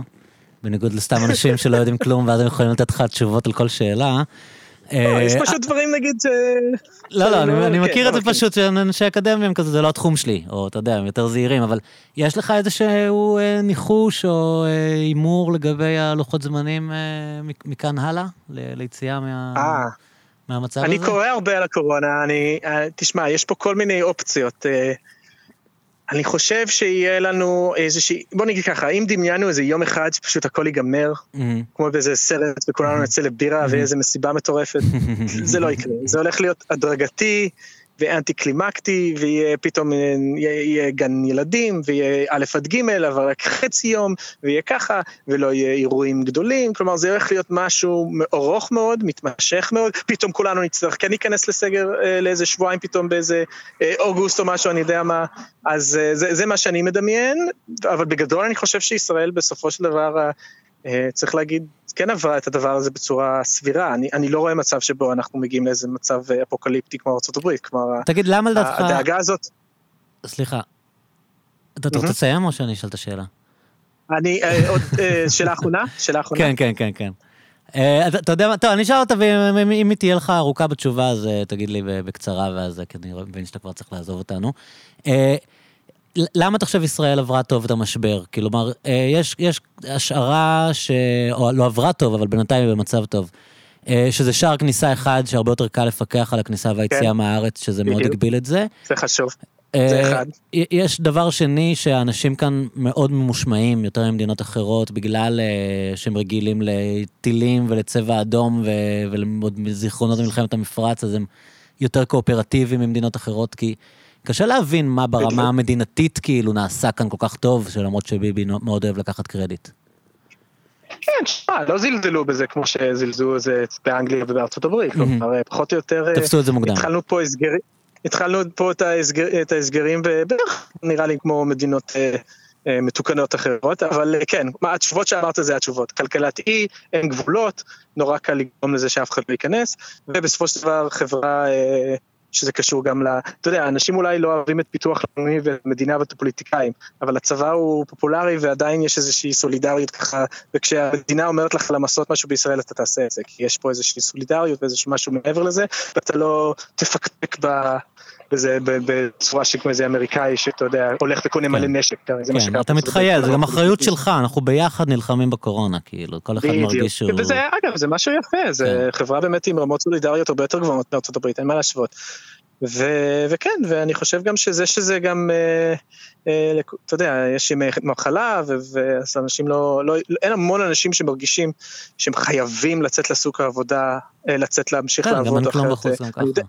בניגוד לסתם אנשים שלא יודעים כלום, ואז הם יכולים לתת לך תשובות על כל שאלה. לא, אה, יש פשוט דברים נגיד ש... לא, לא, אני, אני כן, מכיר את זה לא. פשוט שאנשי אקדמיה הם כזה, זה לא התחום שלי, או אתה יודע, הם יותר זהירים, אבל יש לך איזשהו אה, ניחוש או אה, הימור לגבי הלוחות זמנים מכאן הלאה, ליציאה מה, אה, מהמצב אני הזה? קורא הרבה על הקורונה, אני, תשמע, יש פה כל מיני אופציות. אני חושב שיהיה לנו איזושהי, בוא נגיד ככה, אם דמיינו איזה יום אחד שפשוט הכל ייגמר, אמ, כמו באיזה סרט וכולנו נצא לבירה ואיזה מסיבה מטורפת, זה לא יקרה. זה הולך להיות הדרגתי ואנטי קלימקטי, ויהיה פתאום, אה, יהיה, גן ילדים, ויהיה א' עד ג', אבל רק חצי יום, ויהיה ככה, ולא יהיה אירועים גדולים, כלומר זה הולך להיות משהו ארוך מאוד, מתמשך מאוד, פתאום כולנו נצטרך כן להיכנס לסגר אה, לאיזה שבועיים פתאום באיזה אה, אוגוסט או משהו, אני יודע מה, אז זה, זה מה שאני מדמיין, אבל בגדול אני חושב שישראל בסופו של דבר, צריך להגיד, כן עברה את הדבר הזה בצורה סבירה. אני, אני לא רואה מצב שבו אנחנו מגיעים לאיזה מצב אה, אפוקליפטי כמו ארה"ב, כלומר, תגיד, למה לדעתך... הדאגה הזאת... סליחה, אתה רוצה לסיים או שאני אשאל את השאלה? אני, אה, עוד שאלה אחרונה? שאלה אחרונה? כן, כן, כן, כן. אתה יודע מה, טוב, אני אשאל אותה, ואם היא תהיה לך ארוכה בתשובה, אז תגיד לי בקצרה, ואז, כי אני מבין שאתה כבר צריך לעזוב אותנו. למה אתה חושב ישראל עברה טוב את המשבר? כלומר, אה, יש, יש השערה ש... או לא עברה טוב, אבל בינתיים היא במצב טוב. אה, שזה שער כניסה אחד שהרבה יותר קל לפקח על הכניסה והיציאה כן. מהארץ, שזה מאוד הגביל את זה. זה חשוב. אה, זה אחד. יש דבר שני, שהאנשים כאן מאוד ממושמעים יותר ממדינות אחרות, בגלל שהם רגילים לטילים ולצבע אדום ולזיכרונות ממלחמת המפרץ, אז הם יותר קואופרטיביים ממדינות אחרות, כי קשה להבין מה ברמה המדינתית כאילו נעשה כאן כל כך טוב, שלמרות שביבי מאוד אוהב לקחת קרדיט. כן, שמע, לא זלזלו בזה כמו שזלזלו בזה באנגליה ובארצות הברית, כלומר, פחות או יותר... תפסו את זה מוקדם. התחלנו פה הסגרים, התחלנו פה את, ההסגר, את ההסגרים בערך, נראה לי כמו מדינות אה, אה, מתוקנות אחרות, אבל אה, כן, מה התשובות שאמרת זה התשובות. כלכלת אי, אין גבולות, נורא קל לגרום לזה שאף אחד לא ייכנס, ובסופו של דבר חברה... אה, שזה קשור גם ל... אתה יודע, אנשים אולי לא אוהבים את פיתוח לאומי ומדינה ואת הפוליטיקאים, אבל הצבא הוא פופולרי ועדיין יש איזושהי סולידריות ככה, וכשהמדינה אומרת לך למסות משהו בישראל אתה תעשה את זה, כי יש פה איזושהי סולידריות ואיזשהו משהו מעבר לזה, ואתה לא תפקפק ב... בזה בצורה שכמו איזה אמריקאי שאתה יודע, הולך וקונה מלא כן. נשק. כן, אתה מתחייל, זה גם אחריות שלך, אנחנו ביחד נלחמים בקורונה, כאילו, כל אחד מרגיש שהוא... וזה, אגב, זה משהו יפה, זה כן. חברה באמת עם רמות סולידריות הרבה יותר גבוהות מארצות הברית, אין מה להשוות. וכן, ואני חושב גם שזה שזה גם, אה, אה, אתה יודע, יש ימי מחלה, ואז אנשים לא, לא, אין המון אנשים שמרגישים שהם חייבים לצאת לסוג העבודה, אה, לצאת להמשיך לעבוד. כן, גם אין כלום בחוץ גם ככה.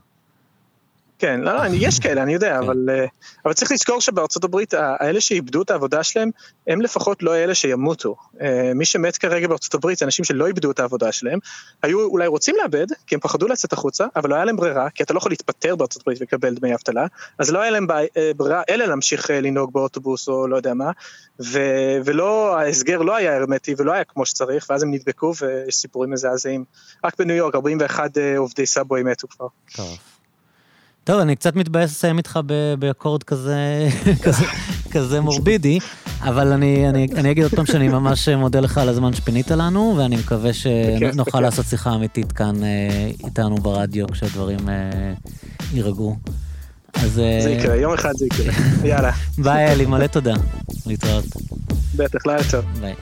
כן, לא, לא, יש כאלה, אני יודע, כן. אבל, אה, אבל צריך לזכור שבארצות הברית, האלה שאיבדו את העבודה שלהם, הם לפחות לא אלה שימותו. אה, מי שמת כרגע בארצות הברית זה אנשים שלא איבדו את העבודה שלהם, היו אולי רוצים לאבד, כי הם פחדו לצאת החוצה, אבל לא היה להם ברירה, כי אתה לא יכול להתפטר בארצות הברית ולקבל דמי אבטלה, אז לא היה להם אה, ברירה אלא להמשיך לנהוג באוטובוס או לא יודע מה, ו, ולא, ההסגר לא היה הרמטי ולא היה כמו שצריך, ואז הם נדבקו ויש סיפורים מזעזעים. רק בניו יורק 41 עובדי סאבווי מתו כבר. טוב. טוב, אני קצת מתבאס לסיים איתך באקורד כזה, *laughs* כזה, כזה מורבידי, אבל אני, אני, אני אגיד עוד פעם שאני ממש מודה לך על הזמן שפינית לנו, ואני מקווה שנוכל כן. לעשות שיחה אמיתית כאן אה, איתנו ברדיו כשהדברים אה, יירגעו. אז... אה, זה יקרה, יום אחד זה יקרה, *laughs* יאללה. ביי, אלי, מלא תודה. להתראות. בטח, לילה טוב. ביי.